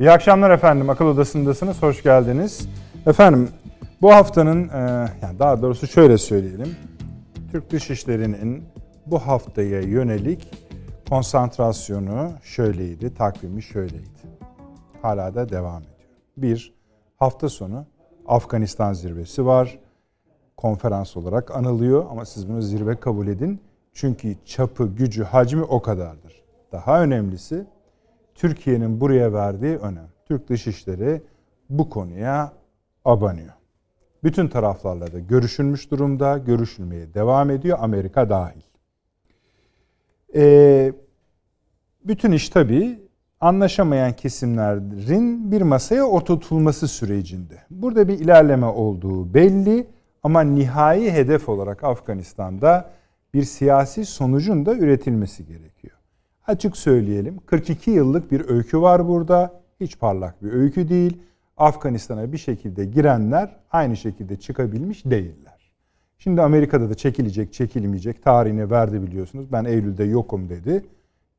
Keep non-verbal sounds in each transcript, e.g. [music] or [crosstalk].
İyi akşamlar efendim. Akıl Odası'ndasınız. Hoş geldiniz. Efendim bu haftanın, e, yani daha doğrusu şöyle söyleyelim. Türk Dışişleri'nin bu haftaya yönelik konsantrasyonu şöyleydi, takvimi şöyleydi. Hala da devam ediyor. Bir, hafta sonu Afganistan zirvesi var. Konferans olarak anılıyor ama siz bunu zirve kabul edin. Çünkü çapı, gücü, hacmi o kadardır. Daha önemlisi Türkiye'nin buraya verdiği önem. Türk Dışişleri bu konuya abanıyor. Bütün taraflarla da görüşülmüş durumda, görüşülmeye devam ediyor Amerika dahil. Ee, bütün iş tabii anlaşamayan kesimlerin bir masaya oturtulması sürecinde. Burada bir ilerleme olduğu belli ama nihai hedef olarak Afganistan'da bir siyasi sonucun da üretilmesi gerekiyor. Açık söyleyelim 42 yıllık bir öykü var burada. Hiç parlak bir öykü değil. Afganistan'a bir şekilde girenler aynı şekilde çıkabilmiş değiller. Şimdi Amerika'da da çekilecek, çekilmeyecek tarihini verdi biliyorsunuz. Ben Eylül'de yokum dedi.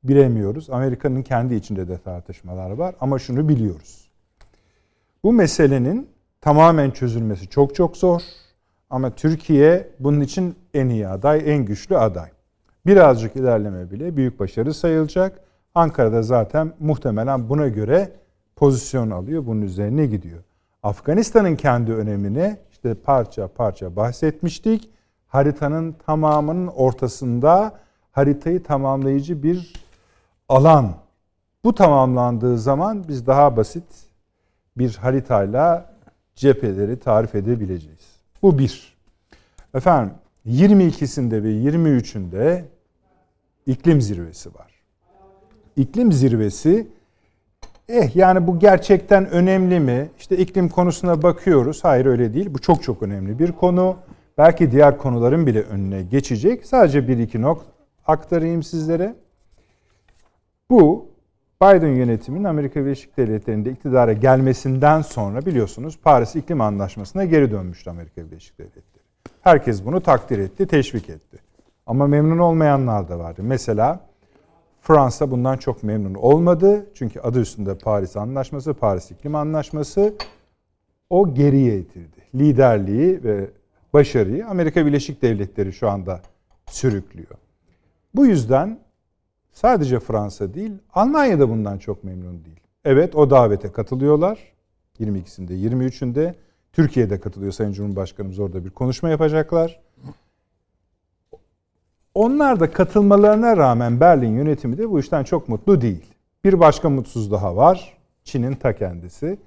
Bilemiyoruz. Amerika'nın kendi içinde de tartışmalar var ama şunu biliyoruz. Bu meselenin tamamen çözülmesi çok çok zor. Ama Türkiye bunun için en iyi aday, en güçlü aday. Birazcık ilerleme bile büyük başarı sayılacak. Ankara'da zaten muhtemelen buna göre pozisyon alıyor. Bunun üzerine gidiyor. Afganistan'ın kendi önemini işte parça parça bahsetmiştik. Haritanın tamamının ortasında haritayı tamamlayıcı bir alan. Bu tamamlandığı zaman biz daha basit bir haritayla cepheleri tarif edebileceğiz. Bu bir. Efendim 22'sinde ve 23'ünde iklim zirvesi var. İklim zirvesi eh yani bu gerçekten önemli mi? İşte iklim konusuna bakıyoruz. Hayır öyle değil. Bu çok çok önemli bir konu. Belki diğer konuların bile önüne geçecek. Sadece bir iki not aktarayım sizlere. Bu Biden yönetiminin Amerika Birleşik Devletleri'nde iktidara gelmesinden sonra biliyorsunuz Paris İklim Anlaşması'na geri dönmüştü Amerika Birleşik Devletleri. Herkes bunu takdir etti, teşvik etti. Ama memnun olmayanlar da vardı. Mesela Fransa bundan çok memnun olmadı. Çünkü adı üstünde Paris Anlaşması, Paris İklim Anlaşması o geriye itirdi. Liderliği ve başarıyı Amerika Birleşik Devletleri şu anda sürüklüyor. Bu yüzden sadece Fransa değil, Almanya da bundan çok memnun değil. Evet o davete katılıyorlar. 22'sinde, 23'ünde Türkiye'de katılıyor Sayın Cumhurbaşkanımız orada bir konuşma yapacaklar. Onlar da katılmalarına rağmen Berlin yönetimi de bu işten çok mutlu değil. Bir başka mutsuz daha var. Çin'in ta kendisi.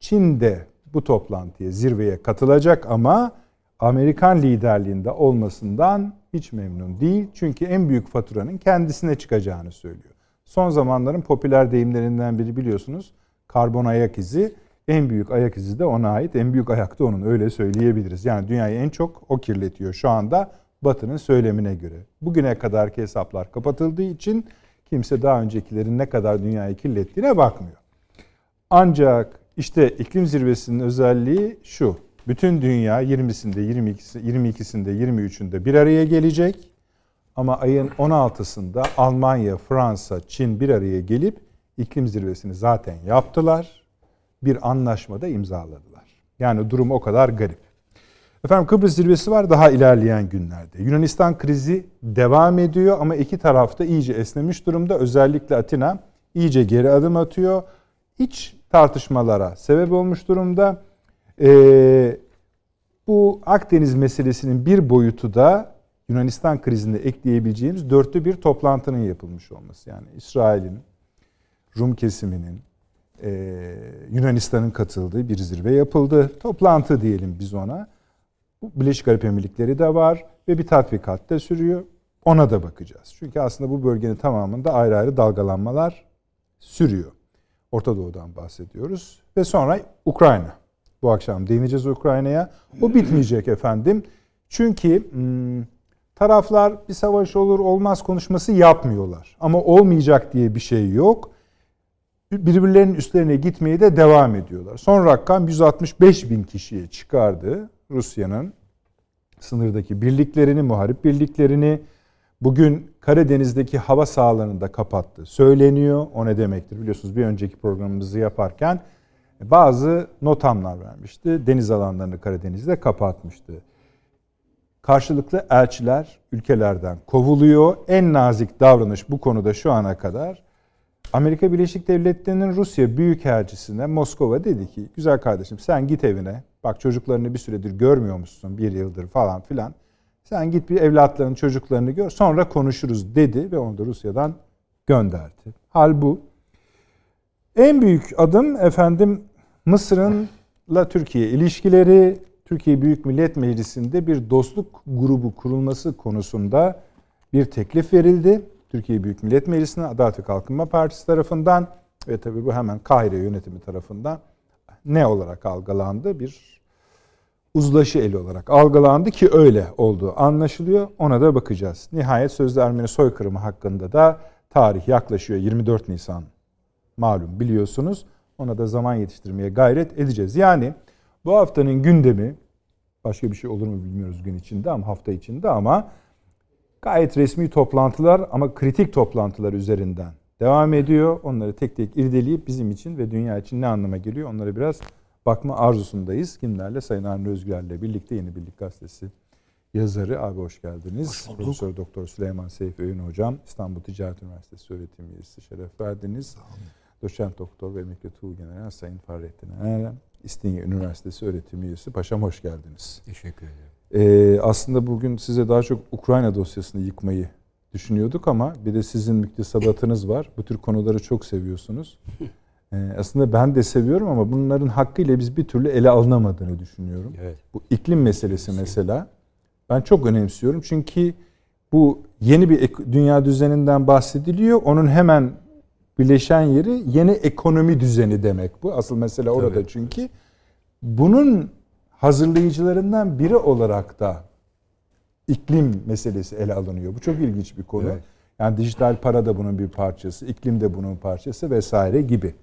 Çin de bu toplantıya, zirveye katılacak ama Amerikan liderliğinde olmasından hiç memnun değil. Çünkü en büyük faturanın kendisine çıkacağını söylüyor. Son zamanların popüler deyimlerinden biri biliyorsunuz karbon ayak izi. En büyük ayak izi de ona ait. En büyük ayak da onun öyle söyleyebiliriz. Yani dünyayı en çok o kirletiyor şu anda Batı'nın söylemine göre. Bugüne kadarki hesaplar kapatıldığı için kimse daha öncekilerin ne kadar dünyayı kirlettiğine bakmıyor. Ancak işte iklim zirvesinin özelliği şu. Bütün dünya 20'sinde, 22'si, 22'sinde, 23'ünde bir araya gelecek. Ama ayın 16'sında Almanya, Fransa, Çin bir araya gelip iklim zirvesini zaten yaptılar bir anlaşmada imzaladılar. Yani durum o kadar garip. Efendim Kıbrıs zirvesi var daha ilerleyen günlerde. Yunanistan krizi devam ediyor ama iki tarafta iyice esnemiş durumda. Özellikle Atina iyice geri adım atıyor. İç tartışmalara sebep olmuş durumda. Ee, bu Akdeniz meselesinin bir boyutu da Yunanistan krizinde ekleyebileceğimiz dörtlü bir toplantının yapılmış olması. Yani İsrail'in, Rum kesiminin, ee, Yunanistan'ın katıldığı bir zirve yapıldı. Toplantı diyelim biz ona. Birleşik Arap Emirlikleri de var ve bir tatbikat da sürüyor. Ona da bakacağız. Çünkü aslında bu bölgenin tamamında ayrı ayrı dalgalanmalar sürüyor. Orta Doğu'dan bahsediyoruz. Ve sonra Ukrayna. Bu akşam değineceğiz Ukrayna'ya. O bitmeyecek efendim. Çünkü hmm, taraflar bir savaş olur olmaz konuşması yapmıyorlar. Ama olmayacak diye bir şey yok birbirlerinin üstlerine gitmeye de devam ediyorlar. Son rakam 165 bin kişiye çıkardı Rusya'nın sınırdaki birliklerini, muharip birliklerini. Bugün Karadeniz'deki hava sahalarını da kapattı. Söyleniyor. O ne demektir? Biliyorsunuz bir önceki programımızı yaparken bazı notamlar vermişti. Deniz alanlarını Karadeniz'de kapatmıştı. Karşılıklı elçiler ülkelerden kovuluyor. En nazik davranış bu konuda şu ana kadar Amerika Birleşik Devletleri'nin Rusya Büyükelçisi'ne Moskova dedi ki güzel kardeşim sen git evine. Bak çocuklarını bir süredir görmüyormuşsun bir yıldır falan filan. Sen git bir evlatlarını çocuklarını gör sonra konuşuruz dedi ve onu da Rusya'dan gönderdi. Hal bu. En büyük adım efendim Mısır'ınla Türkiye ilişkileri, Türkiye Büyük Millet Meclisi'nde bir dostluk grubu kurulması konusunda bir teklif verildi. Türkiye Büyük Millet Meclisi'ne Adalet ve Kalkınma Partisi tarafından ve tabii bu hemen Kahire yönetimi tarafından ne olarak algılandı? Bir uzlaşı eli olarak algılandı ki öyle olduğu anlaşılıyor. Ona da bakacağız. Nihayet sözde Ermeni soykırımı hakkında da tarih yaklaşıyor. 24 Nisan malum biliyorsunuz. Ona da zaman yetiştirmeye gayret edeceğiz. Yani bu haftanın gündemi başka bir şey olur mu bilmiyoruz gün içinde ama hafta içinde ama gayet resmi toplantılar ama kritik toplantılar üzerinden devam ediyor. Onları tek tek irdeleyip bizim için ve dünya için ne anlama geliyor onları biraz bakma arzusundayız. Kimlerle? Sayın Avni Özgürler'le birlikte Yeni Birlik Gazetesi yazarı. Abi hoş geldiniz. Hoş Profesör Doktor Süleyman Seyfi Öğün Hocam. İstanbul Ticaret Üniversitesi öğretim üyesi şeref verdiniz. Doçent Doktor ve Emekli Tuğ General Sayın Fahrettin Erem. İstinye Üniversitesi öğretim üyesi. Paşam hoş geldiniz. Teşekkür ederim. Ee, aslında bugün size daha çok Ukrayna dosyasını yıkmayı düşünüyorduk ama bir de sizin müktesebatınız var. Bu tür konuları çok seviyorsunuz. Ee, aslında ben de seviyorum ama bunların hakkıyla biz bir türlü ele alınamadığını düşünüyorum. Evet. Bu iklim meselesi mesela ben çok önemsiyorum. Çünkü bu yeni bir dünya düzeninden bahsediliyor. Onun hemen birleşen yeri yeni ekonomi düzeni demek bu. Asıl mesele orada Tabii. çünkü. Bunun hazırlayıcılarından biri olarak da iklim meselesi ele alınıyor. Bu çok ilginç bir konu. Evet. Yani dijital para da bunun bir parçası, iklim de bunun parçası vesaire gibi.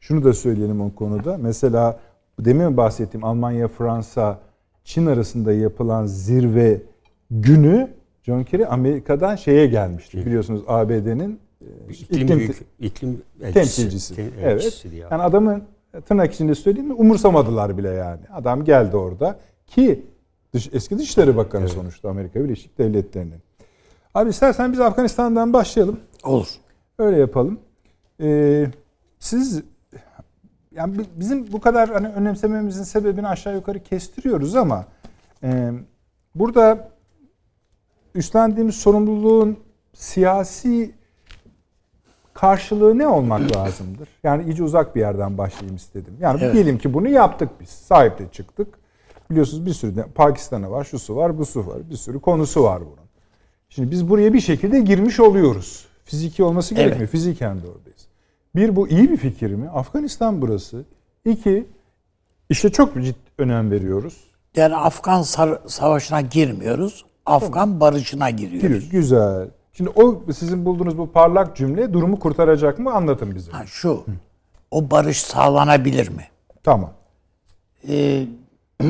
Şunu da söyleyelim o konuda. Mesela demin bahsettiğim Almanya, Fransa, Çin arasında yapılan zirve günü John Kerry Amerika'dan şeye gelmişti. Biliyorsunuz ABD'nin e, iklim, iklim, büyük, iklim elçisi, temsilcisi. evet. Yani adamın tırnak içinde söyleyeyim mi umursamadılar bile yani. Adam geldi orada ki dış, eski Dışişleri Bakanı evet. sonuçta Amerika Birleşik Devletleri'nin. Abi istersen biz Afganistan'dan başlayalım. Olur. Öyle yapalım. Ee, siz yani bizim bu kadar hani önemsememizin sebebini aşağı yukarı kestiriyoruz ama e, burada üstlendiğimiz sorumluluğun siyasi karşılığı ne olmak [clears throat] lazımdır? Yani iyice uzak bir yerden başlayayım istedim. Yani evet. diyelim ki bunu yaptık biz. Sahipte çıktık. Biliyorsunuz bir sürü de Pakistan'a var, şu su var, bu su var. Bir sürü konusu var bunun. Şimdi biz buraya bir şekilde girmiş oluyoruz. Fiziki olması gerekmiyor. Evet. Fiziken de oradayız. Bir bu iyi bir fikir mi? Afganistan burası. İki işte çok ciddi önem veriyoruz. Yani Afgan savaşına girmiyoruz. Afgan barışına giriyoruz. Giriyor. Güzel. Şimdi o sizin bulduğunuz bu parlak cümle durumu kurtaracak mı? Anlatın bize. Ha, şu. Hı. O barış sağlanabilir mi? Tamam. Ee, [clears throat]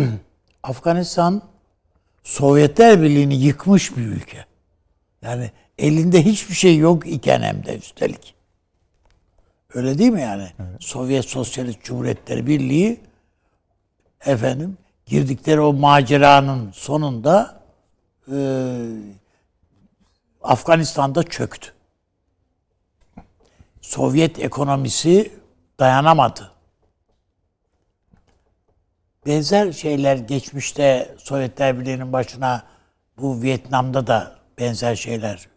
Afganistan Sovyetler Birliği'ni yıkmış bir ülke. Yani elinde hiçbir şey yok iken hem de üstelik. Öyle değil mi yani? Evet. Sovyet Sosyalist Cumhuriyetleri Birliği efendim girdikleri o maceranın sonunda e, Afganistan'da çöktü. Sovyet ekonomisi dayanamadı. Benzer şeyler geçmişte Sovyetler Birliği'nin başına bu Vietnam'da da benzer şeyler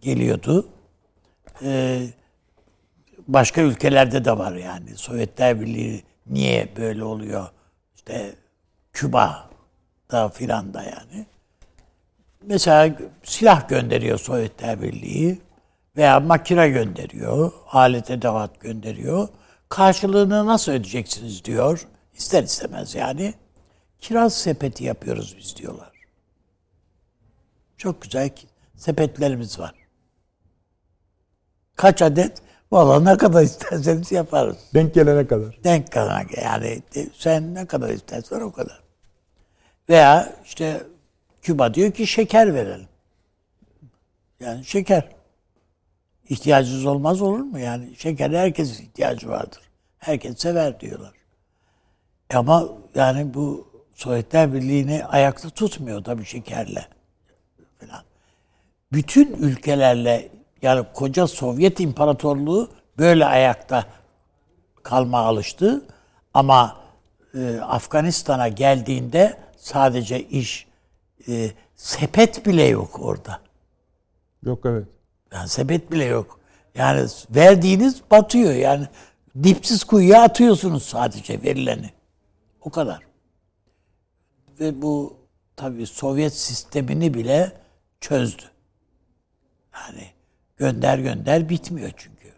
geliyordu. Ee, başka ülkelerde de var yani. Sovyetler Birliği niye böyle oluyor? İşte Küba'da filan da yani. Mesela silah gönderiyor Sovyetler Birliği veya makine gönderiyor, alet edevat gönderiyor. Karşılığını nasıl ödeyeceksiniz diyor. İster istemez yani. Kiraz sepeti yapıyoruz biz diyorlar. Çok güzel sepetlerimiz var. Kaç adet? Valla ne kadar [laughs] isterseniz yaparız. Denk gelene kadar. Denk gelene yani sen ne kadar istersen o kadar. Veya işte Küba diyor ki şeker verelim. Yani şeker. İhtiyacınız olmaz olur mu? Yani şeker herkesin ihtiyacı vardır. Herkes sever diyorlar. Ama yani bu Sovyetler Birliği'ni ayakta tutmuyor tabii şekerle falan. Bütün ülkelerle yani koca Sovyet İmparatorluğu böyle ayakta kalma alıştı. Ama e, Afganistan'a geldiğinde sadece iş e, sepet bile yok orada. Yok evet. Yani sepet bile yok. Yani verdiğiniz batıyor. Yani dipsiz kuyuya atıyorsunuz sadece verileni. O kadar. Ve bu tabii Sovyet sistemini bile çözdü. Yani gönder gönder bitmiyor çünkü.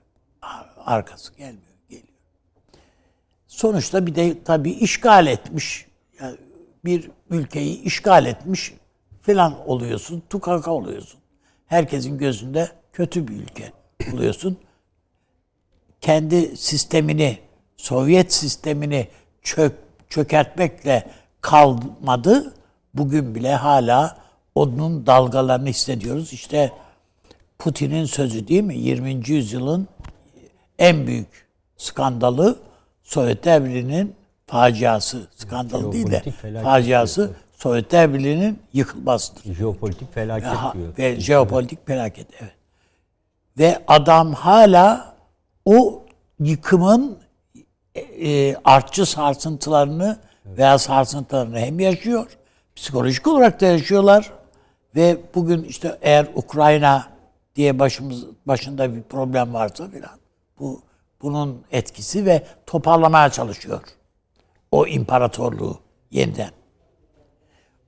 Arkası gelmiyor, geliyor. Sonuçta bir de tabii işgal etmiş. Yani bir ülkeyi işgal etmiş filan oluyorsun. Tukaka oluyorsun. Herkesin gözünde kötü bir ülke oluyorsun. Kendi sistemini, Sovyet sistemini çök, çökertmekle kalmadı. Bugün bile hala onun dalgalarını hissediyoruz. İşte Putin'in sözü değil mi? 20. yüzyılın en büyük skandalı Sovyetler Birliği'nin faciası. Skandal değil de faciası. Sovyetler Birliği'nin yıkılmasıdır. Jeopolitik felaket ha, diyor. Ve jeopolitik felaket evet. Ve adam hala o yıkımın e, artçı sarsıntılarını evet. veya sarsıntılarını hem yaşıyor, psikolojik olarak da yaşıyorlar ve bugün işte eğer Ukrayna diye başımız başında bir problem varsa filan bu bunun etkisi ve toparlamaya çalışıyor o imparatorluğu yeniden.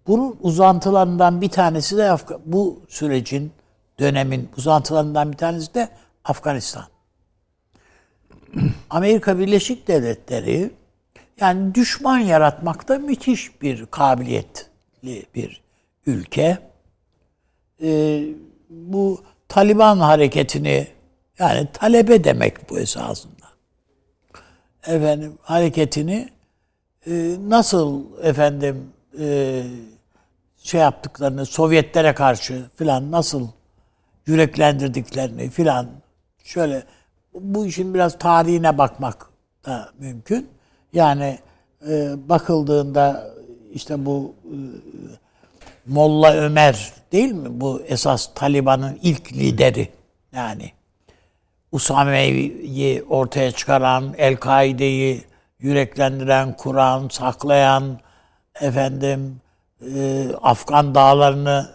Bunun uzantılarından bir tanesi de Afga bu sürecin dönemin uzantılarından bir tanesi de Afganistan. [clears throat] Amerika Birleşik Devletleri yani düşman yaratmakta müthiş bir kabiliyetli bir ülke. Ee, bu Taliban hareketini yani talebe demek bu esasında. Efendim hareketini e, nasıl efendim e, şey yaptıklarını Sovyetlere karşı filan nasıl yüreklendirdiklerini filan şöyle bu işin biraz tarihine bakmak da mümkün. Yani e, bakıldığında işte bu e, Molla Ömer değil mi? Bu esas Taliban'ın ilk lideri. Yani Usame'yi ortaya çıkaran, El-Kaide'yi yüreklendiren, kuran, saklayan, efendim e, Afgan dağlarını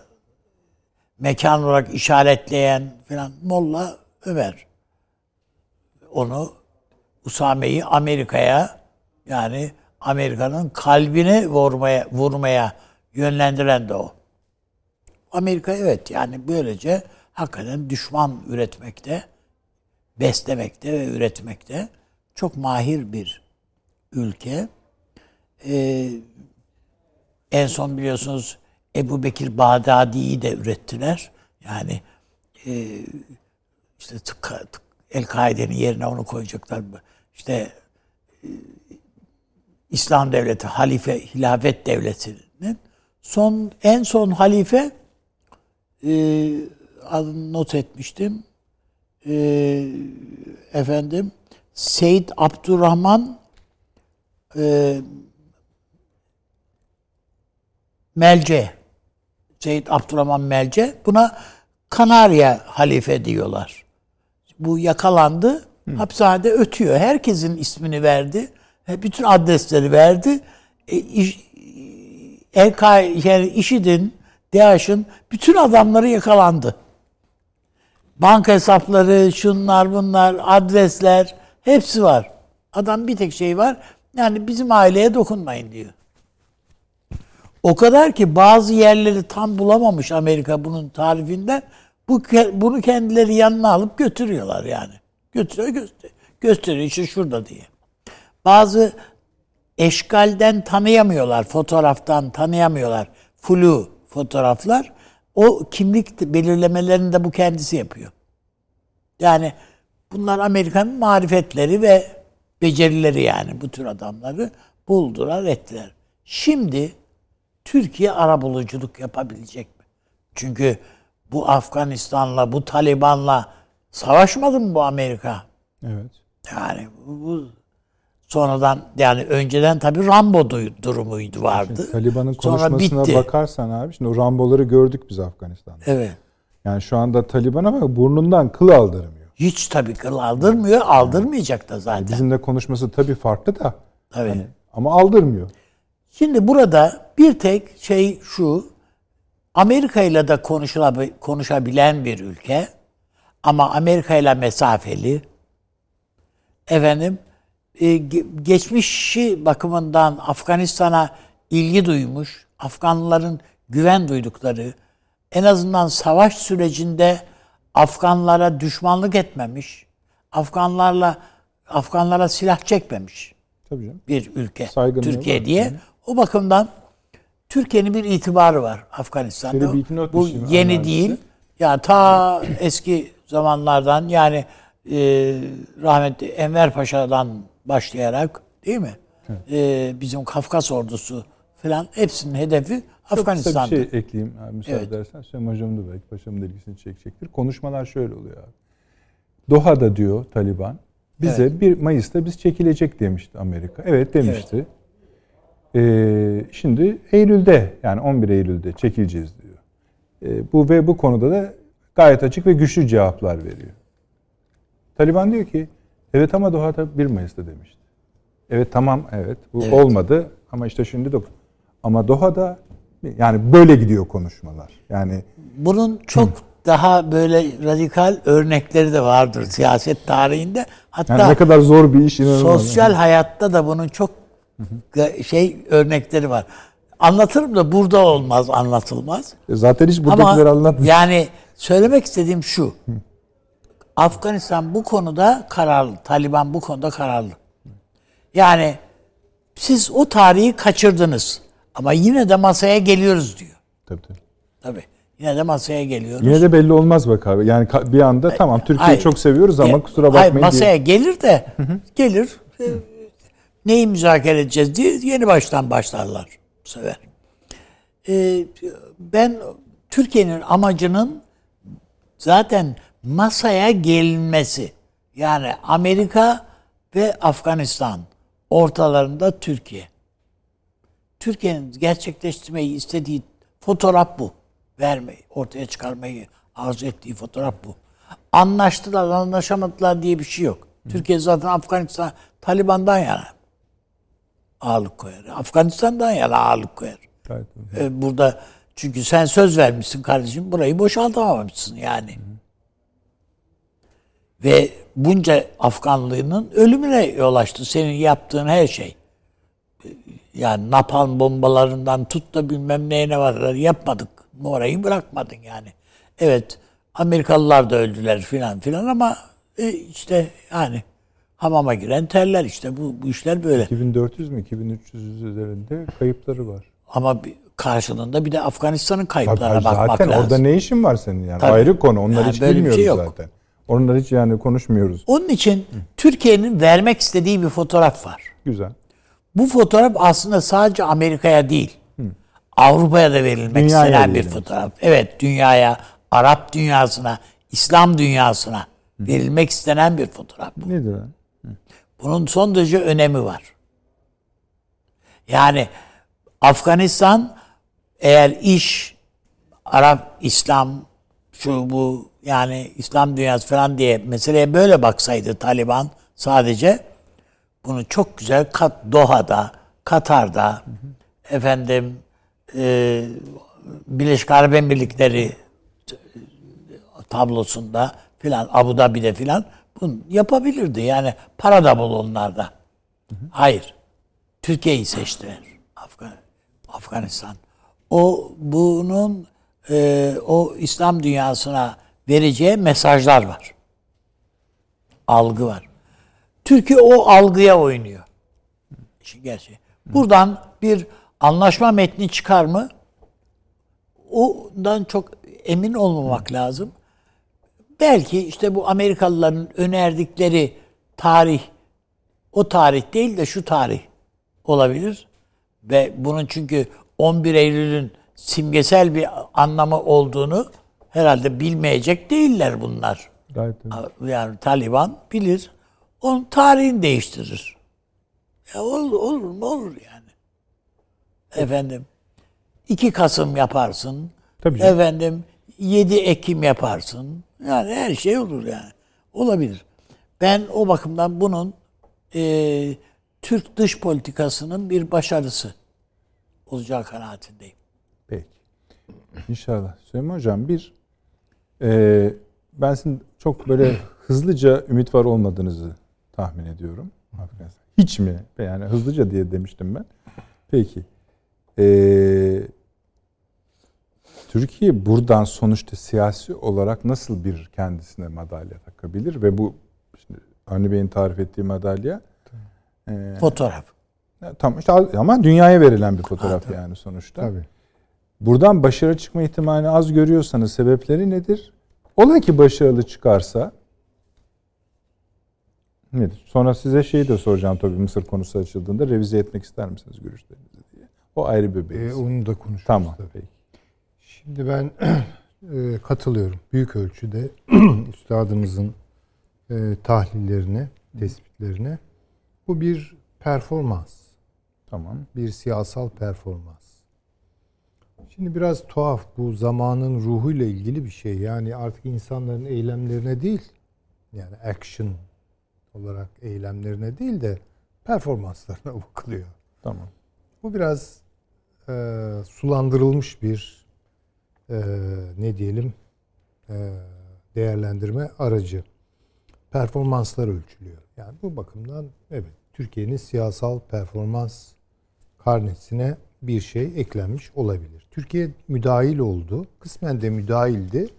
mekan olarak işaretleyen filan Molla Ömer. Onu Usame'yi Amerika'ya yani Amerika'nın kalbini vurmaya vurmaya yönlendiren de o. Amerika evet yani böylece hakikaten düşman üretmekte, beslemekte ve üretmekte çok mahir bir ülke. Ee, en son biliyorsunuz Ebu Bekir Bağdadi'yi de ürettiler. Yani e, işte El-Kaide'nin yerine onu koyacaklar. İşte e, İslam devleti, halife, hilafet devletinin son en son halife e, not etmiştim. E, efendim Seyyid Abdurrahman e, Melce. Seyyid Abdurrahman Melce. Buna Kanarya halife diyorlar. Bu yakalandı. Hı. Hapishanede ötüyor. Herkesin ismini verdi. Bütün adresleri verdi. E, iş, El yani IŞİD'in, DAEŞ'in bütün adamları yakalandı. Banka hesapları, şunlar bunlar, adresler hepsi var. Adam bir tek şey var. Yani bizim aileye dokunmayın diyor. O kadar ki bazı yerleri tam bulamamış Amerika bunun tarifinden. Bu bunu kendileri yanına alıp götürüyorlar yani. Götürüyor göster gösteriyor işte şurada diye. Bazı eşkalden tanıyamıyorlar, fotoğraftan tanıyamıyorlar. Flu fotoğraflar. O kimlik belirlemelerini de bu kendisi yapıyor. Yani bunlar Amerika'nın marifetleri ve becerileri yani bu tür adamları buldular ettiler. Şimdi Türkiye arabuluculuk yapabilecek mi? Çünkü bu Afganistan'la, bu Taliban'la savaşmadı mı bu Amerika? Evet. Yani bu, bu sonradan yani önceden tabii Rambo du- durumuydu vardı. Şimdi Taliban'ın konuşmasına bitti. bakarsan abi şimdi o Ramboları gördük biz Afganistan'da. Evet. Yani şu anda Taliban'a bak burnundan kıl aldırmıyor. Hiç tabii kıl aldırmıyor, aldırmayacak da zaten. Bizimle konuşması tabii farklı da Tabii. ama aldırmıyor. Şimdi burada bir tek şey şu. Amerika ile de konuşabilen bir ülke ama Amerika ile mesafeli. Efendim e, ge- geçmişi bakımından Afganistan'a ilgi duymuş, Afganların güven duydukları, en azından savaş sürecinde Afganlara düşmanlık etmemiş, Afganlarla Afganlara silah çekmemiş Tabii canım. bir ülke. Saygınlığı Türkiye diye. O bakımdan Türkiye'nin bir itibarı var Afganistan'da. Bu yeni analizi. değil. Ya ta eski zamanlardan yani e, rahmetli Enver Paşa'dan başlayarak değil mi? E, bizim Kafkas ordusu falan hepsinin hedefi Çok Afganistan'da. bir şey ekleyeyim abi müsaade Evet. edersen. Süleyman Hocam da belki paşamın ilgisini çekecektir. Konuşmalar şöyle oluyor abi. Doha'da diyor Taliban bize 1 Mayıs'ta biz çekilecek demişti Amerika. Evet demişti. Ee, şimdi Eylül'de yani 11 Eylül'de çekileceğiz diyor. Ee, bu ve bu konuda da gayet açık ve güçlü cevaplar veriyor. Taliban diyor ki evet ama Doha'da 1 Mayıs'ta demişti. Evet tamam evet bu Evet. olmadı ama işte şimdi de ama Doha'da yani böyle gidiyor konuşmalar. Yani Bunun çok daha böyle radikal örnekleri de vardır siyaset tarihinde. Hatta yani ne kadar zor bir iş inanılmaz. Sosyal hayatta da bunun çok şey örnekleri var. Anlatırım da burada olmaz, anlatılmaz. E Zaten hiç buradakileri anlatmıyor. yani söylemek istediğim şu. Afganistan bu konuda kararlı. Taliban bu konuda kararlı. Yani siz o tarihi kaçırdınız. Ama yine de masaya geliyoruz diyor. Tabii, tabii. Tabii. Yine de masaya geliyoruz. Yine de belli olmaz bak abi. Yani bir anda tamam Türkiye'yi Hayır. çok seviyoruz ama Ya, kusura hayır, bakmayın masaya diye. gelir de gelir. Neyi müzakere edeceğiz diye yeni baştan başlarlar bu sefer. E, ben Türkiye'nin amacının zaten masaya gelinmesi. Yani Amerika ve Afganistan ortalarında Türkiye. Türkiye'nin gerçekleştirmeyi istediği fotoğraf bu. Vermeyi, ortaya çıkarmayı arzu ettiği fotoğraf bu. Anlaştılar, anlaşamadılar diye bir şey yok. Türkiye zaten Afganistan, Taliban'dan yana ağırlık koyar. Afganistan'dan yana ağırlık koyar. Doğru. Ee, burada çünkü sen söz vermişsin kardeşim, burayı boşaltamamışsın yani. Ve bunca Afganlının ölümüne yol açtı. Senin yaptığın her şey. Yani napalm bombalarından tut da bilmem neyine var yapmadık. Orayı bırakmadın yani. Evet Amerikalılar da öldüler filan filan ama e, işte yani hamama giren terler işte bu, bu işler böyle. 2400 mü 2300 üzerinde kayıpları var. Ama bir- karşılığında bir de Afganistan'ın Tabii, kayıplarına bakmak zaten lazım. orada ne işin var senin yani? Tabii. Ayrı konu. Onları Yani hiç bir bilmiyoruz şey yok. zaten. Onları hiç yani konuşmuyoruz. Onun için Türkiye'nin vermek istediği bir fotoğraf var. Güzel. Bu fotoğraf aslında sadece Amerika'ya değil, Avrupa'ya da verilmek Dünyaya istenen bir fotoğraf. Evet, dünyaya, Arap dünyasına, İslam dünyasına verilmek istenen bir fotoğraf. bu. Nedir? Bunun son derece önemi var. Yani Afganistan eğer iş Arap, İslam, şu bu yani İslam dünyası falan diye meseleye böyle baksaydı Taliban sadece bunu çok güzel Kat Doha'da, Katar'da, efendim e, Birleşik Arap Emirlikleri tablosunda filan Abu Dhabi'de filan yapabilirdi. Yani para da bol onlarda. Hayır. Türkiye'yi seçtiler. Afgan Afganistan. O bunun e, o İslam dünyasına vereceği mesajlar var. Algı var. Türkiye o algıya oynuyor. İşin gerçeği. Buradan bir anlaşma metni çıkar mı? Ondan çok emin olmamak lazım. Belki işte bu Amerikalıların önerdikleri tarih o tarih değil de şu tarih olabilir. Ve bunun çünkü 11 Eylül'ün simgesel bir anlamı olduğunu herhalde bilmeyecek değiller bunlar. Gayet tabii. Yani Taliban bilir. Onun tarihini değiştirir. Ya olur, olur mu? Olur yani. Efendim 2 Kasım yaparsın. Tabii canım. Efendim 7 Ekim yaparsın. Yani her şey olur yani. Olabilir. Ben o bakımdan bunun e, Türk dış politikasının bir başarısı olacağı kanaatindeyim. Peki. İnşallah. Süleyman Hocam bir e, ben sizin çok böyle hızlıca ümit var olmadığınızı tahmin ediyorum. Hiç mi? Yani hızlıca diye demiştim ben. Peki. E, Türkiye buradan sonuçta siyasi olarak nasıl bir kendisine madalya takabilir ve bu şimdi Avni Bey'in tarif ettiği madalya e, Fotoğraf. tam işte ama dünyaya verilen bir fotoğraf yani sonuçta. Tabii. Buradan başarı çıkma ihtimalini az görüyorsanız sebepleri nedir? Ola ki başarılı çıkarsa nedir? Sonra size şeyi de soracağım tabii Mısır konusu açıldığında revize etmek ister misiniz görüşlerinizi diye. O ayrı bir Ee, beyiz. onu da konuşuruz. tamam. tabii. Peki. Şimdi ben [clears throat] e, katılıyorum. Büyük ölçüde [clears throat] üstadımızın e, tahlillerine, tespitlerine. Bu bir performans. Tamam. Bir siyasal performans. Şimdi biraz tuhaf bu zamanın ruhuyla ilgili bir şey. Yani artık insanların eylemlerine değil, yani action olarak eylemlerine değil de performanslarına [laughs] bakılıyor. Tamam. Bu biraz e, sulandırılmış bir e, ne diyelim e, değerlendirme aracı. Performanslar ölçülüyor. Yani bu bakımdan evet Türkiye'nin siyasal performans karnesine bir şey eklenmiş olabilir. Türkiye müdahil oldu. Kısmen de müdahildi.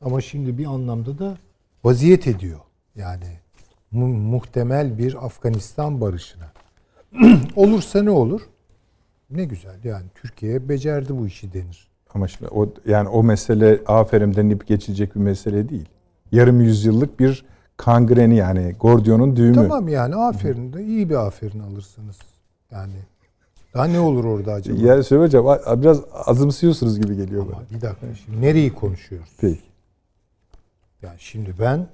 Ama şimdi bir anlamda da vaziyet ediyor. Yani mu- muhtemel bir Afganistan barışına. [clears throat] Olursa ne olur? Ne güzel yani Türkiye becerdi bu işi denir. Ama şimdi o yani o mesele aferin denip geçilecek bir mesele değil. Yarım yüzyıllık bir kangreni yani Gordion'un düğümü. Tamam yani aferin de iyi bir aferin alırsınız. Yani daha ne olur orada acaba? Ya Süleyman Hocam biraz azımsıyorsunuz gibi geliyor bana. Bir dakika şimdi nereyi konuşuyoruz? Peki. Yani şimdi ben e,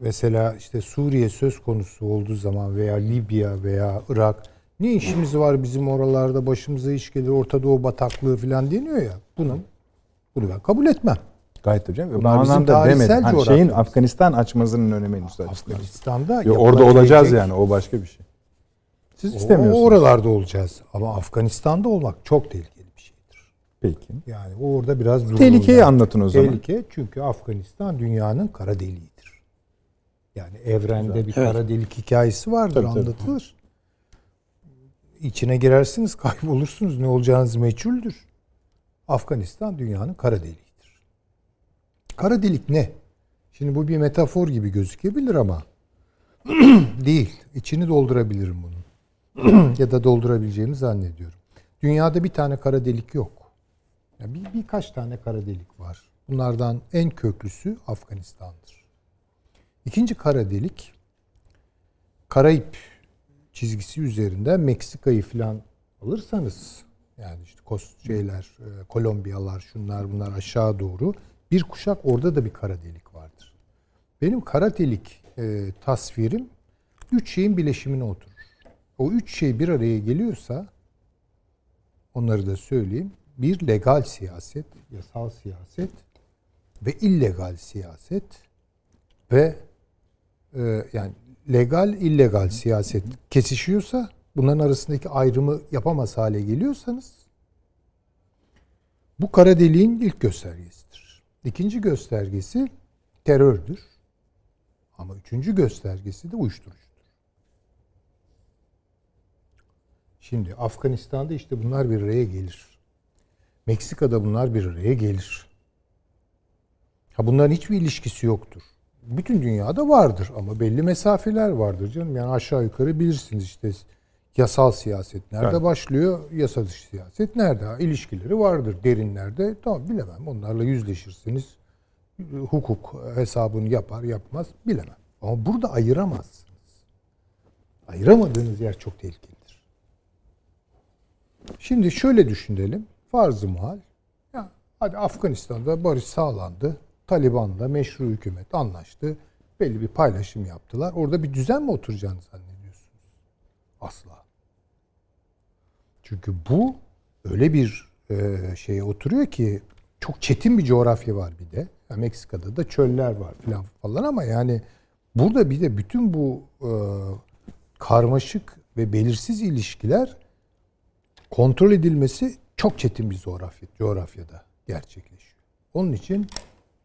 mesela işte Suriye söz konusu olduğu zaman veya Libya veya Irak ne işimiz var bizim oralarda başımıza iş gelir Orta Doğu bataklığı falan deniyor ya. Bunun bunu ben kabul etmem. Gayet hocam. Bu Bunlar bizim anlamda demedim. Hani şeyin. Afganistan açmazının önemi henüz. Afganistan'da Yo, orada olacağız yani o başka bir şey. Siz O- istemiyorsunuz. Oralarda olacağız. Ama Afganistan'da olmak çok tehlikeli bir şeydir. Peki. Yani orada biraz Tehlikeyi yani. anlatın o zaman. Tehlike çünkü Afganistan dünyanın kara deliğidir. Yani evrende bir Evet. kara delik hikayesi vardır Tabii, tabii. anlatılır. İçine girersiniz kaybolursunuz ne olacağınız meçhuldür. Afganistan dünyanın kara deliğidir. Kara delik ne? Şimdi bu bir metafor gibi gözükebilir ama [clears throat] değil. İçini doldurabilirim bunun. [clears throat] ya da doldurabileceğimi zannediyorum. Dünyada bir tane kara delik yok. Ya bir, birkaç tane kara delik var. Bunlardan en köklüsü Afganistan'dır. İkinci kara delik Karayip çizgisi üzerinde Meksika'yı falan alırsanız yani işte kos şeyler, e, Kolombiyalar, şunlar bunlar aşağı doğru bir kuşak orada da bir kara delik vardır. Benim kara delik e, tasvirim üç şeyin bileşimine oturur. O üç şey bir araya geliyorsa onları da söyleyeyim. Bir legal siyaset, yasal siyaset ve illegal siyaset ve e, yani legal illegal siyaset kesişiyorsa bunların arasındaki ayrımı yapamaz hale geliyorsanız bu kara deliğin ilk göstergesidir. İkinci göstergesi terördür. Ama üçüncü göstergesi de uyuşturucudur. Şimdi Afganistan'da işte bunlar bir araya gelir. Meksika'da bunlar bir araya gelir. Ha bunların hiçbir ilişkisi yoktur. Bütün dünyada vardır ama belli mesafeler vardır canım. Yani aşağı yukarı bilirsiniz işte yasal siyaset nerede Evet. başlıyor, yasa dışı siyaset nerede? İlişkileri vardır derinlerde. Tamam bilemem. Onlarla yüzleşirsiniz. Hukuk hesabını yapar yapmaz bilemem. Ama burada ayıramazsınız. Ayıramadığınız yer çok tehlikelidir. Şimdi şöyle düşünelim. Farz-ı muhal. Ya Hadi Afganistan'da barış sağlandı. Taliban'la meşru hükümet anlaştı. Belli bir paylaşım yaptılar. Orada bir düzen mi oturacağını zannediyorsunuz? Asla. Çünkü bu öyle bir e, şeye oturuyor ki çok çetin bir coğrafya var bir de. Ya Meksika'da da çöller var falan falan ama yani burada bir de bütün bu e, karmaşık ve belirsiz ilişkiler kontrol edilmesi çok çetin bir coğrafya, coğrafyada gerçekleşiyor. Onun için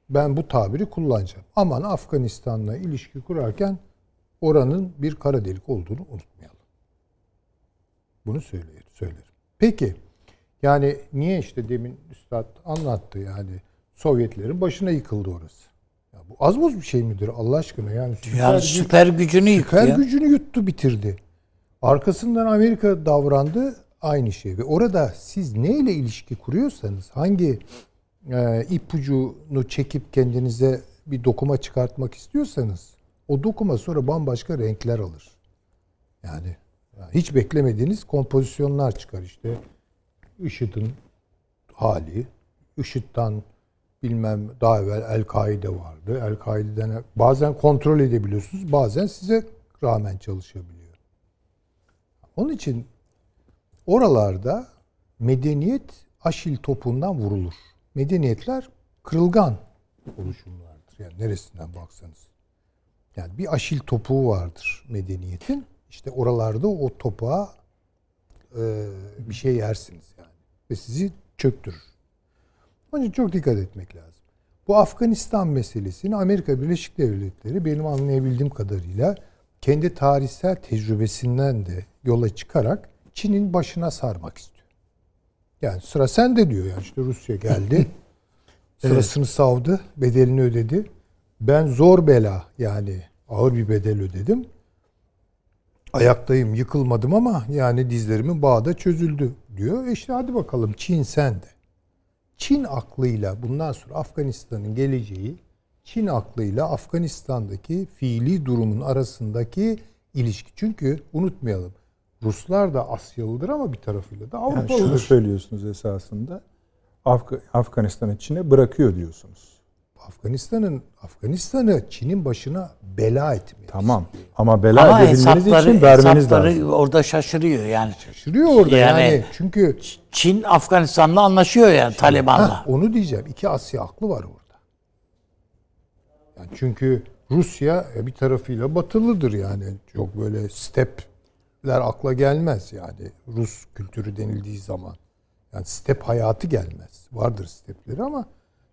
ben bu tabiri kullanacağım. Aman Afganistan'la ilişki kurarken oranın bir kara delik olduğunu unutmayalım. Bunu söylerim. söylerim. Peki yani niye işte demin Üstad anlattı yani Sovyetlerin başına yıkıldı orası. Ya bu az buz bir şey midir Allah aşkına? Yani Yani süper gücünü yıktı süper ya. gücünü yuttu bitirdi. Arkasından Amerika davrandı aynı şey. Ve orada siz neyle ilişki kuruyorsanız hangi e, ipucunu çekip kendinize bir dokuma çıkartmak istiyorsanız o dokuma sonra bambaşka renkler alır. Yani hiç beklemediğiniz kompozisyonlar çıkar işte. IŞİD'in hali, IŞİD'den bilmem daha evvel El-Kaide vardı. El-Kaide'den bazen kontrol edebiliyorsunuz, bazen size rağmen çalışabiliyor. Onun için oralarda medeniyet aşil topundan vurulur. Medeniyetler kırılgan oluşumlardır. Yani neresinden baksanız. Yani bir aşil topuğu vardır medeniyetin. İşte oralarda o topuğa e, bir şey yersiniz yani. Ve sizi çöktürür. Onun için çok dikkat etmek lazım. Bu Afganistan meselesini Amerika Birleşik Devletleri benim anlayabildiğim kadarıyla kendi tarihsel tecrübesinden de yola çıkarak Çin'in başına sarmak istiyor. Yani sıra sende diyor yani işte Rusya geldi. [laughs] Sırasını savdı, bedelini ödedi. Ben zor bela yani ağır bir bedel ödedim. Ayaktayım, yıkılmadım ama yani dizlerimin bağı da çözüldü diyor. E işte hadi bakalım Çin sende. Çin aklıyla bundan sonra Afganistan'ın geleceği Çin aklıyla Afganistan'daki fiili durumun arasındaki ilişki. Çünkü unutmayalım Ruslar da Asyalıdır ama bir tarafıyla da Yani şunu Avrupalıdır. söylüyorsunuz esasında. Afga- Afganistan'ı Çin'e bırakıyor diyorsunuz. Afganistan'ın Afganistan'ı Çin'in başına bela etmek. Tamam. Ama bela Ama edebilmeniz hesapları, için vermeniz hesapları lazım. orada şaşırıyor yani. Şaşırıyor orada yani, Yani- çünkü Çin Afganistan'la anlaşıyor yani Taliban'la. Ha, onu diyeceğim. İki Asya aklı var orada. Yani çünkü Rusya e, bir tarafıyla batılıdır yani. Çok böyle stepler akla gelmez yani. Rus kültürü denildiği zaman. Yani step hayatı gelmez. Vardır stepleri ama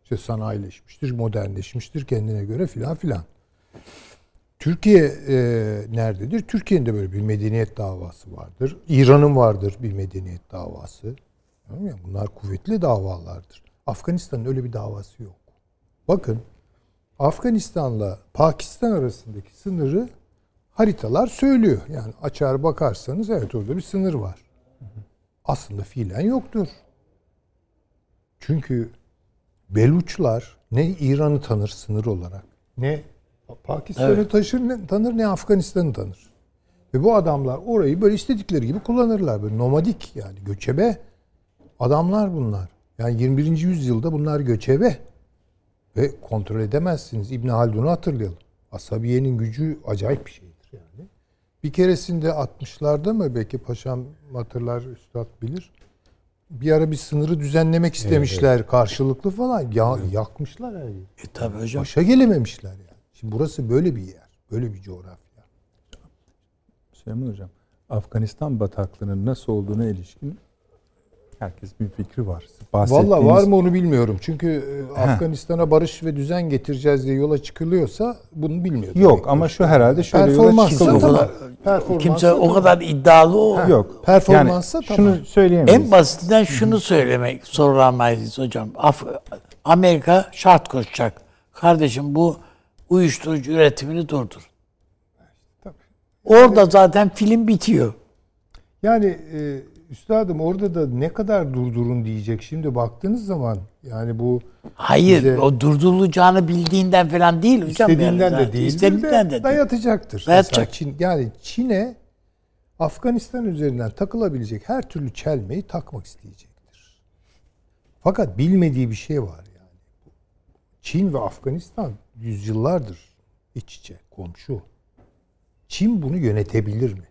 işte sanayileşmiştir, modernleşmiştir kendine göre filan filan. Türkiye e, nerededir? Türkiye'nin de böyle bir medeniyet davası vardır. İran'ın vardır bir medeniyet davası. Bunlar kuvvetli davalardır. Afganistan'ın öyle bir davası yok. Bakın Afganistan'la Pakistan arasındaki sınırı haritalar söylüyor. Yani açar bakarsanız evet orada bir sınır var. Aslında fiilen yoktur. Çünkü Beluçlar ne İran'ı tanır sınır olarak ne Pakistan'ı Evet. taşır ne, tanır ne Afganistan'ı tanır. Ve bu adamlar orayı böyle istedikleri gibi kullanırlar. Böyle nomadik yani göçebe adamlar bunlar. Yani 21. yüzyılda bunlar göçebe. Ve kontrol edemezsiniz. İbn Haldun'u hatırlayalım. Asabiye'nin gücü acayip bir şeydir yani. Bir keresinde 60'larda mı belki paşam hatırlar, üstad bilir. Bir ara bir sınırı düzenlemek istemişler karşılıklı falan. Ya, Yakmışlar her yeri. E tabii hocam. Başa gelememişler yani. Şimdi burası böyle bir yer. Böyle bir coğrafya. Süleyman Hocam, Afganistan bataklığının nasıl olduğuna ilişkin herkes bir fikri var. Bahsettiğiniz- Valla var mı onu bilmiyorum. Çünkü e, Afganistan'a barış ve düzen getireceğiz diye yola çıkılıyorsa bunu bilmiyorum. Yok ama şu herhalde şöyle yola Performans çıkılıyor. o tamam. kadar, Performansa kimse o tamam. kadar iddialı o. Yok. Performansa yani tamam. Şunu söyleyemeyiz. En basitinden şunu söylemek soramayız hocam. Af- Amerika şart koşacak. Kardeşim bu uyuşturucu üretimini durdur. Tabii. Orada zaten film bitiyor. Yani e, üstadım orada da ne kadar durdurun diyecek. Şimdi baktığınız zaman yani bu Hayır, Bize- o durdurulacağını bildiğinden falan değil hocam. istediğinden yani. de değil. İstediğinden de değil. dayatacaktır. Dayatacak. Mesela Çin, yani Çin'e Afganistan üzerinden takılabilecek her türlü çelmeyi takmak isteyecektir. Fakat bilmediği bir şey var yani. Çin ve Afganistan yüzyıllardır iç içe, komşu. Çin bunu yönetebilir mi?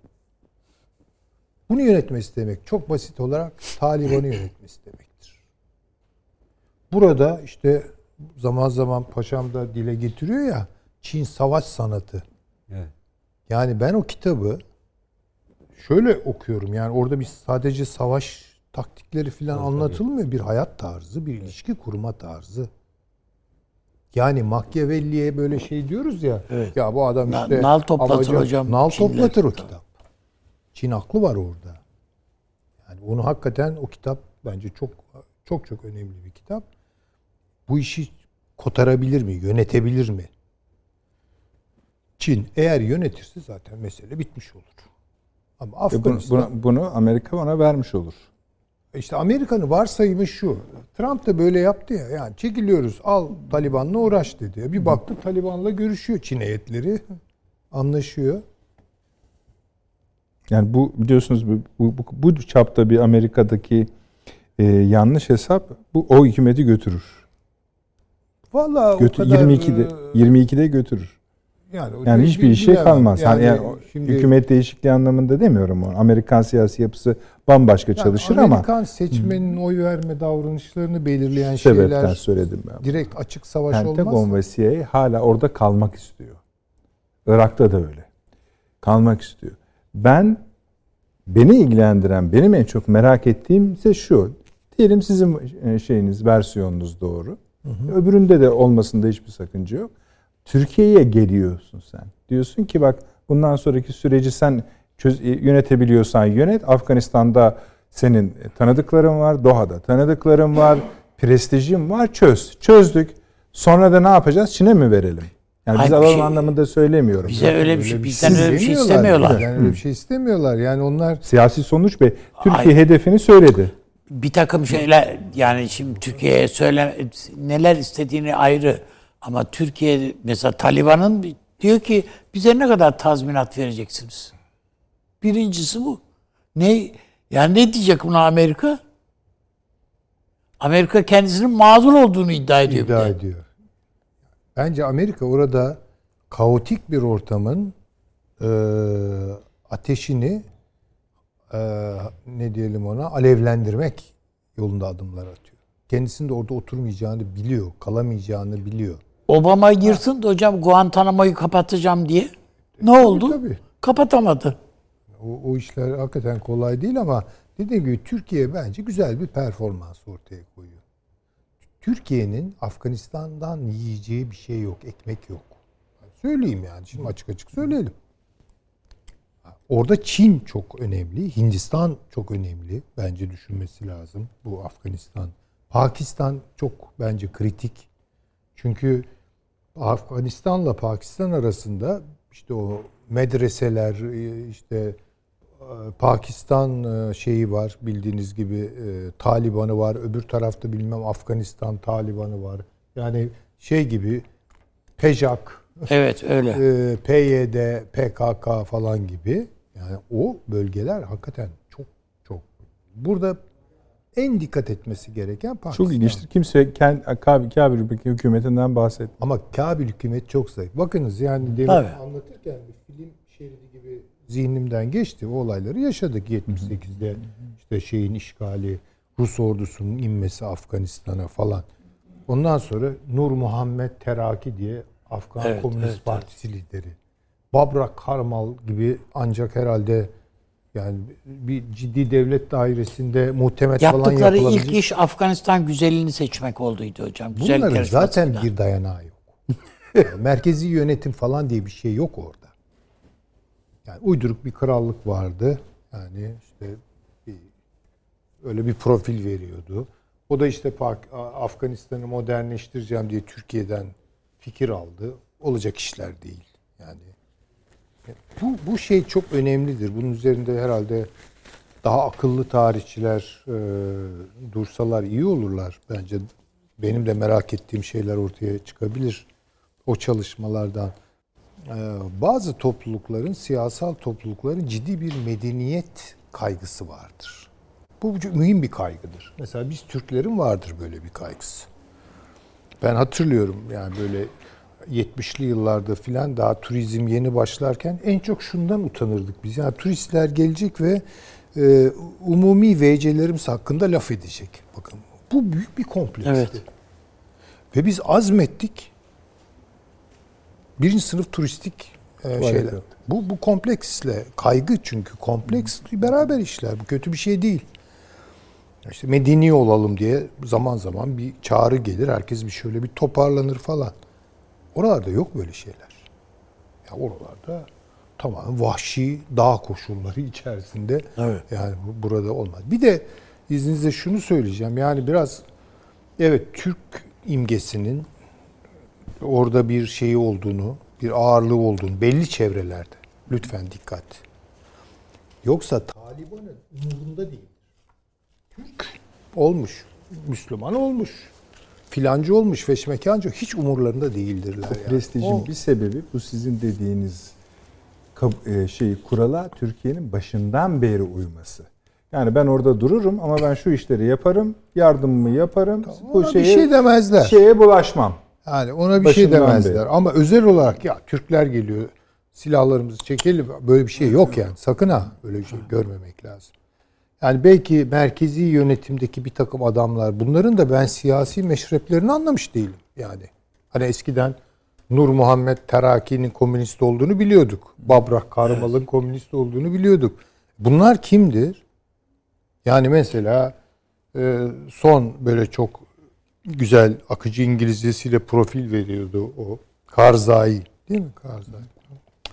Bunu yönetmesi demek çok basit olarak Taliban'ı yönetmesi demektir. Burada işte zaman zaman paşam da dile getiriyor ya Çin savaş sanatı. Evet. Yani ben o kitabı şöyle okuyorum. Yani orada bir sadece savaş taktikleri falan anlatılmıyor. Bir hayat tarzı, bir ilişki kurma tarzı. Yani Machiavelli'ye böyle şey diyoruz ya. Evet. Ya bu adam işte nal toplatır amacı- hocam Nal Çinler. toplatır o kitap. Çin aklı var orada. Yani onu hakikaten o kitap bence çok çok çok önemli bir kitap. Bu işi kotarabilir mi? Yönetebilir mi? Çin eğer yönetirse zaten mesele bitmiş olur. Ama bunu, Afganistan bunu, bunu Amerika ona vermiş olur. işte Amerika'nın varsayımı şu. Trump da böyle yaptı ya. Yani çekiliyoruz al Taliban'la uğraş dedi. Bir baktı Taliban'la görüşüyor Çin heyetleri. Anlaşıyor. Yani bu biliyorsunuz bu, bu, bu, çapta bir Amerika'daki e, yanlış hesap bu o hükümeti götürür. Vallahi Götür, o kadar 22'de e, 22'de götürür. yani, Yani bir- hiçbir işe bilemem. kalmaz. Yani, yani şimdi- hükümet değişikliği anlamında demiyorum onu. Amerikan siyasi yapısı bambaşka yani çalışır ama Amerikan seçmenin oy verme davranışlarını belirleyen şeyler söyledim ben. direkt açık savaş Pentagon olmaz. ve CIA hala orada kalmak istiyor. Irak'ta da öyle. Kalmak istiyor. Ben beni ilgilendiren, benim en çok merak ettiğim ise şu. Diyelim sizin e, şeyiniz, versiyonunuz doğru. Öbüründe de olmasında hiçbir sakınca yok. Türkiye'ye geliyorsun sen. Diyorsun ki bak bundan sonraki süreci sen çöz, e, yönetebiliyorsan yönet. Afganistan'da senin tanıdıkların var. Doha'da tanıdıkların var. Prestijin var. Çöz. Çözdük. Sonra da ne yapacağız? Çin'e mi verelim? Yani biz Hayır, alalım şey- anlamında söylemiyorum. Bize öyle bir şey, bizden öyle bir şey istemiyorlar. Yani öyle bir şey istemiyorlar. Yani onlar Siyasi sonuç Bey Türkiye Hayır. hedefini söyledi. bir takım şeyler yani şimdi Türkiye'ye söyle neler istediğini ayrı ama Türkiye mesela Taliban'ın diyor ki bize ne kadar tazminat vereceksiniz? Birincisi bu. Ne yani ne diyecek buna Amerika? Amerika kendisinin mağdur olduğunu iddia ediyor. iddia ediyor. Bence Amerika orada kaotik bir ortamın e, ateşini e, ne diyelim ona alevlendirmek yolunda adımlar atıyor. Kendisinin de orada oturmayacağını biliyor, kalamayacağını biliyor. Obama yırtın da hocam Guantanamo'yu kapatacağım diye. Ne oldu? tabii. Kapatamadı. O, o işler hakikaten kolay değil ama dediğim gibi Türkiye bence güzel bir performans ortaya koyuyor. Türkiye'nin Afganistan'dan yiyeceği bir şey yok, ekmek yok. Söyleyeyim yani şimdi açık açık söyleyelim. Orada Çin çok önemli, Hindistan çok önemli bence düşünmesi lazım bu Afganistan. Pakistan çok bence kritik. Çünkü Afganistan'la Pakistan arasında işte o medreseler işte Pakistan e, şeyi var bildiğiniz gibi e, Taliban'ı var. Öbür tarafta bilmem Afganistan Taliban'ı var. Yani şey gibi PEJAK, Evet öyle. e, PYD, PKK falan gibi. Yani o bölgeler hakikaten çok çok. Burada en dikkat etmesi gereken Pakistan. Çok ilginçtir. Kimse kendi Kabil, Kabil hükümetinden bahsetmiyor. Ama Kabil hükümet çok zayıf. Bakınız yani demin anlatırken bir film şeridi gibi zihnimden geçti. O olayları yaşadık 78'de. işte şeyin işgali, Rus ordusunun inmesi Afganistan'a falan. Ondan sonra Nur Muhammed Teraki diye Afgan Evet, Komünist evet, Partisi lideri. Babrak Karmal gibi ancak herhalde yani bir ciddi devlet dairesinde muhtemet falan Yaptıkları yapılabilecek. ilk iş Afganistan güzelliğini seçmek olduydu hocam. Güzellik Bunların zaten falan. bir dayanağı yok. [laughs] Merkezi yönetim falan diye bir şey yok orada. Yani uyduruk bir krallık vardı. Yani işte bir, öyle bir profil veriyordu. O da işte Afganistan'ı modernleştireceğim diye Türkiye'den fikir aldı. Olacak işler değil. Yani bu, bu şey çok önemlidir. Bunun üzerinde herhalde daha akıllı tarihçiler e, dursalar iyi olurlar. Bence benim de merak ettiğim şeyler ortaya çıkabilir o çalışmalardan. E, bazı toplulukların, siyasal toplulukların ciddi bir medeniyet kaygısı vardır. Bu mühim bir kaygıdır. Mesela biz Türklerin vardır böyle bir kaygısı. Ben hatırlıyorum yani böyle 70'li yıllarda filan daha turizm yeni başlarken en çok şundan utanırdık biz. Yani turistler gelecek ve e, umumi VC'lerimiz hakkında laf edecek. Bakın bu büyük bir kompleksti. Evet. Ve biz azmettik. Birinci sınıf turistik e, şeyler. Bu, bu kompleksle, kaygı çünkü kompleks beraber işler. Bu kötü bir şey değil. İşte medeni olalım diye zaman zaman bir çağrı gelir. Herkes bir şöyle bir toparlanır falan. Oralarda yok böyle şeyler. Ya oralarda tamamen vahşi dağ koşulları [laughs] içerisinde Evet. yani bu burada olmaz. Bir de izninizle şunu söyleyeceğim. Yani biraz evet Türk imgesinin orada bir şeyi olduğunu, bir ağırlığı olduğunu belli çevrelerde. Lütfen dikkat. Yoksa Taliban'ın umurunda değil. Türk olmuş, Müslüman olmuş, filancı olmuş, feşmekancı hiç umurlarında değildirler. yani. Prestijin O- bir sebebi bu sizin dediğiniz e, şeyi kurala Türkiye'nin başından beri uyması. Yani ben orada dururum ama ben şu işleri yaparım, yardımımı yaparım. bu ona bir şeye, şey demezler. Şeye bulaşmam. Yani ona bir şey Başından demezler. beri. Ama özel olarak ya Türkler geliyor silahlarımızı çekelim böyle bir şey yok yani. Sakın ha böyle bir şey görmemek lazım. Yani belki merkezi yönetimdeki bir takım adamlar bunların da ben siyasi meşreplerini anlamış değilim yani. Hani eskiden Nur Muhammed Teraki'nin komünist olduğunu biliyorduk. Babrak Karmal'ın komünist olduğunu biliyorduk. Bunlar kimdir? Yani mesela e, son böyle çok güzel akıcı İngilizcesiyle profil veriyordu o Karzai değil mi Karzai?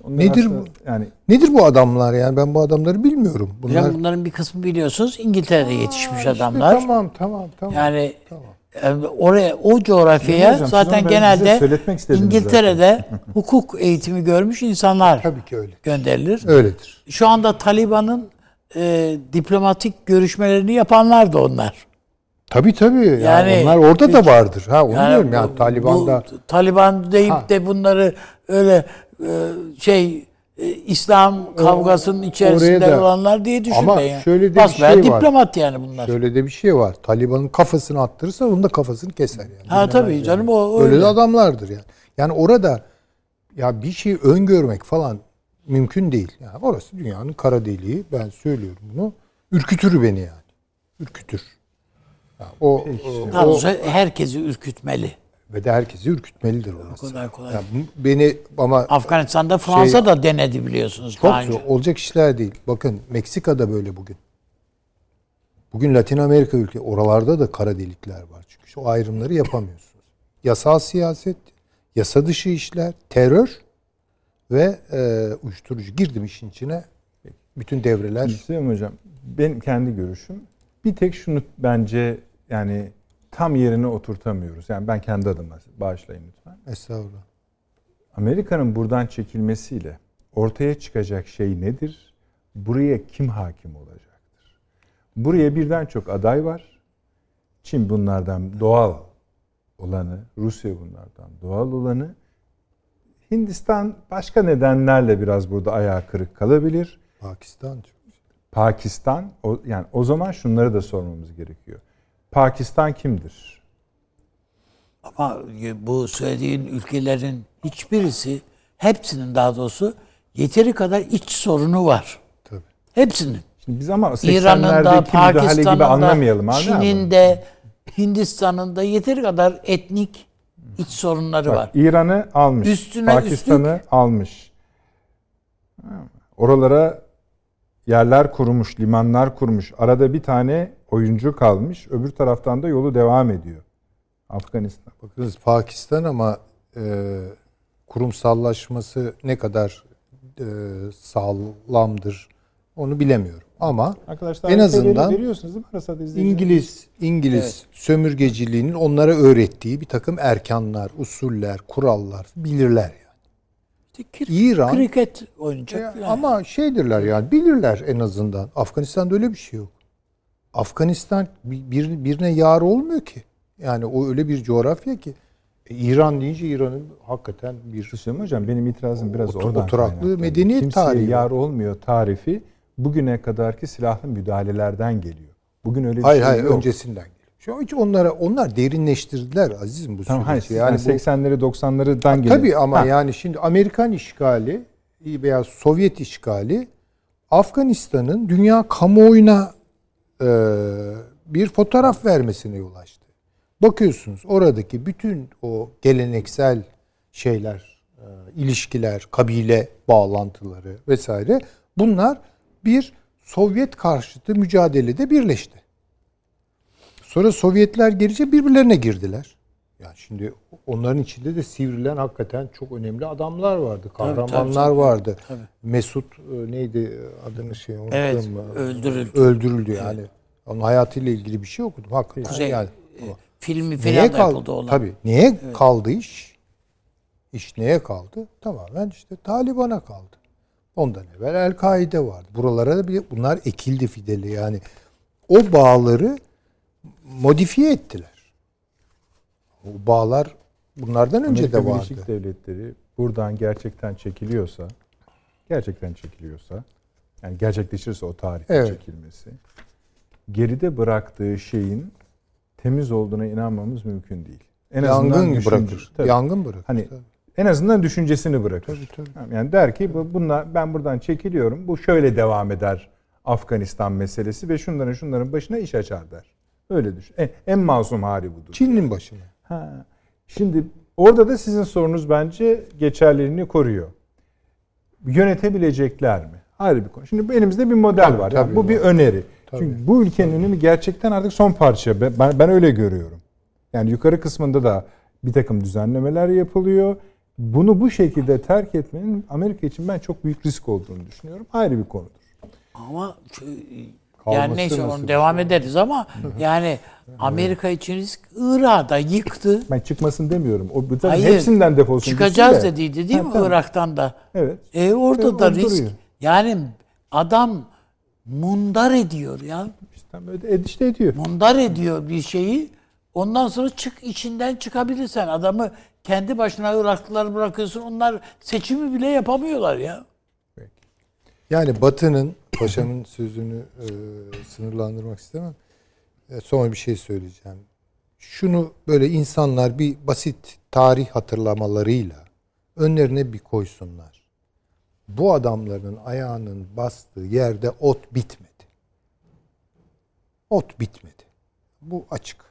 Onlar Nedir bu? Yani Nedir bu adamlar yani ben bu adamları bilmiyorum. Bunlar Hocam bunların bir kısmı biliyorsunuz İngiltere'de yetişmiş İşte adamlar. tamam tamam tamam. Yani Tamam. e, oraya o coğrafyaya Hocam, zaten genelde İngiltere'de [laughs] hukuk eğitimi görmüş insanlar Tabii ki öyle. gönderilir. Öyledir. Şu anda Taliban'ın e, diplomatik görüşmelerini yapanlar da onlar. Tabii tabii. Yani, Yani- onlar orada da vardır. Ha onu diyorum bu- yani Taliban'da. bu Taliban deyip Ha. de bunları öyle e, şey e, İslam kavgasının içerisinde da- olanlar diye düşünmeyin. Ama yani. şöyle de bir Basbayağı şey var. diplomat yani bunlar. Şöyle de bir şey var. Taliban'ın kafasını attırırsa onun da kafasını keser yani. ha tabii canım o Öyle öyle. de adamlardır yani. Yani orada ya bir şey öngörmek falan mümkün değil. Yani orası dünyanın kara deliği. Ben söylüyorum bunu. Ürkütür beni yani. Ürkütür. O, o- o- herkesi ürkütmeli. ve de herkesi ürkütmelidir O orası. kadar kolay. Yani beni ama Afganistan'da Fransa da denedi biliyorsunuz Şey- çok daha önce. zor. Olacak işler değil. Bakın Meksika'da böyle bugün. Bugün Latin Amerika ülke oralarda da kara delikler var. Çünkü şu ayrımları yapamıyorsunuz. Yasal siyaset, yasa dışı işler, terör ve e, uyuşturucu girdim işin içine. Bütün devreler Hüseyin Hocam benim kendi görüşüm bir tek şunu bence yani tam yerine oturtamıyoruz. Yani ben kendi adıma bağışlayın lütfen. estağfurullah. Amerika'nın buradan çekilmesiyle ortaya çıkacak şey nedir? Buraya kim hakim olacaktır? Buraya birden çok aday var. Çin bunlardan doğal olanı, Rusya bunlardan doğal olanı. Hindistan başka nedenlerle biraz burada ayağı kırık kalabilir. Pakistan çok. Pakistan o, yani o zaman şunları da sormamız gerekiyor. Pakistan kimdir? Ama bu söylediğin ülkelerin hiçbirisi, hepsinin daha doğrusu yeteri kadar iç sorunu var. Tabii. Hepsinin. Şimdi biz ama İran'ın da, 80'lerdeki müdahale gibi anlamayalım. Çin'in de, Hindistan'ın da yeteri kadar etnik iç sorunları Bak, var. İran'ı almış. Üstüne Pakistan'ı almış. Ha, Oralara yerler kurmuş, limanlar kurmuş. Arada bir tane oyuncu kalmış. Öbür taraftan da yolu devam ediyor. Afganistan. Bakınız Pakistan ama e, kurumsallaşması ne kadar e, sağlamdır onu bilemiyorum. Ama Arkadaşlar En azından veriyorsunuz değil mi? İngiliz İngiliz sömürgeciliğinin onlara öğrettiği bir takım erkanlar, usuller, kurallar bilirler yani. İşte kir- İran- kriket oynayacak Ya, filan. ama şeydirler yani bilirler en azından. Afganistan'da öyle bir şey yok. Afganistan bir, bir- birine yar olmuyor ki. Yani o öyle bir coğrafya ki. E, İran deyince İran'ın hakikaten bir Hüseyin Hocam benim itirazım biraz Otur- oradan oturaklı medeniyet Kimseye tarihi var. yar olmuyor tarifi bugüne kadarki silahlı müdahalelerden geliyor. Bugün öyle bir Hayır şey hayır yok. öncesinden geliyor. Şu an hiç onlara onlar derinleştirdiler azizim bu Tamam hayır. süreci. Yani, Yani bu 80'leri 90'lardan geliyor. Tabii ama Ha, yani şimdi Amerikan işgali veya Sovyet işgali Afganistan'ın dünya kamuoyuna bir fotoğraf vermesine yol açtı. Bakıyorsunuz oradaki bütün o geleneksel şeyler, e, ilişkiler, kabile bağlantıları vesaire bunlar bir Sovyet karşıtı mücadelede birleşti. Sonra Sovyetler gelince birbirlerine girdiler. Yani şimdi onların içinde de sivrilen hakikaten çok önemli adamlar vardı. Kahramanlar tabii, tabii. vardı. Tabii. Mesut e, neydi adını şey unuttum. Evet, mu? öldürüldü. Öldürüldü yani. Onun hayatıyla ilgili bir şey okudum. Hakikaten Kuzey yani. e, filmi falan da kaldı? yapıldı olan. Tabii. Neye kaldı iş? İş neye kaldı? Tamamen işte Taliban'a kaldı. Ondan evvel El-Kaide vardı. Buralara da bir, bunlar ekildi fideli yani. O bağları modifiye ettiler. O bağlar bunlardan önce Amerika de vardı. Birleşik Devletleri buradan gerçekten çekiliyorsa, gerçekten çekiliyorsa, yani gerçekleşirse o tarihte Evet. çekilmesi, geride bıraktığı şeyin temiz olduğuna inanmamız mümkün değil. En Yangın düşünce- bırakır. Tabii. Yangın bırakır. Hani tabii. en azından düşüncesini bırakır. Tabii, tabii. Yani der ki bu- bunlar ben buradan çekiliyorum. Bu şöyle devam eder Afganistan meselesi ve şunların şunların başına iş açar der. Öyle düşün. En, en masum hali budur. Çin'in başına. Ha. Şimdi orada da sizin sorunuz bence geçerliliğini koruyor. Yönetebilecekler mi? Ayrı bir konu. Şimdi elimizde bir model Tabii, var. tabii Yani bu var. bir öneri. Tabii. Çünkü bu ülkenin önemi gerçekten artık son parça. Ben, ben- ben öyle görüyorum. Yani yukarı kısmında da bir takım düzenlemeler yapılıyor. Bunu bu şekilde terk etmenin Amerika için ben çok büyük risk olduğunu düşünüyorum. Ayrı bir konudur. Ama Kalması yani neyse onu devam ederiz ama yani Amerika için risk Irak'ı da yıktı. Ben çıkmasın demiyorum. O bütün Hayır. hepsinden defolsun. Çıkacağız de. dediydi değil Ha, mi tamam. Irak'tan da? Evet. E orada E, da risk. duruyor. Yani adam mundar ediyor ya. İşte öyle işte ediyor. Mundar ediyor bir şeyi. Ondan sonra çık içinden çıkabilirsen adamı kendi başına Iraklılar bırakıyorsun. Onlar seçimi bile yapamıyorlar ya. Yani Batı'nın, paşamın [clears throat] sözünü e, sınırlandırmak istemem. E, son bir şey söyleyeceğim. Şunu böyle insanlar bir basit tarih hatırlamalarıyla önlerine bir koysunlar. Bu adamların ayağının bastığı yerde ot bitmedi. Ot bitmedi. Bu açık.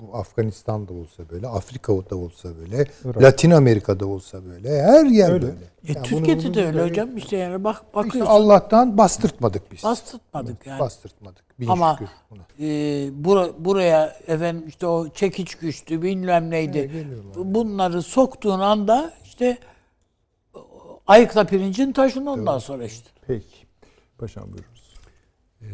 Bu Afganistan'da olsa böyle, Afrika'da olsa böyle, Irak. Latin Amerika'da olsa böyle, her yer Öyle. böyle. E, Yani Türkiye'de bunu- de öyle böyle- hocam. İşte yani bak İşte bakıyorsun. Allah'tan bastırtmadık biz. bastırtmadık yani. Bastırtmadık. Bin Ama şükür buna. e, bura- buraya efendim işte o çekiç güçtü bilmem neydi. Evet, geliyorlar. Bunları soktuğun anda işte ayıkla pirincin taşın ondan sonra işte. Peki. Paşam buyurunuz.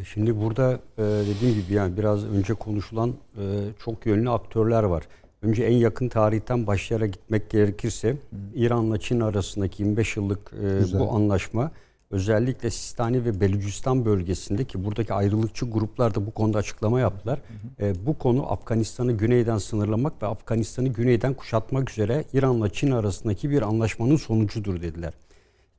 E, Şimdi burada e, dediğim gibi yani biraz önce konuşulan e, çok yönlü aktörler var. Önce en yakın tarihten başlayarak gitmek gerekirse İran'la Çin arasındaki 25 yıllık e, Güzel. bu anlaşma özellikle Sistani ve Belucistan bölgesinde ki buradaki ayrılıkçı gruplar da bu konuda açıklama yaptılar. E, bu konu Afganistan'ı güneyden sınırlamak ve Afganistan'ı güneyden kuşatmak üzere İran'la Çin arasındaki bir anlaşmanın sonucudur dediler.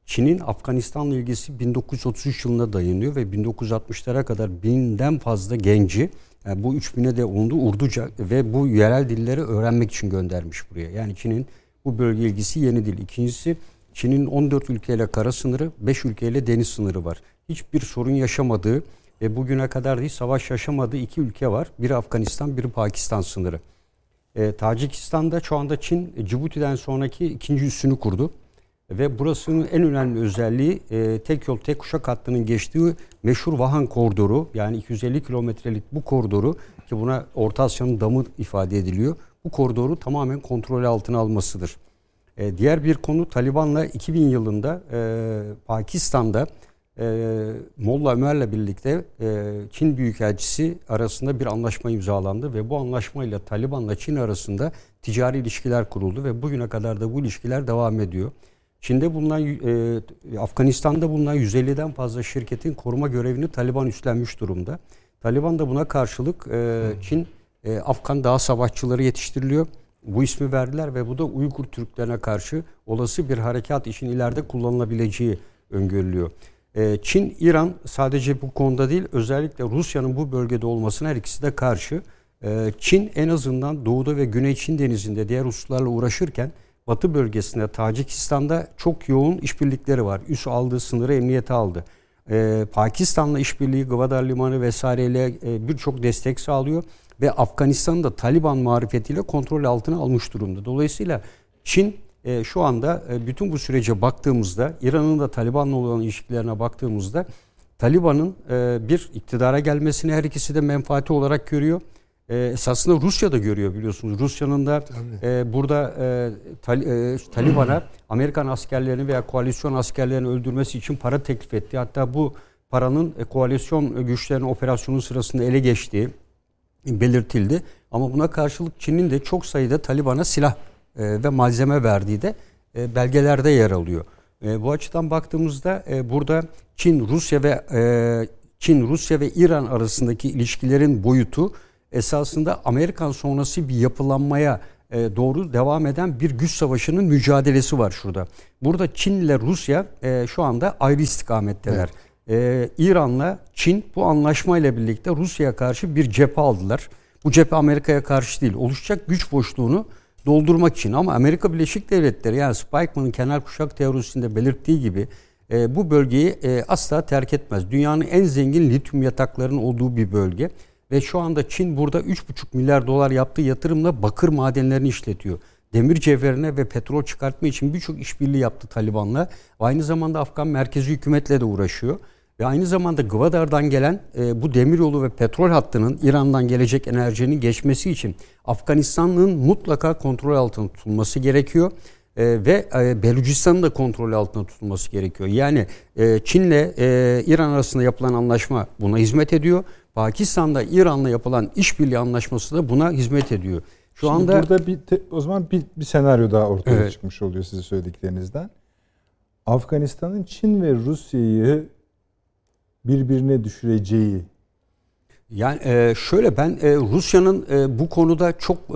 Çin'in Afganistan'la ilgisi 1933 yılına dayanıyor ve 1960'lara kadar binden fazla genci yani bu 3000'e de oldu Urduca ve bu yerel dilleri öğrenmek için göndermiş buraya. Yani Çin'in bu bölge ilgisi yeni değil. İkincisi Çin'in 14 ülkeyle kara sınırı, 5 ülkeyle deniz sınırı var. Hiçbir sorun yaşamadığı ve bugüne kadar değil savaş yaşamadığı iki ülke var. Biri Afganistan, biri Pakistan sınırı. E, Tacikistan'da şu anda Çin e, Cibuti'den sonraki ikinci üssünü kurdu. Ve burasının en önemli özelliği e, tek yol tek kuşak hattının geçtiği meşhur Vahan koridoru yani 250 kilometrelik bu koridoru ki buna Orta Asya'nın damı ifade ediliyor. Bu koridoru tamamen kontrol altına almasıdır. E, diğer bir konu Taliban'la 2000 yılında e, Pakistan'da e, Molla Ömer'le birlikte e, Çin Büyükelçisi arasında bir anlaşma imzalandı ve bu anlaşmayla Taliban'la Çin arasında ticari ilişkiler kuruldu ve bugüne kadar da bu ilişkiler devam ediyor. Çin'de bulunan, e, Afganistan'da bulunan 150'den fazla şirketin koruma görevini Taliban üstlenmiş durumda. Taliban da buna karşılık e, Çin, e, Afgan dağ savaşçıları yetiştiriliyor. Bu ismi verdiler ve bu da Uygur Türklerine karşı olası bir harekat için ileride kullanılabileceği öngörülüyor. E, Çin, İran sadece bu konuda değil özellikle Rusya'nın bu bölgede olmasına her ikisi de karşı. E, Çin en azından doğuda ve güney Çin denizinde diğer hususlarla uğraşırken batı bölgesinde Tacikistan'da çok yoğun işbirlikleri var. Üs aldığı sınırı emniyete aldı. Ee, Pakistan'la işbirliği Gwadar Limanı vesaireyle e, birçok destek sağlıyor ve Afganistan'da Taliban marifetiyle kontrol altına almış durumda. Dolayısıyla Çin e, şu anda e, bütün bu sürece baktığımızda İran'ın da Taliban'la olan ilişkilerine baktığımızda Taliban'ın e, bir iktidara gelmesini her ikisi de menfaati olarak görüyor. E, esasında Rusya da görüyor biliyorsunuz. Rusya'nın da e, burada e, tal, e, Taliban'a Amerikan askerlerini veya koalisyon askerlerini öldürmesi için para teklif etti. Hatta bu paranın e, koalisyon güçlerinin operasyonu sırasında ele geçtiği belirtildi. Ama buna karşılık Çin'in de çok sayıda Taliban'a silah e, ve malzeme verdiği de e, belgelerde yer alıyor. E, bu açıdan baktığımızda e, burada Çin, Rusya ve e, Çin, Rusya ve İran arasındaki ilişkilerin boyutu esasında Amerikan sonrası bir yapılanmaya e, doğru devam eden bir güç savaşının mücadelesi var şurada. Burada Çin ile Rusya e, şu anda ayrı istikametteler. Evet. E, İran'la Çin bu anlaşmayla birlikte Rusya'ya karşı bir cephe aldılar. Bu cephe Amerika'ya karşı değil. Oluşacak güç boşluğunu doldurmak için ama Amerika Birleşik Devletleri yani Spikeman'ın kenar kuşak teorisinde belirttiği gibi e, bu bölgeyi e, asla terk etmez. Dünyanın en zengin lityum yataklarının olduğu bir bölge. Ve şu anda Çin burada 3,5 milyar dolar yaptığı yatırımla bakır madenlerini işletiyor. Demir cevherine ve petrol çıkartma için birçok işbirliği yaptı Taliban'la. Aynı zamanda Afgan merkezi hükümetle de uğraşıyor. Ve aynı zamanda Gwadar'dan gelen e, bu demiryolu ve petrol hattının İran'dan gelecek enerjinin geçmesi için Afganistan'ın mutlaka kontrol altında tutulması gerekiyor. E, ve e, Belucistan'ın da kontrol altında tutulması gerekiyor. Yani e, Çin'le e, İran arasında yapılan anlaşma buna hizmet ediyor. Pakistan'da İran'la yapılan işbirliği anlaşması da buna hizmet ediyor. Şu Şimdi anda burada bir te, o zaman bir, bir senaryo daha ortaya evet. çıkmış oluyor size söylediklerinizden. Afganistan'ın Çin ve Rusya'yı birbirine düşüreceği yani e, şöyle ben e, Rusya'nın e, bu konuda çok e,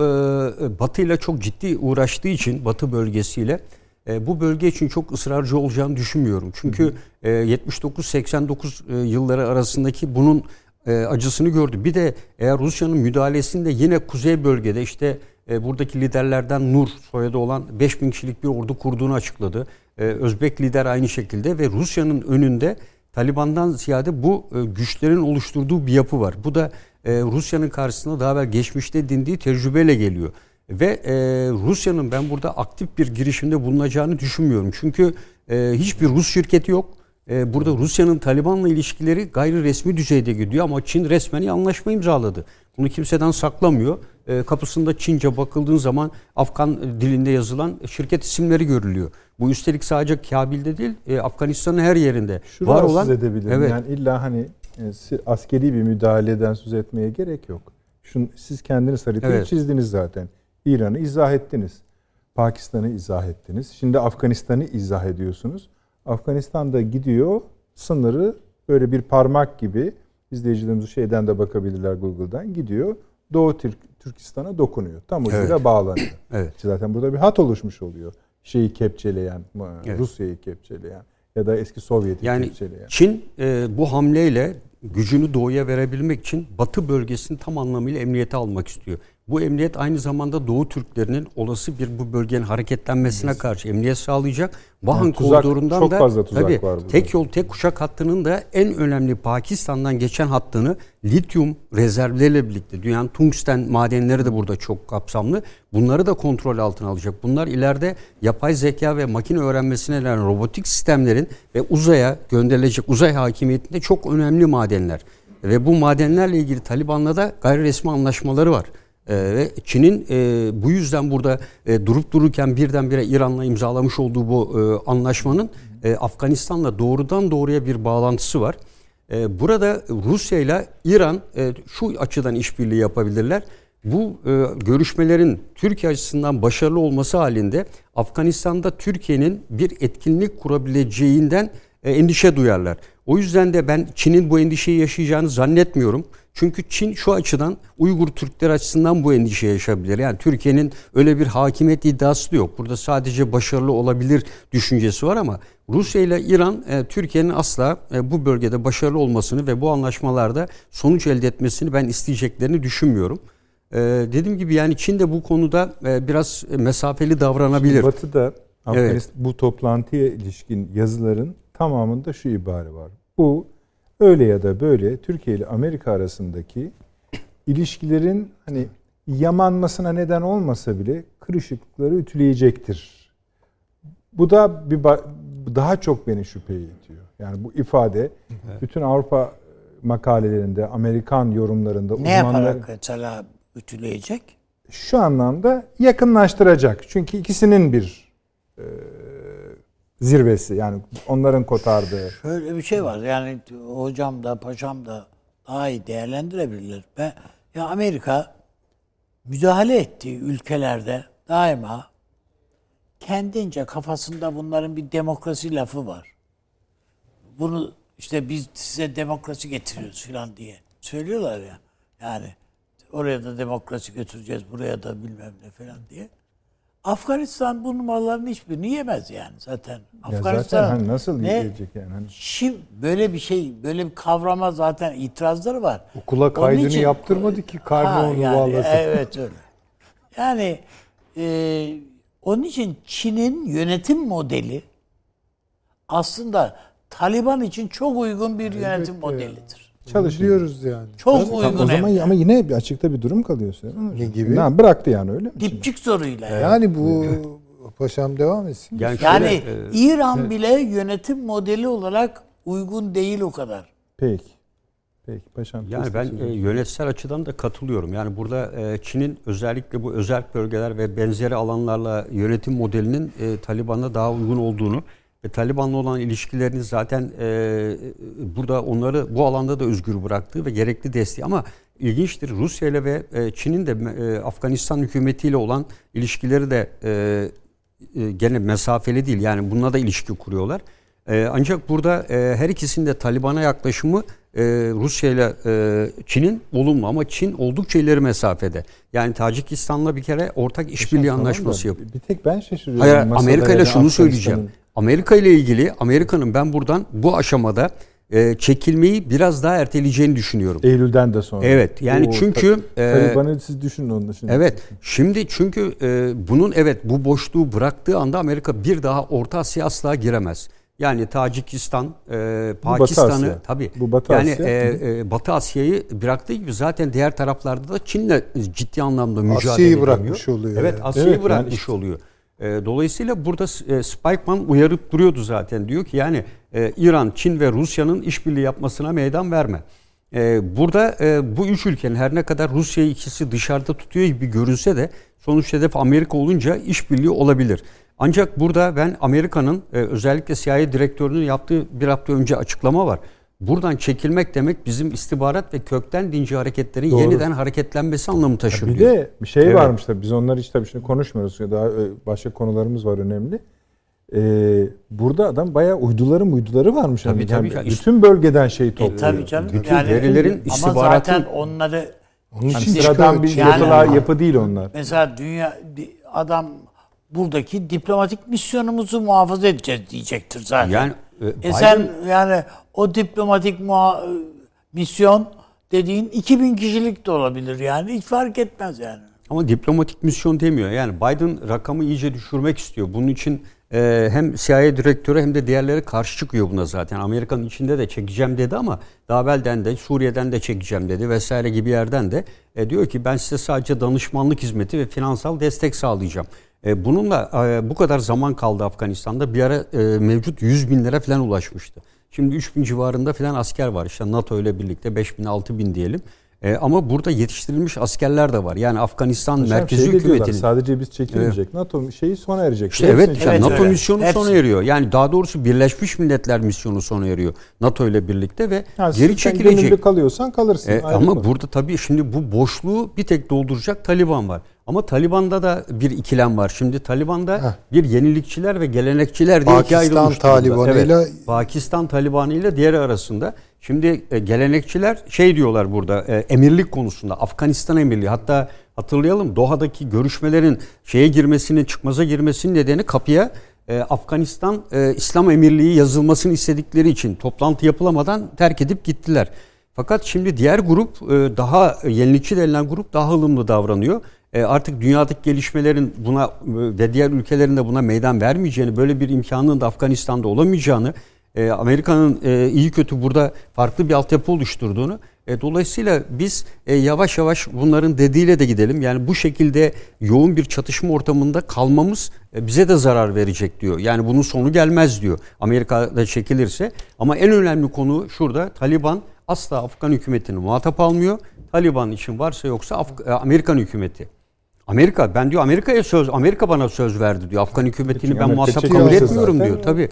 Batı ile çok ciddi uğraştığı için Batı bölgesiyle e, bu bölge için çok ısrarcı olacağını düşünmüyorum. Çünkü e, 79-89 e, yılları arasındaki bunun e, acısını gördü. Bir de eğer Rusya'nın müdahalesinde yine kuzey bölgede işte e, buradaki liderlerden Nur soyadı olan 5000 kişilik bir ordu kurduğunu açıkladı. E, Özbek lider aynı şekilde ve Rusya'nın önünde Taliban'dan ziyade bu e, güçlerin oluşturduğu bir yapı var. Bu da e, Rusya'nın karşısında daha evvel geçmişte dindiği tecrübeyle geliyor. Ve e, Rusya'nın ben burada aktif bir girişimde bulunacağını düşünmüyorum. Çünkü e, hiçbir Rus şirketi yok. E, burada Rusya'nın Taliban'la ilişkileri gayri resmi düzeyde gidiyor ama Çin resmen anlaşma imzaladı. Bunu kimseden saklamıyor. E, kapısında Çince bakıldığın zaman Afgan dilinde yazılan şirket isimleri görülüyor. Bu üstelik sadece Kabil'de değil, e, Afganistan'ın her yerinde Şunu var olan. edebilirim. Evet. Yani illa hani askeri bir müdahaleden söz etmeye gerek yok. Şun, siz kendiniz haritayı evet. çizdiniz zaten. İran'ı izah ettiniz. Pakistan'ı izah ettiniz. Şimdi Afganistan'ı izah ediyorsunuz. Afganistan'da gidiyor sınırı böyle bir parmak gibi izleyicilerimiz şeyden de bakabilirler Google'dan gidiyor. Doğu Türk, Türkistan'a dokunuyor. Tam ucuyla evet. bağlanıyor. [clears throat] evet. Zaten burada bir hat oluşmuş oluyor. Şeyi kepçeleyen, evet. Rusya'yı kepçeleyen ya da eski Sovyet'i yani kepçeleyen. Çin e, bu hamleyle gücünü doğuya verebilmek için Batı bölgesini tam anlamıyla emniyete almak istiyor. Bu emniyet aynı zamanda Doğu Türklerinin olası bir bu bölgenin hareketlenmesine evet. karşı emniyet sağlayacak. Vahan yani tuzak, koridorundan çok da fazla tuzak tabii, var burada. tek yol tek kuşak hattının da en önemli Pakistan'dan geçen hattını lityum rezervleriyle birlikte dünyanın tungsten madenleri de burada çok kapsamlı. Bunları da kontrol altına alacak. Bunlar ileride yapay zeka ve makine öğrenmesine yani robotik sistemlerin ve uzaya gönderilecek uzay hakimiyetinde çok önemli madenler. Ve bu madenlerle ilgili Taliban'la da gayri resmi anlaşmaları var. Ee, ve Çin'in e, bu yüzden burada e, durup dururken birdenbire İran'la imzalamış olduğu bu e, anlaşmanın e, Afganistan'la doğrudan doğruya bir bağlantısı var. E, burada Rusya ile İran e, şu açıdan işbirliği yapabilirler. Bu e, görüşmelerin Türkiye açısından başarılı olması halinde Afganistan'da Türkiye'nin bir etkinlik kurabileceğinden e, endişe duyarlar. O yüzden de ben Çin'in bu endişeyi yaşayacağını zannetmiyorum. Çünkü Çin şu açıdan Uygur Türkler açısından bu endişe yaşayabilir. Yani Türkiye'nin öyle bir hakimiyet iddiası da yok. Burada sadece başarılı olabilir düşüncesi var ama Rusya ile İran e, Türkiye'nin asla e, bu bölgede başarılı olmasını ve bu anlaşmalarda sonuç elde etmesini ben isteyeceklerini düşünmüyorum. E, dediğim gibi yani Çin de bu konuda e, biraz mesafeli davranabilir. Batı'da evet. bu toplantıya ilişkin yazıların tamamında şu ibare var. Bu öyle ya da böyle Türkiye ile Amerika arasındaki ilişkilerin hani yamanmasına neden olmasa bile kırışıklıkları ütüleyecektir. Bu da bir daha çok beni şüpheye itiyor. Yani bu ifade evet. bütün Avrupa makalelerinde, Amerikan yorumlarında ne yaparak mesela ütüleyecek? Şu anlamda yakınlaştıracak. Çünkü ikisinin bir e, zirvesi yani onların kotardığı. Şöyle bir şey var yani hocam da paşam da daha iyi değerlendirebilirler. Ben, ya Amerika müdahale ettiği ülkelerde daima kendince kafasında bunların bir demokrasi lafı var. Bunu işte biz size demokrasi getiriyoruz falan diye söylüyorlar ya. Yani oraya da demokrasi götüreceğiz, buraya da bilmem ne falan diye. Afganistan bu numaraların hiçbirini yemez yani zaten. Afganistan ya zaten hani nasıl ne, yiyecek yani? Hani... Şimdi böyle bir şey, böyle bir kavrama zaten itirazları var. Okula kaydını için, yaptırmadı ki karnı onu yani, Evet öyle. Yani e, onun için Çin'in yönetim modeli aslında Taliban için çok uygun bir yönetim evet, modelidir. Çalışıyoruz yani. Çok Tabii, uygun. O zaman ama yine bir açıkta bir durum kalıyor. Ne gibi? Ne bıraktı yani öyle mi? Dipçik soruyla. Yani, yani bu paşam devam etsin. Yani, yani şöyle, İran evet. bile yönetim modeli olarak uygun değil o kadar. Peki. Peki paşam. Yani ben e, yönetsel açıdan da katılıyorum. Yani burada e, Çin'in özellikle bu özel bölgeler ve benzeri alanlarla yönetim modelinin e, Taliban'a daha uygun olduğunu ve Taliban'la olan ilişkilerini zaten e, burada onları bu alanda da özgür bıraktığı ve gerekli desteği ama ilginçtir Rusya ile ve e, Çin'in de e, Afganistan hükümetiyle olan ilişkileri de e, e, gene mesafeli değil yani bununla da ilişki kuruyorlar. E, ancak burada e, her ikisinin de Taliban'a yaklaşımı e, Rusya ile e, Çin'in olumlu ama Çin oldukça ileri mesafede. Yani Tacikistan'la bir kere ortak işbirliği anlaşması yapıyor. Bir tek ben şaşırıyorum. Hayır Amerika ile şunu söyleyeceğim. Amerika ile ilgili Amerika'nın ben buradan bu aşamada e, çekilmeyi biraz daha erteleyeceğini düşünüyorum. Eylül'den de sonra. Evet. Yani o, çünkü e, Taliban'ı siz düşünün onu şimdi. Evet. Şimdi çünkü e, bunun evet bu boşluğu bıraktığı anda Amerika bir daha Orta Asya asla giremez. Yani Tacikistan, e, Pakistan'ı tabii. Bu Batı yani Asya. E, e, Batı Asya'yı bıraktığı gibi zaten diğer taraflarda da Çin'le ciddi anlamda mücadele Asya'yı bırakmış oluyor. Evet, yani. Asya'yı evet, bırakmış yani işte. oluyor. E, dolayısıyla burada e, Spikeman uyarıp duruyordu zaten. Diyor ki yani e, İran, Çin ve Rusya'nın işbirliği yapmasına meydan verme. Burada bu üç ülkenin her ne kadar Rusya'yı ikisi dışarıda tutuyor gibi görünse de sonuç hedef Amerika olunca işbirliği olabilir. Ancak burada ben Amerika'nın özellikle CIA direktörünün yaptığı bir hafta önce açıklama var. Buradan çekilmek demek bizim istihbarat ve kökten dinci hareketlerin Doğru. yeniden hareketlenmesi anlamı taşır Bir diyor. de bir şey evet. varmış tabii biz onları hiç tabii şimdi konuşmuyoruz. Daha e, başka konularımız var önemli. Ee, burada adam bayağı uyduları uyduları varmış. Tabii, yani. tabii. Yani bütün bölgeden şey topluyor. E, tabii canım. Bütün yani, verilerin istihbaratın... Ama zaten onları onun için sıradan bir yani, yapılar, yapı değil onlar. Mesela dünya adam buradaki diplomatik misyonumuzu muhafaza edeceğiz diyecektir zaten. Yani e, e sen yani o diplomatik muha- misyon dediğin 2000 kişilik de olabilir yani hiç fark etmez yani. Ama diplomatik misyon demiyor. Yani Biden rakamı iyice düşürmek istiyor. Bunun için e, hem CIA direktörü hem de diğerleri karşı çıkıyor buna zaten. Amerika'nın içinde de çekeceğim dedi ama daha evvelden de Suriye'den de çekeceğim dedi vesaire gibi yerden de e, diyor ki ben size sadece danışmanlık hizmeti ve finansal destek sağlayacağım. E, bununla e, bu kadar zaman kaldı Afganistan'da. Bir ara e, mevcut 100 binlere falan ulaşmıştı. Şimdi 3 bin civarında falan asker var. İşte NATO ile birlikte 5 bin 6 bin diyelim. E, ama burada yetiştirilmiş askerler de var. Yani Afganistan Hocam merkezi şey hükümetinin... Sadece biz çekilecek. Evet. NATO şeyi sona erecek. İşte evet, evet yani NATO öyle. misyonu Hepsi. sona eriyor. Yani daha doğrusu Birleşmiş Milletler misyonu sona eriyor. NATO ile birlikte ve yani geri çekilecek. kalıyorsan kalırsın. E, ama burada tabii şimdi bu boşluğu bir tek dolduracak Taliban var. Ama Taliban'da da bir ikilem var. Şimdi Taliban'da Heh. bir yenilikçiler ve gelenekçiler diye ikiye Pakistan ayrılmış durumda. Taliban'ıyla- Evet, Pakistan Talibanı ile diğeri arasında. Şimdi e, gelenekçiler şey diyorlar burada e, emirlik konusunda Afganistan emirliği hatta hatırlayalım Doha'daki görüşmelerin şeye girmesinin çıkmaza girmesinin nedeni kapıya e, Afganistan e, İslam Emirliği yazılmasını istedikleri için toplantı yapılamadan terk edip gittiler. Fakat şimdi diğer grup e, daha yenilikçi denilen grup daha ılımlı davranıyor. E, Artık dünyadaki gelişmelerin buna ve diğer ülkelerin de buna meydan vermeyeceğini, böyle bir imkanın da Afganistan'da olamayacağını, e, Amerika'nın e, iyi kötü burada farklı bir altyapı oluşturduğunu, dolayısıyla biz yavaş yavaş bunların dediğiyle de gidelim. Yani bu şekilde yoğun bir çatışma ortamında kalmamız bize de zarar verecek diyor. Yani bunun sonu gelmez diyor. Amerika'da çekilirse. Ama en önemli konu şurada Taliban asla Afgan hükümetini muhatap almıyor. Taliban için varsa yoksa Af- Amerikan hükümeti. Amerika ben diyor Amerika'ya söz Amerika bana söz verdi diyor. Afgan hükümetini ben çekiyorsa kabul etmiyorum zaten diyor. Tabii.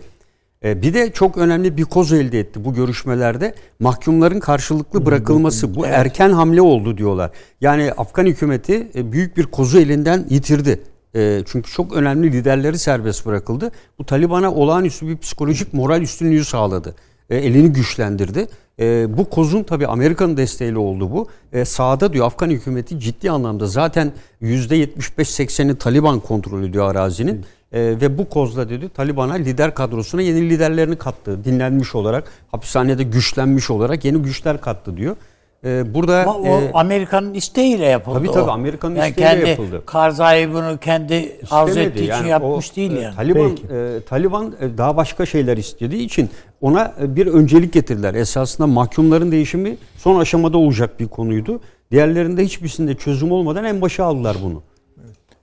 E, Bir de çok önemli bir koz elde etti bu görüşmelerde. Mahkumların karşılıklı bırakılması. Bu erken hamle oldu diyorlar. Yani Afgan hükümeti e, büyük bir kozu elinden yitirdi. E, Çünkü çok önemli liderleri serbest bırakıldı. Bu Taliban'a olağanüstü bir psikolojik moral üstünlüğü sağladı. E, Elini güçlendirdi. E, Bu kozun tabii Amerika'nın desteğiyle oldu bu. E, Sağda diyor Afgan hükümeti ciddi anlamda zaten %75-80'i Taliban kontrol ediyor arazinin. E, ve bu kozla dedi Taliban'a lider kadrosuna yeni liderlerini kattı. Dinlenmiş olarak, hapishanede güçlenmiş olarak yeni güçler kattı diyor. E, burada Ama o e, Amerika'nın isteğiyle yapıldı Tabii, tabii. Amerika'nın yani isteğiyle kendi yapıldı. Karzai bunu kendi arzu istemedi. ettiği için Yani yapmış o, değil e, yani. Taliban Peki. e, Taliban e, daha başka şeyler istediği için ona e, bir öncelik getirdiler. Esasında mahkumların değişimi son aşamada olacak bir konuydu. Diğerlerinde hiçbirisinde çözüm olmadan en başa aldılar bunu.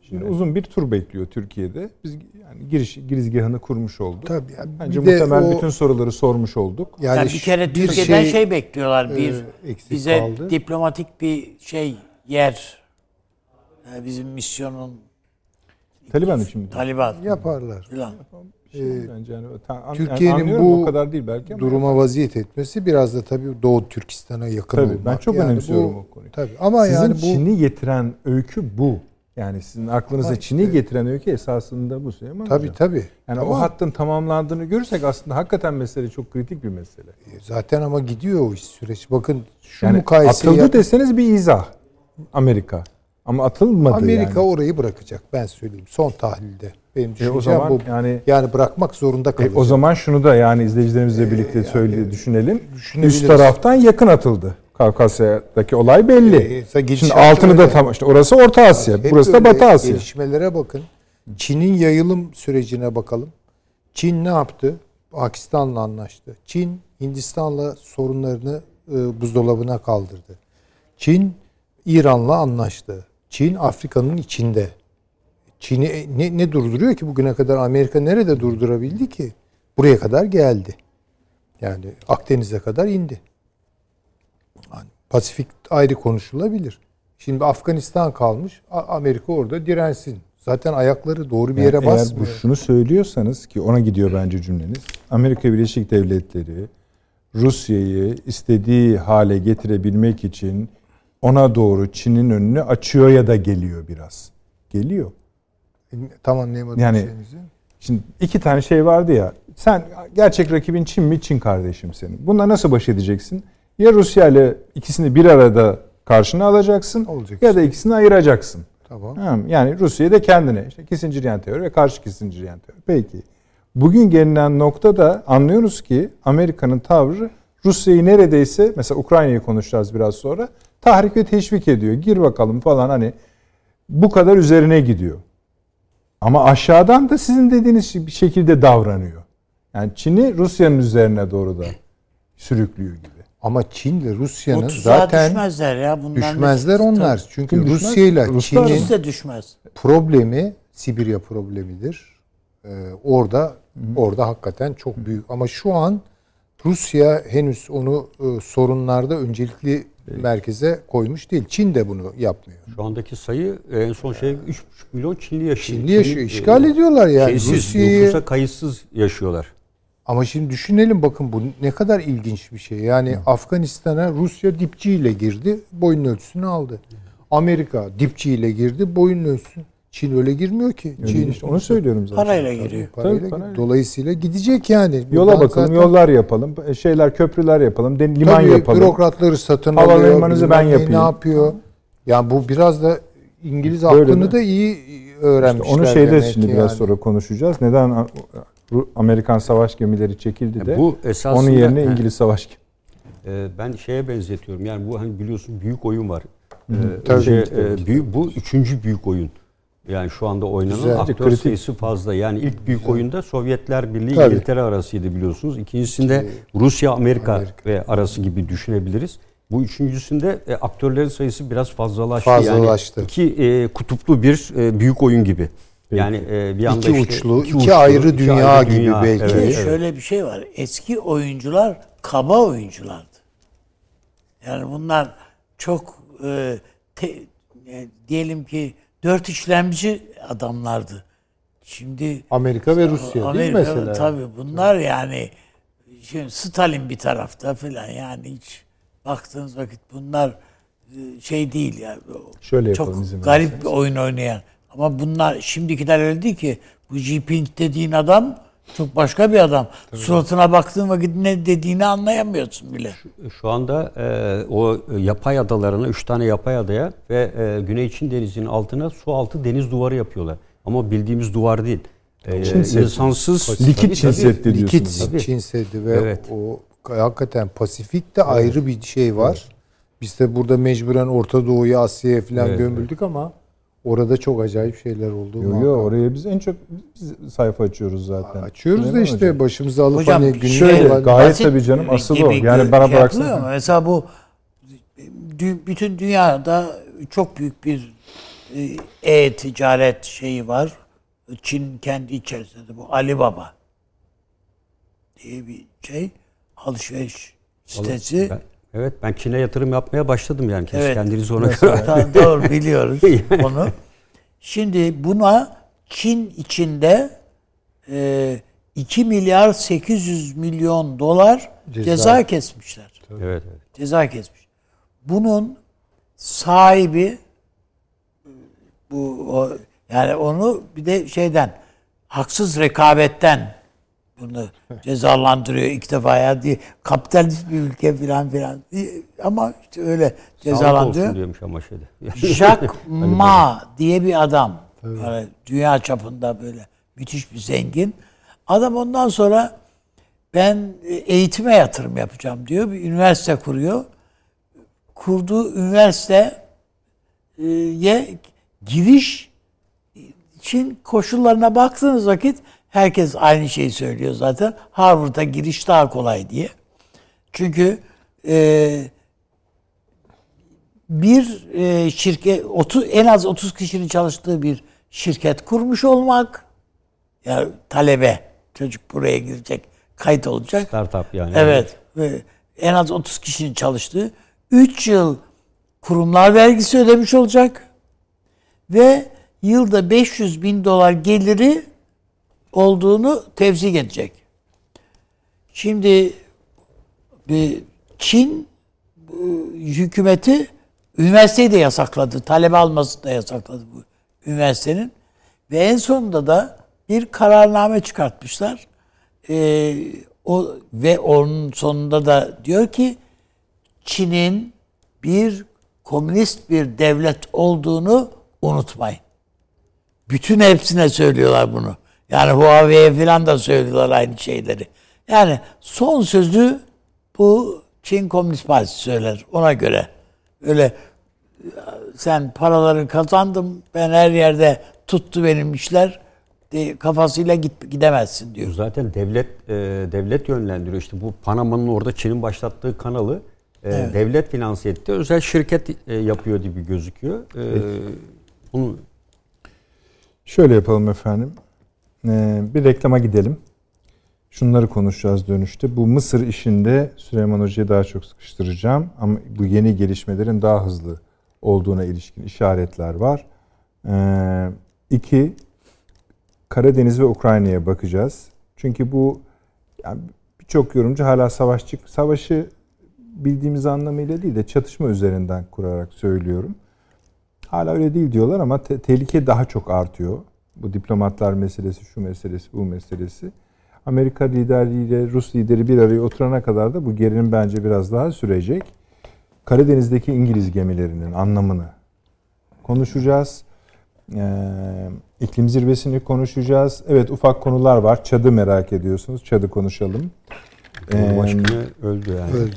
Şimdi uzun bir tur bekliyor Türkiye'de. Biz yani giriş girizgahını kurmuş olduk. Tabii. yani Bence muhtemelen o- bütün soruları sormuş olduk. yani, Yani bir kere bir Türkiye'den şey, bekliyorlar. Bir e, bize kaldı. diplomatik bir şey yer. Yani bizim misyonun Taliban için mi? Taliban yaparlar. falan. Bir şey bence yani, Türkiye'nin yani bu o kadar değil belki ama Duruma vaziyet etmesi biraz da tabii Doğu Türkistan'a yakın Tabii, olmak. ben çok Yani önemsiyorum bu- o konuyu. Tabii ama sizin yani bu Çin'i getiren öykü bu. Yani sizin aklınıza Ama Çin'i işte- getiren öykü esasında bu Süleyman tabii Hocam. tabii. Yani Ama o hattın tamamlandığını görürsek aslında hakikaten mesele çok kritik bir mesele. zaten ama gidiyor o iş süreç. Bakın şu Yani mukayeseyi atıldı yap- deseniz bir izah Amerika. Ama atılmadı Amerika yani. orayı bırakacak ben söyleyeyim son tahlilde. Benim E düşüncem o zaman bu. yani Yani bırakmak zorunda e, kalacak. o zaman şunu da yani izleyicilerimizle birlikte söyle düşünelim. Üst taraftan yakın atıldı. Kavkasya'daki olay belli. E, Şimdi altını da tam işte orası Orta Asya, Hep burası da. Batı Asya. Gelişmelere bakın. Çin'in yayılım sürecine bakalım. Çin ne yaptı? Pakistan'la anlaştı. Çin Hindistan'la sorunlarını e, buzdolabına kaldırdı. Çin İran'la anlaştı. Çin Afrika'nın içinde. Çin'i e, ne, ne durduruyor ki bugüne kadar Amerika nerede durdurabildi ki? Buraya kadar geldi. Yani Akdeniz'e kadar indi. Pasifik ayrı konuşulabilir. Şimdi Afganistan kalmış. Amerika orada dirensin. Zaten ayakları doğru bir Yani yere eğer bu basmıyor. şunu söylüyorsanız ki ona gidiyor bence cümleniz. Amerika Birleşik Devletleri Rusya'yı istediği hale getirebilmek için ona doğru Çin'in önünü açıyor ya da geliyor biraz. Geliyor. Tam anlayamadım Yani- şeyinizi. Şimdi iki tane şey vardı ya. Sen gerçek rakibin Çin mi? Çin kardeşim senin. Bununla nasıl baş edeceksin? Ya Rusya ile ikisini bir arada karşına alacaksın Olacak ya da işte. ikisini ayıracaksın. Tamam. Yani Rusya'yı da kendine. İşte Kissingeryen teori ve karşı Kissingeryen teori. Peki. Bugün gelinen noktada anlıyoruz ki Amerika'nın tavrı Rusya'yı neredeyse mesela Ukrayna'yı konuşacağız biraz sonra tahrik ve teşvik ediyor. Gir bakalım falan hani bu kadar üzerine gidiyor. Ama aşağıdan da sizin dediğiniz şekilde davranıyor. Yani Çin'i Rusya'nın üzerine doğru da sürüklüyor gibi. Ama Çin ile Rusya'nın zaten düşmezler ya. Bunlar düşmezler onlar. Çünkü Kim düşmez? Rusya ile Çin'in de düşmez. problemi Sibirya problemidir. Ee, orada orada hakikaten çok büyük. Ama şu an Rusya henüz onu e, sorunlarda öncelikli merkeze koymuş değil. Çin de bunu yapmıyor. Şu andaki sayı e, en son şey 3,5 milyon Çinli yaşıyor. Çinli yaşıyor. Çinli, İşgal e, ediyorlar yani. şeysiz, Rusya'yı nüfusa kayıtsız yaşıyorlar. Ama şimdi düşünelim bakın bu ne kadar ilginç bir şey. Yani Afganistan'a Rusya dipçiyle girdi, boyun ölçüsünü aldı. Amerika dipçiyle girdi boyun ölsün. Çin öyle girmiyor ki. Öyle Çin işte onu söylüyorum zaten. Parayla giriyor. Parayla Tabii, parayla. Dolayısıyla gidecek yani. Yola Buradan bakalım, zaten- yollar yapalım, şeyler köprüler yapalım, liman Tabii yapalım. bürokratları satın Havalimanınızı alıyor. ben bilmem ne yapayım. Ne yapıyor? Yani bu biraz da İngiliz Böyle aklını mi? da iyi öğrenmişler. Onu şeyde demek şimdi ki biraz yani. sonra konuşacağız. Neden Amerikan savaş gemileri çekildi de Bu esasında onun yerine He. İngiliz savaş gemileri. Ee, ben şeye benzetiyorum. Yani bu hani biliyorsun büyük oyun var. Ee, Tabii, önce, tabii. e, büyük, bu üçüncü büyük oyun. Yani şu anda oynanan Güzel. aktör Kritik. sayısı fazla. Yani ilk büyük oyunda Sovyetler Birliği Tabii. İngiltere arasıydı biliyorsunuz. İkincisinde Rusya Amerika, Amerika. ve arası gibi düşünebiliriz. Bu üçüncüsünde e, aktörlerin sayısı biraz fazlalaştı. Fazlalaştı. Yani iki e, kutuplu bir e, büyük oyun gibi. Yani e, bir anda İki işte uçlu, iki ayrı dünya gibi belki. Bir de Evet, evet. şöyle bir şey var. Eski oyuncular kaba oyunculardı. Yani bunlar çok e, te- e, diyelim ki dört işlemci adamlardı. Şimdi Amerika ve Rusya değil mi Amerika mesela? tabii bunlar yani şimdi Stalin bir tarafta falan yani hiç baktığınız vakit bunlar e, şey değil yani. Şöyle yapalım Çok izin garip bir oyun oynayan. Ama bunlar şimdikiler öyle değil ki. Bu Jinping dediğin adam çok başka bir adam. Suratına baktığın vakit ne dediğini anlayamıyorsun bile. Şu anda e, o yapay adalarına, üç tane yapay adaya ve e, Güney Çin Denizi'nin altına su altı deniz duvarı yapıyorlar. Ama bildiğimiz duvar değil. E, Çin Seddi. insansız Likit Çin Seddi Likit diyorsunuz. Tabii. Çin Seddi ve Evet. o hakikaten Pasifik'te ayrı bir şey var. Biz de burada mecburen Orta Doğu'ya, Asya'ya falan Evet, gömüldük ama orada çok acayip şeyler oldu. Yo, muhakkak. yo, oraya biz en çok biz sayfa açıyoruz zaten. Açıyoruz da işte Hocam. başımıza alıp Hocam, hani günlük şöyle, olan- gayet tabii canım, asıl o. Yani bana şey ama Mesela bu bütün dünyada çok büyük bir e, e-ticaret şeyi var. Çin kendi içerisinde bu Alibaba diye bir şey alışveriş sitesi. Ben- evet ben Çin'e yatırım yapmaya başladım yani. Kesin Evet. kendinizi ona göre. Tamam, doğru biliyoruz [laughs] onu. Şimdi buna Çin içinde e, 2 milyar 800 milyon dolar Ceza. ceza, kesmişler. evet, evet. Ceza kesmiş. Bunun sahibi bu o, yani onu bir de şeyden haksız rekabetten bunu cezalandırıyor ilk defa ya diye kapitalist bir ülke filan filan ama işte öyle Sağlık cezalandırıyor. olsun diyormuş ama şeyde. [laughs] Jacques Ma diye bir adam. Yani dünya çapında böyle müthiş bir zengin. Adam ondan sonra ben eğitime yatırım yapacağım diyor. Bir üniversite kuruyor. Kurduğu üniversiteye giriş için koşullarına baktığınız vakit herkes aynı şeyi söylüyor zaten. Harvard'a giriş daha kolay diye. Çünkü e, bir e, şirket 30 en az 30 kişinin çalıştığı bir şirket kurmuş olmak yani talebe çocuk buraya girecek kayıt olacak. Startup yani. Evet. Ve en az 30 kişinin çalıştığı 3 yıl kurumlar vergisi ödemiş olacak ve yılda 500 bin dolar geliri olduğunu tevzik edecek. Şimdi bir Çin hükümeti üniversiteyi de yasakladı. Talebe almasını da yasakladı bu üniversitenin. Ve en sonunda da bir kararname çıkartmışlar. Ee, o ve onun sonunda da diyor ki Çin'in bir komünist bir devlet olduğunu unutmayın. Bütün hepsine söylüyorlar bunu. Yani Huawei'ye falan da söylüyorlar aynı şeyleri. Yani son sözü bu Çin Komünist Partisi söyler ona göre. Öyle sen paraları kazandım ben her yerde tuttu benim işler kafasıyla git, gidemezsin diyor. Zaten devlet e, devlet yönlendiriyor. İşte bu Panama'nın orada Çin'in başlattığı kanalı e, devlet finanse etti. Özel şirket e, yapıyor gibi gözüküyor. E, bunu Şöyle yapalım efendim. Ee, bir reklama gidelim. Şunları konuşacağız dönüşte. Bu Mısır işinde Süleyman Hoca'yı daha çok sıkıştıracağım. Ama bu yeni gelişmelerin daha hızlı olduğuna ilişkin işaretler var. Ee, iki, Karadeniz ve Ukrayna'ya bakacağız. Çünkü bu yani birçok yorumcu hala savaşçı, savaşı bildiğimiz anlamıyla değil de çatışma üzerinden kurarak söylüyorum. hala öyle değil diyorlar ama te- tehlike daha çok artıyor. Bu diplomatlar meselesi, şu meselesi, bu meselesi. Amerika lideriyle Rus lideri bir araya oturana kadar da bu gerilim bence biraz daha sürecek. Karadeniz'deki İngiliz gemilerinin anlamını konuşacağız. Ee, iklim zirvesini konuşacağız. Evet ufak konular var. Çadı merak ediyorsunuz. Çadı konuşalım. Cumhurbaşkanı öldü yani. Öldü.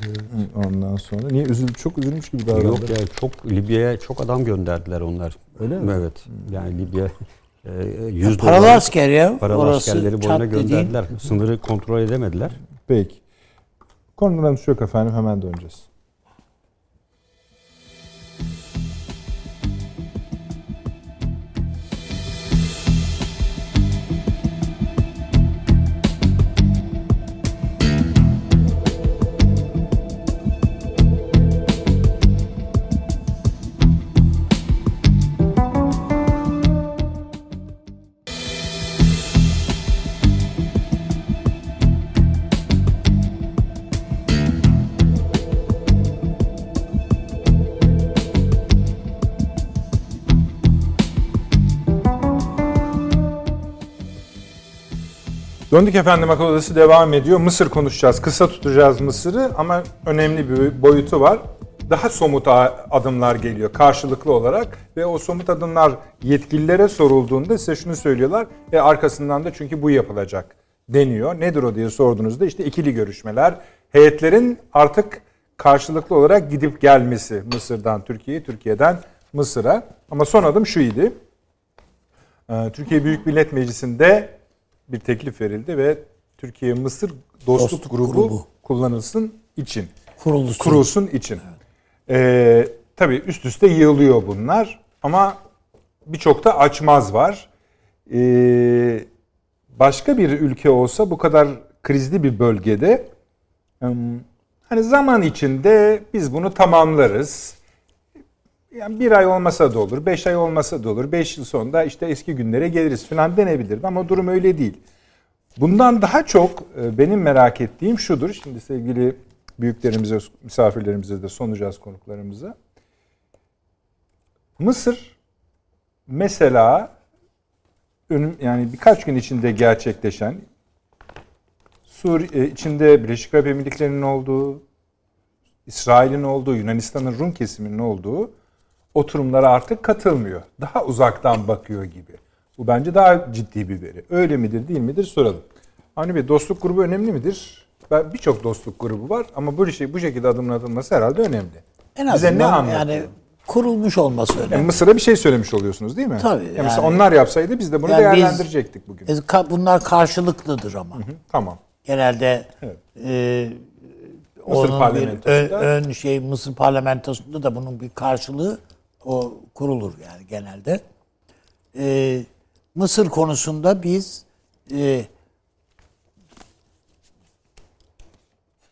Ondan sonra niye üzül çok üzülmüş gibi davrandı. Yok ya çok Libya'ya çok adam gönderdiler onlar. Öyle mi? Evet. Yani Libya 100 Paralı dolar asker ya. paralı Orası askerleri boyuna dediğin. gönderdiler. Sınırı kontrol edemediler. Peki. Konularımız yok efendim. Hemen döneceğiz. Döndük efendim akıl odası devam ediyor. Mısır konuşacağız. Kısa tutacağız Mısır'ı ama önemli bir boyutu var. Daha somut adımlar geliyor karşılıklı olarak ve o somut adımlar yetkililere sorulduğunda size şunu söylüyorlar. E arkasından da çünkü bu yapılacak deniyor. Nedir o diye sorduğunuzda işte ikili görüşmeler, heyetlerin artık karşılıklı olarak gidip gelmesi Mısır'dan Türkiye'ye, Türkiye'den Mısır'a. Ama son adım şu idi. Ee, Türkiye Büyük Millet Meclisi'nde bir teklif verildi ve Türkiye Mısır Dostluk, Dostluk grubu, grubu. kullanılsın için. Kurulsun. Kurulsun için. Ee, tabii üst üste yığılıyor bunlar ama birçok da açmaz var. Ee, başka bir ülke olsa bu kadar krizli bir bölgede hani zaman içinde biz bunu tamamlarız. Yani bir ay olmasa da olur, beş ay olmasa da olur, beş yıl sonunda işte eski günlere geliriz falan denebilirdi ama durum öyle değil. Bundan daha çok e, benim merak ettiğim şudur. Şimdi sevgili büyüklerimize, misafirlerimize de sunacağız konuklarımıza. Mısır mesela önüm yani birkaç gün içinde gerçekleşen Suriye içinde Birleşik Arap Emirlikleri'nin olduğu, İsrail'in olduğu, Yunanistan'ın Rum kesiminin olduğu oturumlara artık katılmıyor. Daha uzaktan bakıyor gibi. Bu bence daha ciddi bir veri. Öyle midir değil midir soralım. Avni Bey dostluk grubu önemli midir? Ben birçok dostluk grubu var ama bu şey bu şekilde adımın atılması herhalde önemli. En Bize azından ne anlatıyor? yani kurulmuş olması Yani önemli. Mısır'a bir şey söylemiş oluyorsunuz değil mi? Tabii, Yani mesela yani- onlar yapsaydı biz de bunu Yani değerlendirecektik bugün. Bunlar karşılıklıdır ama. Hı, Tamam. Genelde Evet. e, Mısır onun bir ön, ön şey Mısır parlamentosunda da bunun bir karşılığı o kurulur yani genelde. E, Mısır konusunda biz e,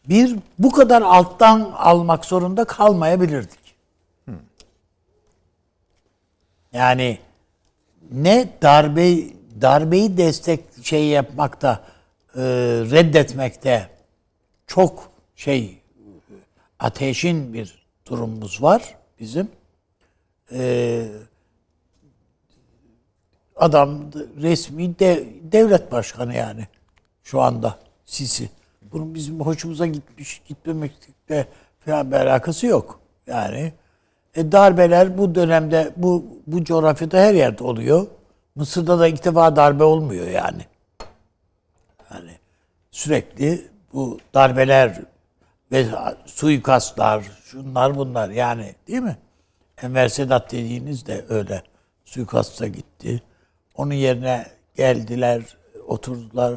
bir bu kadar alttan almak zorunda kalmayabilirdik. Yani ne darbe darbeyi destek şey yapmakta e, reddetmekte çok şey ateşin bir durumumuz var bizim. E, adam resmi de, devlet başkanı yani şu anda Sisi. Bunun bizim hoşumuza gitmiş gitmemekle falan bir alakası yok. Yani e, darbeler bu dönemde bu bu coğrafyada her yerde oluyor. Mısır'da da ilk defa darbe olmuyor yani. Yani sürekli bu darbeler ve suikastlar, şunlar bunlar yani değil mi? Enver Sedat dediğiniz de öyle suikasta gitti. Onun yerine geldiler, oturdular.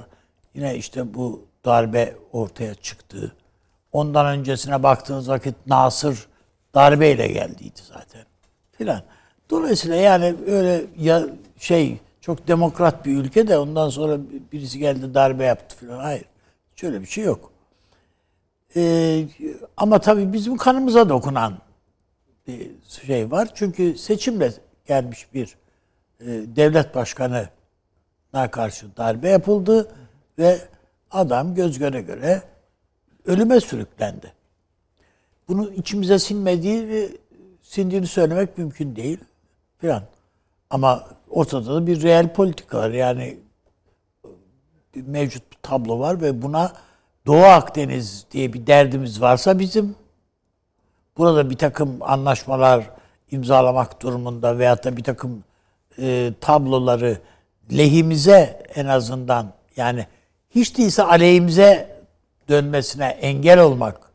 Yine işte bu darbe ortaya çıktı. Ondan öncesine baktığınız vakit Nasır darbeyle geldiydi zaten. Filan. Dolayısıyla yani öyle ya şey çok demokrat bir ülke de ondan sonra birisi geldi darbe yaptı filan. Hayır. Şöyle bir şey yok. Ee, ama tabii bizim kanımıza dokunan bir şey var. Çünkü seçimle gelmiş bir e, devlet başkanına karşı darbe yapıldı ve adam göz göre göre ölüme sürüklendi. Bunu içimize sinmediği ve sindiğini söylemek mümkün değil. filan. Ama ortada da bir real politika var. Yani bir mevcut bir tablo var ve buna Doğu Akdeniz diye bir derdimiz varsa bizim burada bir takım anlaşmalar imzalamak durumunda veyahut da bir takım e, tabloları lehimize en azından yani hiç değilse aleyhimize dönmesine engel olmak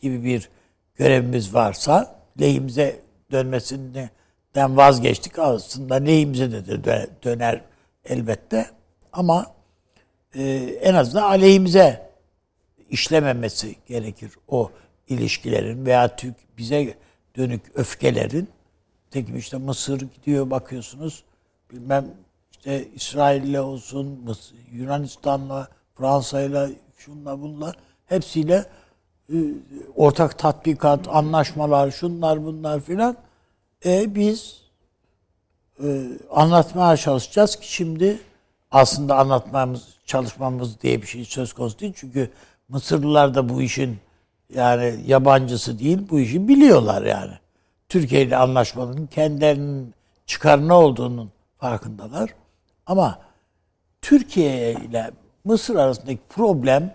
gibi bir görevimiz varsa lehimize dönmesinden vazgeçtik. Aslında lehimize de dö- döner elbette. Ama e, en azından aleyhimize işlememesi gerekir o ilişkilerin veya Türk bize dönük öfkelerin. Tekim işte Mısır gidiyor bakıyorsunuz. Bilmem işte İsrail'le olsun, Mısır, Yunanistan'la, Fransa'yla, şunla bunla hepsiyle e, ortak tatbikat, anlaşmalar, şunlar bunlar filan. E biz e, anlatmaya çalışacağız ki şimdi aslında anlatmamız, çalışmamız diye bir şey söz konusu değil. Çünkü Mısırlılar da bu işin yani yabancısı değil, bu işi biliyorlar yani. Türkiye ile anlaşmanın kendilerinin çıkarına olduğunun farkındalar. Ama Türkiye ile Mısır arasındaki problem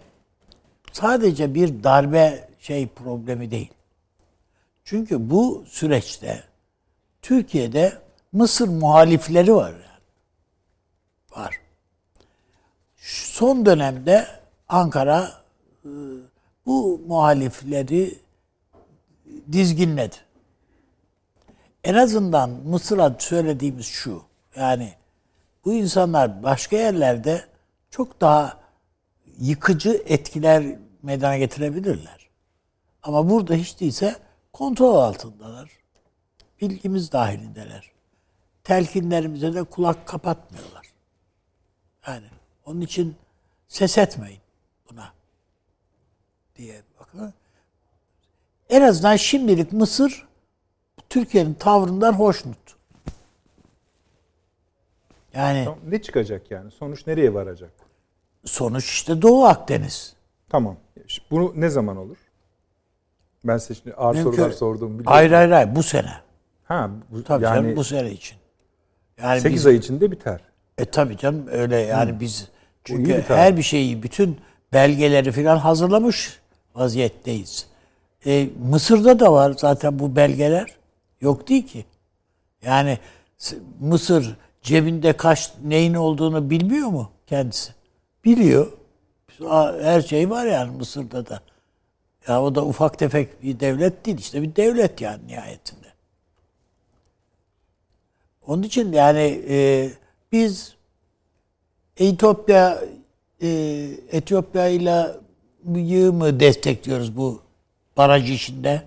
sadece bir darbe şey problemi değil. Çünkü bu süreçte Türkiye'de Mısır muhalifleri var yani. Var. Son dönemde Ankara e, bu muhalifleri dizginledi. En azından Mısır'a söylediğimiz şu. Yani bu insanlar başka yerlerde çok daha yıkıcı etkiler meydana getirebilirler. Ama burada hiç değilse kontrol altındalar. Bilgimiz dahilindeler. Telkinlerimize de kulak kapatmıyorlar. Yani onun için ses etmeyin buna diye bakın. En azından şimdilik Mısır Türkiye'nin tavrından hoşnut. Yani Tamam, Ne çıkacak yani? Sonuç nereye varacak? sonuç işte Doğu Akdeniz. Tamam. Bunu ne zaman olur? Ben size şimdi ağır Mümkün- sorular sorduğumu biliyorum. Hayır hayır hayır bu sene. Ha, bu, Tabii yani canım bu sene için. Yani 8 biz, ay içinde biter. E tabii canım öyle yani biz iyi çünkü her bir şeyi bütün belgeleri falan hazırlamış vaziyetteyiz. E, Mısır'da da var zaten bu belgeler. Yok değil ki. Yani Mısır cebinde kaç neyin olduğunu bilmiyor mu kendisi? Biliyor. Her şey var yani Mısır'da da. Ya o da ufak tefek bir devlet değil. işte bir devlet yani nihayetinde. Onun için yani e, biz Etiyopya e, Etiyopya ile yığ mı destekliyoruz bu baraj işinde?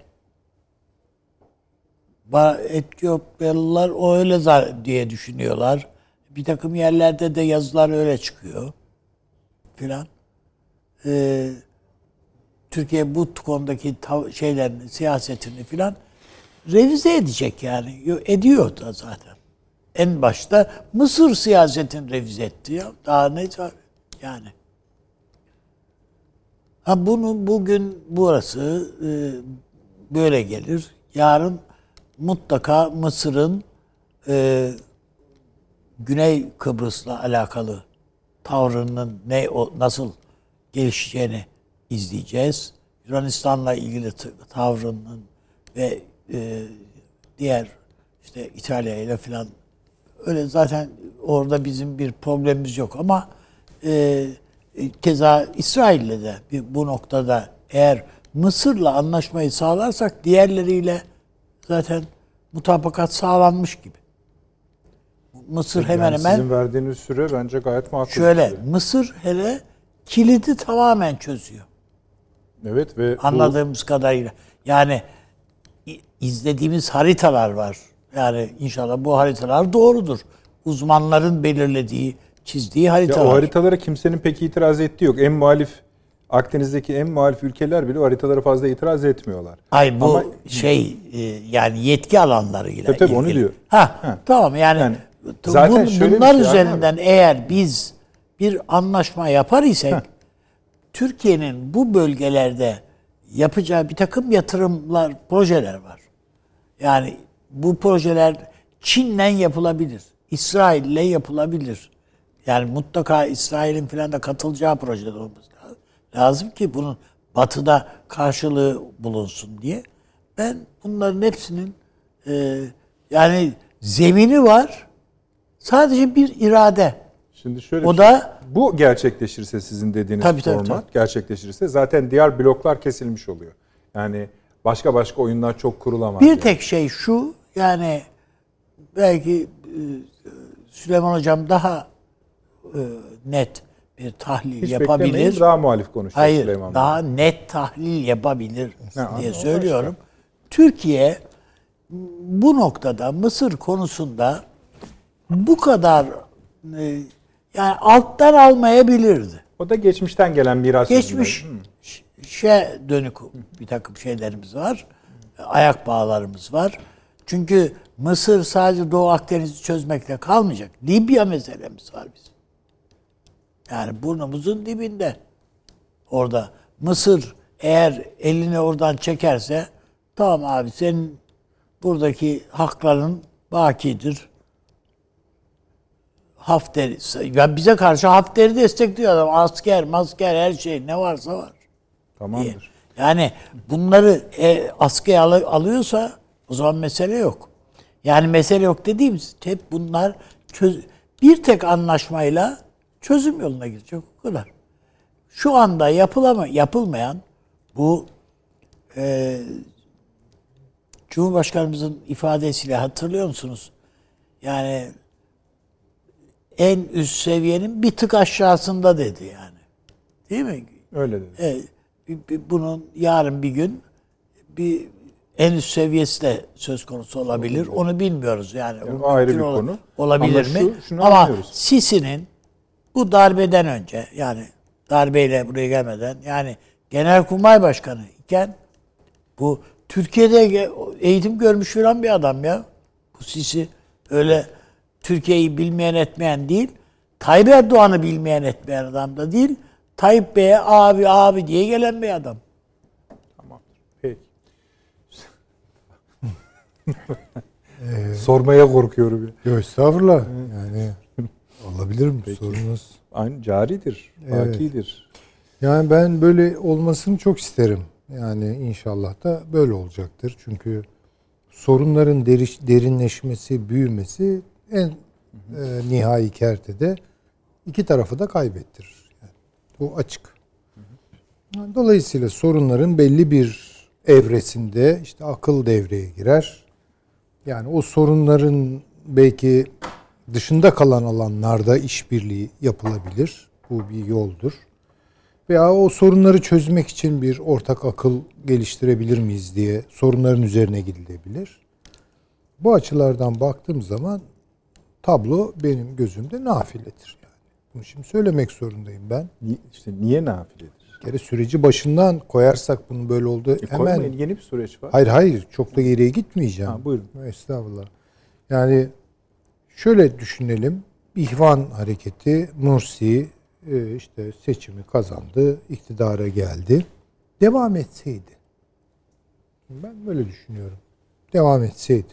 Ba- Etiyopyalılar o öyle diye düşünüyorlar. Bir takım yerlerde de yazılar öyle çıkıyor filan. Ee, Türkiye bu konudaki şeylerini, siyasetini filan revize edecek yani. Yo- Ediyor da zaten. En başta Mısır siyasetini revize etti ya. Daha ne? Yani. Ha bunu bugün burası e, böyle gelir. Yarın mutlaka Mısır'ın e, Güney Kıbrıs'la alakalı tavrının ne o nasıl gelişeceğini izleyeceğiz. Yunanistan'la ilgili tavrının ve e, diğer işte İtalya ile filan öyle zaten orada bizim bir problemimiz yok ama e, e, keza İsrail'le de bu noktada eğer Mısır'la anlaşmayı sağlarsak diğerleriyle zaten mutabakat sağlanmış gibi. Mısır hemen Yani hemen Sizin verdiğiniz süre bence gayet makul. şöyle süre. Mısır hele kilidi tamamen çözüyor. Evet ve bu- Anladığımız kadarıyla. Yani izlediğimiz haritalar var. Yani inşallah bu haritalar doğrudur. Uzmanların belirlediği, çizdiği ya haritalar. o haritalara kimsenin pek itiraz ettiği yok. En muhalif Akdeniz'deki en muhalif ülkeler bile o haritalara fazla itiraz etmiyorlar. Ay bu Ama- şey e, yani yetki alanlarıyla Tabii tabii, onu ilgili. diyor. Ha, Ha. tamam yani, Yani zaten şöyle bir bunlar şey üzerinden eğer biz bir anlaşma yapar isek Türkiye'nin bu bölgelerde yapacağı bir takım yatırımlar, projeler var. Yani bu projeler Çin'le yapılabilir. İsrail'le yapılabilir. Yani mutlaka İsrail'in falan da katılacağı projede olması lazım. Lazım ki bunun batıda karşılığı bulunsun diye. Ben bunların hepsinin e, yani zemini var. Sadece bir irade. Şimdi şöyle O bir şey- da- bu gerçekleşirse sizin dediğiniz Tabii, tabii, format tabii. gerçekleşirse zaten diğer bloklar kesilmiş oluyor. Yani başka başka oyunlar çok kurulamaz. Bir yani. tek şey şu yani belki e, Süleyman Hocam daha e, net bir tahlil Hiç yapabilir. daha muhalif konuşuyor Hayır, Süleyman Bey. daha net tahlil yapabilir Ha, diye söylüyorum. Türkiye bu noktada Mısır konusunda bu kadar e, yani alttan almayabilirdi. O da geçmişten gelen miras. Geçmiş ürünleri. ş- şe dönük bir takım şeylerimiz var. Ayak bağlarımız var. Çünkü Mısır sadece Doğu Akdeniz'i çözmekle kalmayacak. Libya meselemiz var bizim. Yani burnumuzun dibinde. Orada Mısır eğer elini oradan çekerse tamam abi senin buradaki hakların bakidir. Hafter, ya bize karşı Hafter'i destekliyor adam. Asker, masker her şey ne varsa var. Tamamdır. Yani bunları e, askıya al- alıyorsa o zaman mesele yok. Yani mesele yok dediğimiz hep bunlar çöz bir tek anlaşmayla çözüm yoluna gidecek o kadar. Şu anda yapılama yapılmayan bu e, Cumhurbaşkanımızın ifadesiyle hatırlıyor musunuz? Yani en üst seviyenin bir tık aşağısında dedi yani. Değil mi? Öyle dedi. E, bunun yarın bir gün bir en üst seviyesi de söz konusu olabilir. Onu bilmiyoruz yani. Yani ayrı bir konu. Olabilir Ama mi? şu- Ama. Sisi'nin bu darbeden önce yani darbeyle buraya gelmeden yani Genelkurmay Başkanı iken bu Türkiye'de eğitim görmüş falan bir adam ya. Bu Sisi öyle Türkiye'yi bilmeyen etmeyen değil. Tayyip Erdoğan'ı bilmeyen etmeyen adam da değil. Tayyip Bey'e abi abi diye gelen bir adam. Tamamdır. Peki. [laughs] Sormaya korkuyorum. ya. Yok estağfurullah. Yani olabilir mi sorunuz? Aynı caridir, Evet. bakidir. Yani ben böyle olmasını çok isterim. Yani inşallah da böyle olacaktır. Çünkü sorunların deriş- derinleşmesi, büyümesi en e, nihai kertede iki tarafı da kaybettirir. Yani bu açık. Dolayısıyla sorunların belli bir evresinde işte akıl devreye girer. Yani o sorunların belki dışında kalan alanlarda işbirliği yapılabilir. Bu bir yoldur. Veya o sorunları çözmek için bir ortak akıl geliştirebilir miyiz diye sorunların üzerine gidilebilir. Bu açılardan baktığım zaman tablo benim gözümde nafiledir. Yani. Bunu şimdi söylemek zorundayım ben. İşte niye nafiledir? Bir kere süreci başından koyarsak bunun böyle oldu. E, hemen koymayın, yeni bir süreç var. Hayır hayır çok da geriye gitmeyeceğim. Ha, buyurun. Estağfurullah. Yani şöyle düşünelim. İhvan hareketi Mursi e, işte seçimi kazandı, iktidara geldi. Devam etseydi. Ben böyle düşünüyorum. Devam etseydi.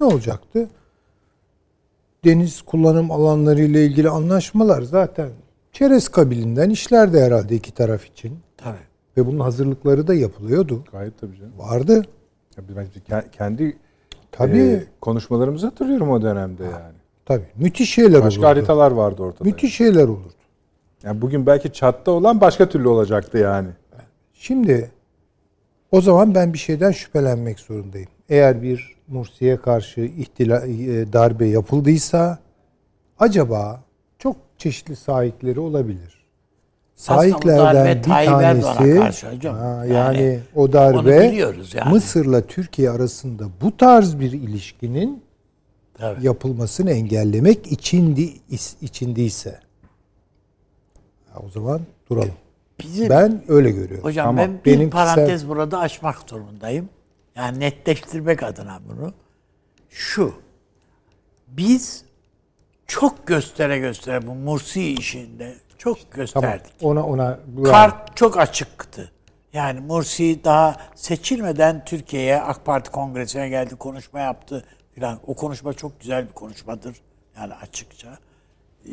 Ne olacaktı? Deniz kullanım alanları ile ilgili anlaşmalar zaten çerez kabilinden işlerdi herhalde iki taraf için. Tabii. Ve bunun hazırlıkları da yapılıyordu. Gayet tabii canım. Vardı. Ya kendi Tabii. e, konuşmalarımızı hatırlıyorum o dönemde yani. Tabii. Müthiş şeyler Başka olurdu. haritalar vardı ortada. Müthiş şeyler olurdu. Yani bugün belki çatta olan başka türlü olacaktı yani. Şimdi o zaman ben bir şeyden şüphelenmek zorundayım. Eğer bir Mursi'ye karşı ihtila, e, darbe yapıldıysa acaba çok çeşitli sahipleri olabilir. Sahiplerden bir tanesi karşı hocam. Ha, Yani yani, o darbe yani. Mısır'la Türkiye arasında bu tarz bir ilişkinin Tabii. yapılmasını engellemek içindi, içindiyse ya o zaman duralım. Bizim, Ben öyle görüyorum. hocam Tamam. ben bir Benim parantez burada açmak durumundayım. Yani netleştirmek adına bunu. Şu. Biz çok göstere göstere bu Mursi işinde çok Tamam. gösterdik. Ona ona Kart çok açıktı. Yani Mursi daha seçilmeden Türkiye'ye AK Parti kongresine geldi, konuşma yaptı filan. O konuşma çok güzel bir konuşmadır. Yani açıkça. Ee,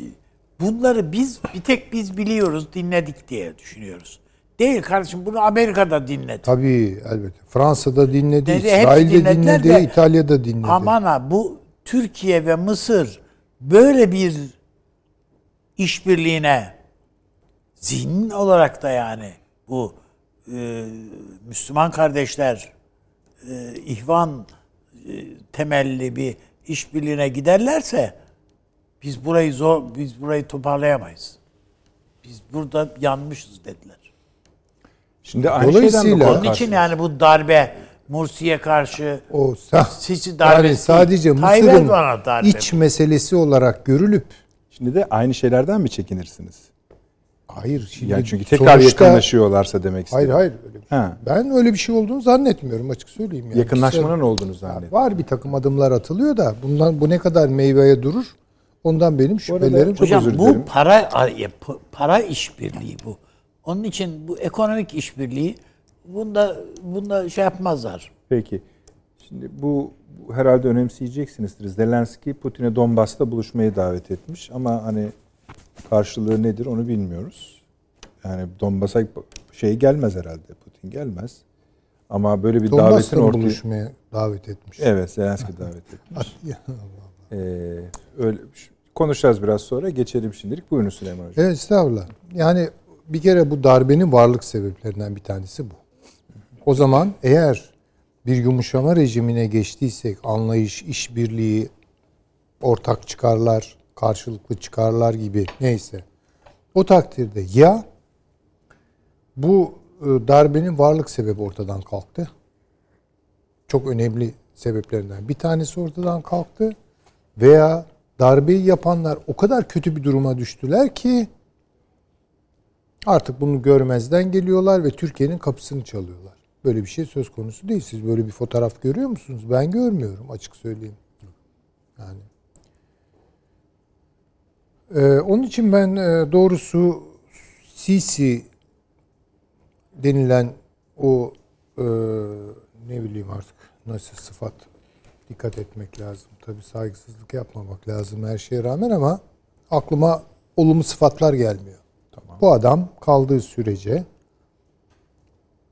Bunları biz bir tek biz biliyoruz, dinledik diye düşünüyoruz. Değil kardeşim bunu Amerika'da dinledi. Tabii elbette. Fransa'da dinledi, Dedi, İsrail'de dinledi, de- İtalya'da dinledi. Aman ha bu Türkiye ve Mısır böyle bir işbirliğine zihin olarak da yani bu e, Müslüman kardeşler e, ihvan e, temelli bir işbirliğine giderlerse biz burayı zor biz burayı toparlayamayız. Biz burada yanmışız dediler. Şimdi aynı Dolayısıyla- Onun için yani bu darbe Mursi'ye karşı o Sisi darbesi yani sadece Mısır'ın darbe iç meselesi olarak görülüp Şimdi de aynı şeylerden mi çekinirsiniz? Hayır şimdi Yani çünkü tekrar sonuçta- yakınlaşıyorlarsa demek Hayır istedim. hayır öyle bir şey. Ha. Ben öyle bir şey olduğunu zannetmiyorum açık söyleyeyim yani. Yakınlaşmanın olduğunu Kişisel- zannediyorum. Var bir takım adımlar atılıyor da bundan bu ne kadar meyveye durur? Ondan benim şüphelerim çok Hocam özür bu dilerim. para ya, p- para işbirliği bu. Onun için bu ekonomik işbirliği bunda bunda şey yapmazlar. Peki. Şimdi bu, bu herhalde önemseyeceksinizdir. Zelenski Putin'e Donbas'ta buluşmayı davet etmiş ama hani karşılığı nedir onu bilmiyoruz. Yani Donbas'a şey gelmez herhalde. Putin gelmez. Ama böyle bir davetin Donbas'ta ortaya... buluşmaya davet etmiş. Evet, Zelenski davet etmiş. [laughs] Ee, öyle konuşacağız biraz sonra. Geçelim şimdilik. Buyurun Süleyman Hocam. Evet estağfurullah. Yani bir kere bu darbenin varlık sebeplerinden bir tanesi bu. O zaman eğer bir yumuşama rejimine geçtiysek anlayış, işbirliği, ortak çıkarlar, karşılıklı çıkarlar gibi neyse. O takdirde ya bu e, darbenin varlık sebebi ortadan kalktı. Çok önemli sebeplerinden bir tanesi ortadan kalktı. Veya darbeyi yapanlar o kadar kötü bir duruma düştüler ki artık bunu görmezden geliyorlar ve Türkiye'nin kapısını çalıyorlar. Böyle bir şey söz konusu değil. Siz böyle bir fotoğraf görüyor musunuz? Ben görmüyorum açık söyleyeyim. Yani ee, onun için ben e, doğrusu Sisi denilen o e, ne bileyim artık nasıl sıfat dikkat etmek lazım. Tabi saygısızlık yapmamak lazım her şeye rağmen ama aklıma olumlu sıfatlar gelmiyor. Bu adam kaldığı sürece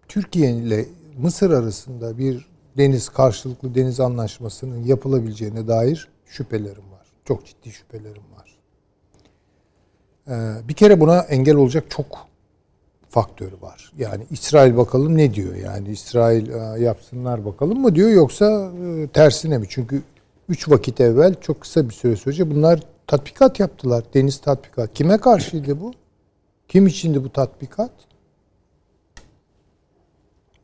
Türkiye ile Mısır arasında bir deniz karşılıklı deniz anlaşmasının yapılabileceğine dair şüphelerim var. Çok ciddi şüphelerim var. Ee, bir kere buna engel olacak çok faktörü var. Yani İsrail bakalım ne diyor? Yani İsrail e, yapsınlar bakalım mı diyor yoksa e, tersine mi? Çünkü 3 vakit evvel çok kısa bir süre önce bunlar tatbikat yaptılar. Deniz tatbikat. Kime karşıydı bu? Kim içindi bu tatbikat?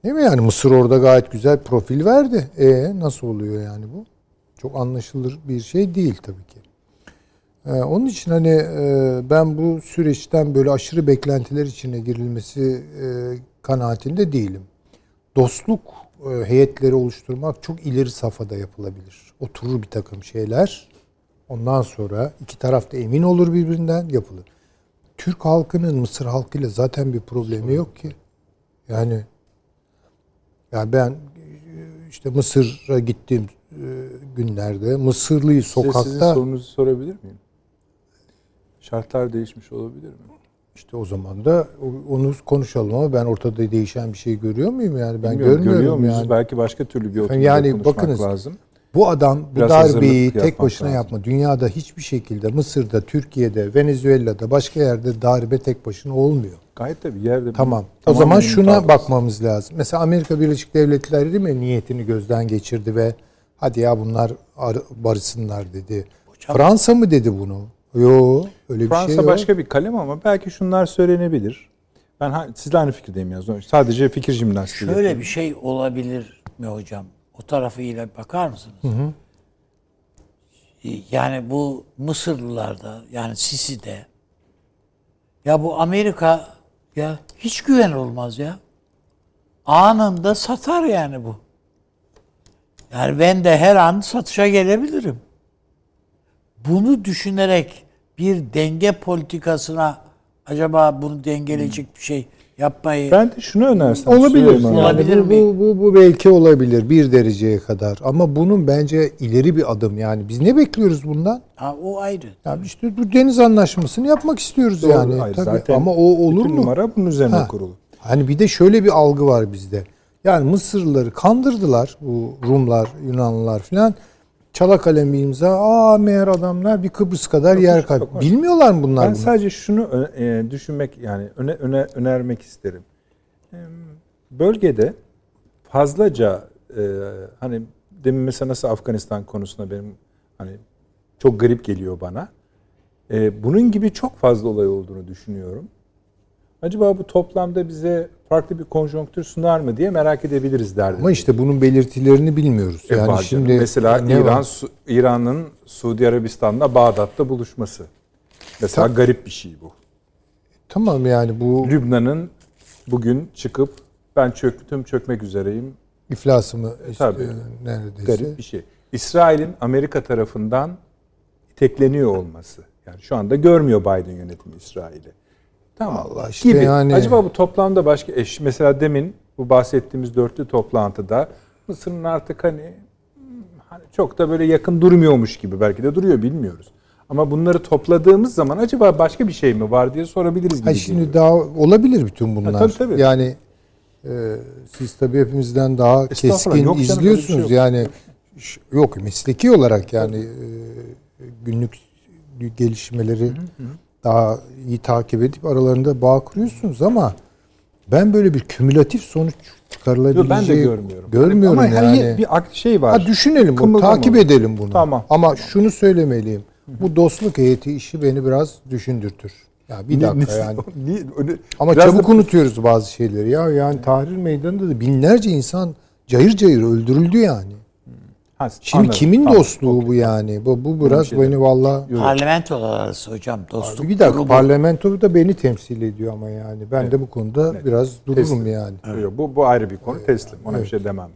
Değil mi yani Mısır orada gayet güzel profil verdi. E nasıl oluyor yani bu? Çok anlaşılır bir şey değil tabii ki. Ee, onun için hani e, ben bu süreçten böyle aşırı beklentiler içine girilmesi e, kanaatinde değilim. Dostluk e, heyetleri oluşturmak çok ileri safhada yapılabilir. Oturur bir takım şeyler. Ondan sonra iki taraf da emin olur birbirinden yapılır. Türk halkının Mısır halkıyla zaten bir problemi yok ki. Yani yani ben işte Mısır'a gittiğim günlerde Mısırlıyı Size sizin sokakta sorunuzu sorabilir miyim? Şartlar değişmiş olabilir mi? işte o zaman da onu konuşalım ama ben ortada değişen bir şey görüyor muyum yani ben Bilmiyorum, görüyor görmüyorum muyuz? yani. Belki başka türlü bir oturumda Yani konuşmak bakınız, lazım. Bu adam bu Biraz darbeyi tek başına lazım. yapma. Dünyada hiçbir şekilde Mısır'da, Türkiye'de, Venezuela'da başka yerde darbe tek başına olmuyor. Gayet tabii yerde. Tamam. o zaman şuna mutabık. bakmamız lazım. Mesela Amerika Birleşik Devletleri değil mi niyetini gözden geçirdi ve hadi ya bunlar ar- barışsınlar dedi. Fransa mı dedi bunu? Yo öyle bir Fransa şey yok. başka bir kalem ama belki şunlar söylenebilir. Ben ha- sizle aynı fikirdeyim ya. Sadece fikir jimnastiği. Şöyle yapıyorum. bir şey olabilir mi hocam? O tarafıyla bakar mısınız? Yani bu Mısırlılarda yani Sisi'de ya bu Amerika ya hiç güven olmaz ya. Anında satar yani bu. Yani ben de her an satışa gelebilirim. Bunu düşünerek bir denge politikasına acaba bunu dengeleyecek bir şey yapmayı Ben de şunu önersem. Olabilir. Abi. Olabilir bu, mi? bu, bu, bu belki olabilir bir dereceye kadar. Ama bunun bence ileri bir adım. Yani biz ne bekliyoruz bundan? ha, o ayrı. Yani işte bu deniz anlaşmasını yapmak istiyoruz Doğru, yani. hayır, Tabii. zaten Ama o olur bütün mu? numara bunun üzerine Ha. kurulu. Hani bir de şöyle bir algı var bizde. Yani Mısırlıları kandırdılar bu Rumlar, Yunanlılar filan. Çala kalem bir imza. Aa meğer adamlar bir Kıbrıs kadar yer kayb. yok. Bilmiyorlar mı bunlar Ben bunu? sadece şunu ö- e, düşünmek yani öne, öne önermek isterim. Bölgede fazlaca e, hani demin mesela nasıl Afganistan konusunda benim hani çok garip geliyor bana. E, bunun gibi çok fazla olay olduğunu düşünüyorum. Acaba bu toplamda bize farklı bir konjonktür sunar mı diye merak edebiliriz derdim. Ama işte bunun belirtilerini bilmiyoruz. E, Yani şimdi mesela İran? Su- İran'ın Suudi Arabistan'la Bağdat'ta buluşması. Mesela garip bir şey bu. Tamam yani bu Lübnan'ın bugün çıkıp ben çöktüm çökmek üzereyim iflası mı tabii. e, neredeyse. garip bir şey. İsrail'in Amerika tarafından itekleniyor olması. Yani şu anda görmüyor Biden yönetimi İsrail'i. Tamam. Allah işte gibi. yani- Acaba bu toplamda başka eş mesela demin bu bahsettiğimiz dörtlü toplantıda Mısır'ın artık hani hani çok da böyle yakın durmuyormuş gibi belki de duruyor bilmiyoruz. Ama bunları topladığımız zaman acaba başka bir şey mi var diye sorabiliriz gibi. Ha şimdi geliyor. daha olabilir bütün bunlar. tabii, tabii. Yani e, siz tabii hepimizden daha keskin yok canım, bir şey izliyorsunuz. yok. yani yok mesleki olarak yani e, günlük gelişmeleri daha iyi takip edip aralarında bağ kuruyorsunuz ama ben böyle bir kümülatif sonuç çıkarılabileceği ben de görmüyorum. Görmüyorum Ama yani. hani bir şey var. Ha düşünelim bunu, takip edelim bunu. Tamam. Ama şunu söylemeliyim. Bu dostluk heyeti işi beni biraz düşündürtür. Ya bir dakika ni- yani. [laughs] Ama biraz çabuk da- unutuyoruz bazı şeyleri. Ya yani Tahrir Meydanı'nda da binlerce insan cayır cayır öldürüldü yani. Ha, Şimdi anladım. kimin Tamam, dostluğu okey. bu yani? Bu, bu biraz beni valla... Parlamentolar arası hocam dostluk Bir dakika grubu. parlamento da beni temsil ediyor ama yani. Ben de bu konuda biraz dururum Teslim. yani. Yok, Bu, bu ayrı bir konu teslim. Ona bir şey demem.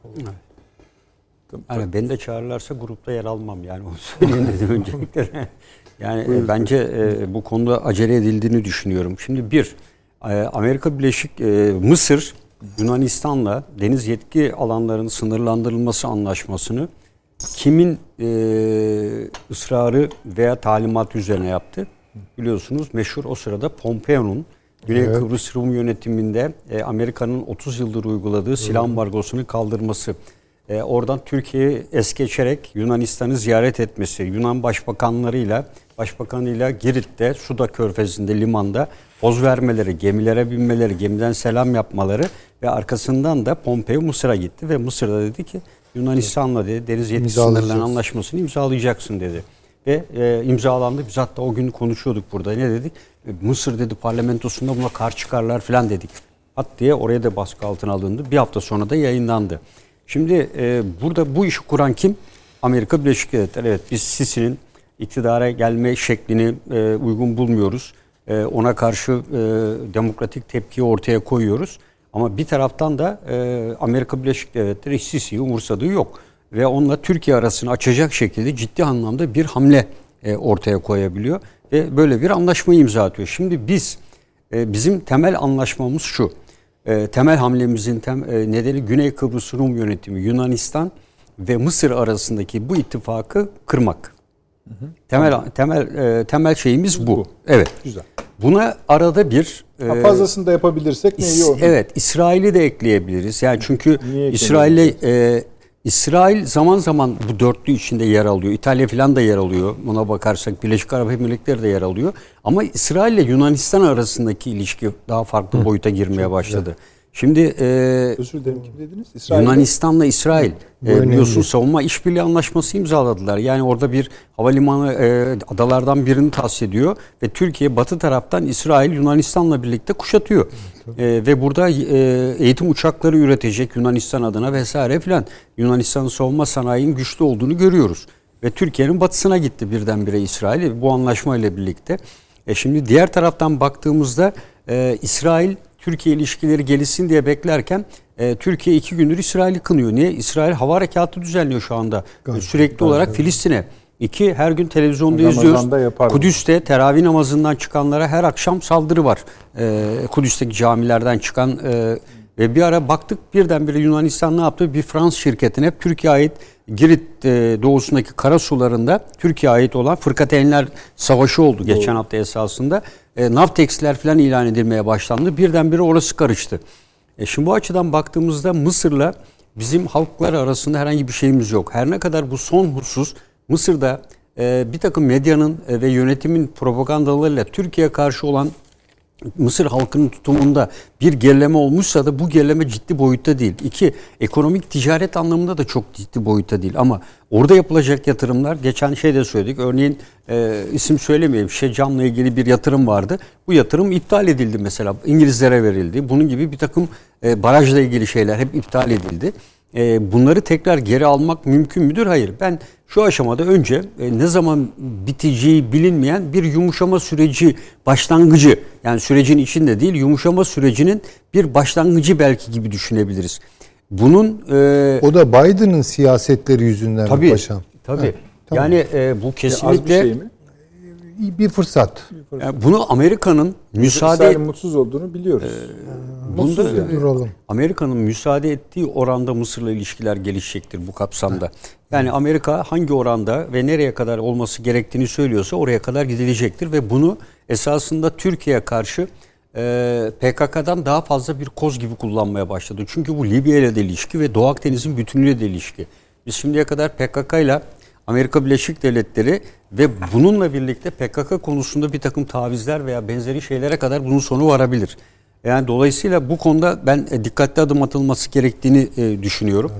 Yani beni de çağırırlarsa grupta yer almam yani onu [laughs] söyleyeyim dedim öncelikle. Yani e, bence e, bu konuda acele edildiğini düşünüyorum. Şimdi bir, e, Amerika Birleşik e, Mısır Yunanistan'la deniz yetki alanlarının sınırlandırılması anlaşmasını kimin e, ısrarı veya talimat üzerine yaptı? Biliyorsunuz meşhur o sırada Pompeo'nun Güney Evet. Kıbrıs Rum yönetiminde e, Amerika'nın 30 yıldır uyguladığı silah ambargosunu kaldırması. E, oradan Türkiye'yi es geçerek Yunanistan'ı ziyaret etmesi, Yunan başbakanlarıyla, başbakanıyla Girit'te, Suda Körfezi'nde, limanda poz vermeleri, gemilere binmeleri, gemiden selam yapmaları ve arkasından da Pompeo Mısır'a gitti ve Mısır'da dedi ki Yunanistan'la dedi deniz yetki İmzalayacaksın. sınırlarının anlaşmasını imzalayacaksın dedi. Ve e, imzalandı. Biz hatta o gün konuşuyorduk burada. Ne dedik? E, Mısır dedi parlamentosunda buna karşı çıkarlar falan dedik. Hat diye oraya da baskı altına alındı. Bir hafta sonra da yayınlandı. Şimdi e, burada bu işi kuran kim? Amerika Birleşik Devletleri. Evet biz Sisi'nin iktidara gelme şeklini e, uygun bulmuyoruz. E, ona karşı e, demokratik tepkiyi ortaya koyuyoruz. Ama bir taraftan da e, Amerika Birleşik Devletleri Sisi'yi umursadığı yok. Ve onunla Türkiye arasını açacak şekilde ciddi anlamda bir hamle e, ortaya koyabiliyor. Ve böyle bir anlaşmayı imza atıyor. Şimdi biz, e, bizim temel anlaşmamız şu. E, temel hamlemizin tem, e, nedeni Güney Kıbrıs Rum yönetimi Yunanistan ve Mısır arasındaki bu ittifakı kırmak. Temel temel e, temel şeyimiz bu. Bu. Evet. Güzel. Buna arada bir Ha, e, fazlasını da yapabilirsek ne iyi olur. Evet, İsrail'i de ekleyebiliriz. Yani çünkü Niye İsrail'le e, İsrail zaman zaman bu dörtlü içinde yer alıyor. İtalya falan da yer alıyor. Buna bakarsak Birleşik Arap Emirlikleri de yer alıyor. Ama İsrail ile Yunanistan arasındaki ilişki daha farklı boyuta girmeye başladı. Şimdi e, Özür dilerim kim dediniz? İsrail. Yunanistan'la İsrail e, biliyorsun savunma işbirliği anlaşması imzaladılar. Yani orada bir havalimanı e, adalardan birini tahsis ediyor ve Türkiye batı taraftan İsrail Yunanistan'la birlikte kuşatıyor. E, ve burada e, eğitim uçakları üretecek Yunanistan adına vesaire filan. Yunanistan'ın savunma sanayinin güçlü olduğunu görüyoruz. Ve Türkiye'nin batısına gitti birdenbire İsrail bu anlaşmayla birlikte. E şimdi diğer taraftan baktığımızda e, İsrail Türkiye ilişkileri gelişsin diye beklerken e, Türkiye iki gündür İsrail'i kınıyor. Niye? İsrail hava harekatı düzenliyor şu anda. E, Sürekli olarak Filistin'e İki, her gün televizyonda Ramazan'da izliyoruz. yapar. Kudüs'te teravih namazından çıkanlara her akşam saldırı var. Ee, Kudüs'teki camilerden çıkan e, ve bir ara baktık birdenbire Yunanistan ne yaptı? Bir Fransız şirketine hep Türkiye ait Girit e, doğusundaki kara sularında Türkiye ait olan Fırkateynler Savaşı oldu geçen hafta esasında. E, Navtex'ler falan ilan edilmeye başlandı. Birdenbire orası karıştı. E şimdi bu açıdan baktığımızda Mısır'la bizim halklar arasında herhangi bir şeyimiz yok. Her ne kadar bu son husus Mısır'da e, bir takım medyanın e, ve yönetimin propagandalarıyla Türkiye'ye karşı olan Mısır halkının tutumunda bir gerileme olmuşsa da bu gerileme ciddi boyutta değil. İki, ekonomik ticaret anlamında da çok ciddi boyutta değil. Ama orada yapılacak yatırımlar, geçen şey de söyledik. Örneğin e, isim söylemeyeyim, Şecam'la ilgili bir yatırım vardı. Bu yatırım iptal edildi mesela. İngilizlere verildi. Bunun gibi bir takım e, barajla ilgili şeyler hep iptal edildi. E, bunları tekrar geri almak mümkün müdür? Hayır. Ben şu aşamada önce e, ne zaman biteceği bilinmeyen bir yumuşama süreci başlangıcı yani sürecin içinde değil yumuşama sürecinin bir başlangıcı belki gibi düşünebiliriz. Bunun e, O da Biden'ın siyasetleri yüzünden mi tabii paşam? tabii tamam. yani e, bu Az bir kesinlikle şey mi? Bir fırsat. yani bunu Amerika'nın müsaade İsrail'in mutsuz olduğunu biliyoruz. bunda yani. Duralım. Amerika'nın müsaade ettiği oranda Mısır'la ilişkiler gelişecektir bu kapsamda. Yani Amerika hangi oranda ve nereye kadar olması gerektiğini söylüyorsa oraya kadar gidilecektir ve bunu esasında Türkiye'ye karşı e, PKK'dan daha fazla bir koz gibi kullanmaya başladı. Çünkü bu Libya ile de ilişki ve Doğu Akdeniz'in bütünlüğüyle de ilişki. Biz şimdiye kadar PKK ile Amerika Birleşik Devletleri ve bununla birlikte PKK konusunda bir takım tavizler veya benzeri şeylere kadar bunun sonu varabilir. Yani dolayısıyla bu konuda ben e, dikkatli adım atılması gerektiğini e, düşünüyorum.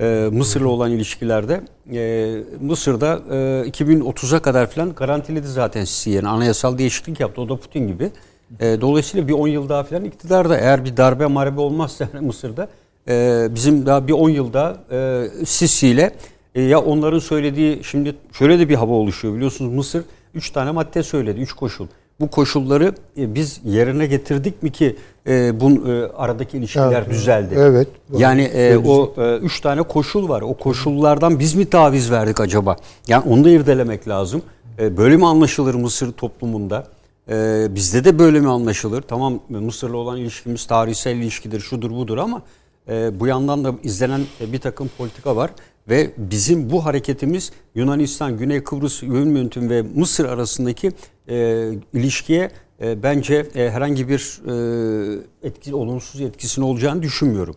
E, Mısır'la olan ilişkilerde e, Mısır'da e, 2030'a kadar falan garantiledi zaten Sisi yani anayasal değişiklik yaptı. O da Putin gibi. E, dolayısıyla bir 10 yıl daha falan iktidarda eğer bir darbe marbe olmazsa [laughs] Mısır'da e, bizim daha bir 10 yıl daha e, Sisi ile e, ya onların söylediği şimdi şöyle de bir hava oluşuyor biliyorsunuz Mısır 3 tane madde söyledi 3 koşul. Bu koşulları e, biz yerine getirdik mi ki e, bu e, aradaki ilişkiler Evet. düzeldi? Evet. Yani e, o e, üç tane koşul var. O koşullardan biz mi taviz verdik acaba? Yani onu da irdelemek lazım. E, böyle mi anlaşılır Mısır toplumunda? E, bizde de böyle mi anlaşılır? Tamam Mısır'la olan ilişkimiz tarihsel ilişkidir, şudur budur ama e, bu yandan da izlenen e, bir takım politika var. Ve bizim bu hareketimiz Yunanistan, Güney Kıbrıs Yön Yönetim ve Mısır arasındaki e, ilişkiye e, bence e, herhangi bir e, etki, olumsuz etkisini olacağını düşünmüyorum.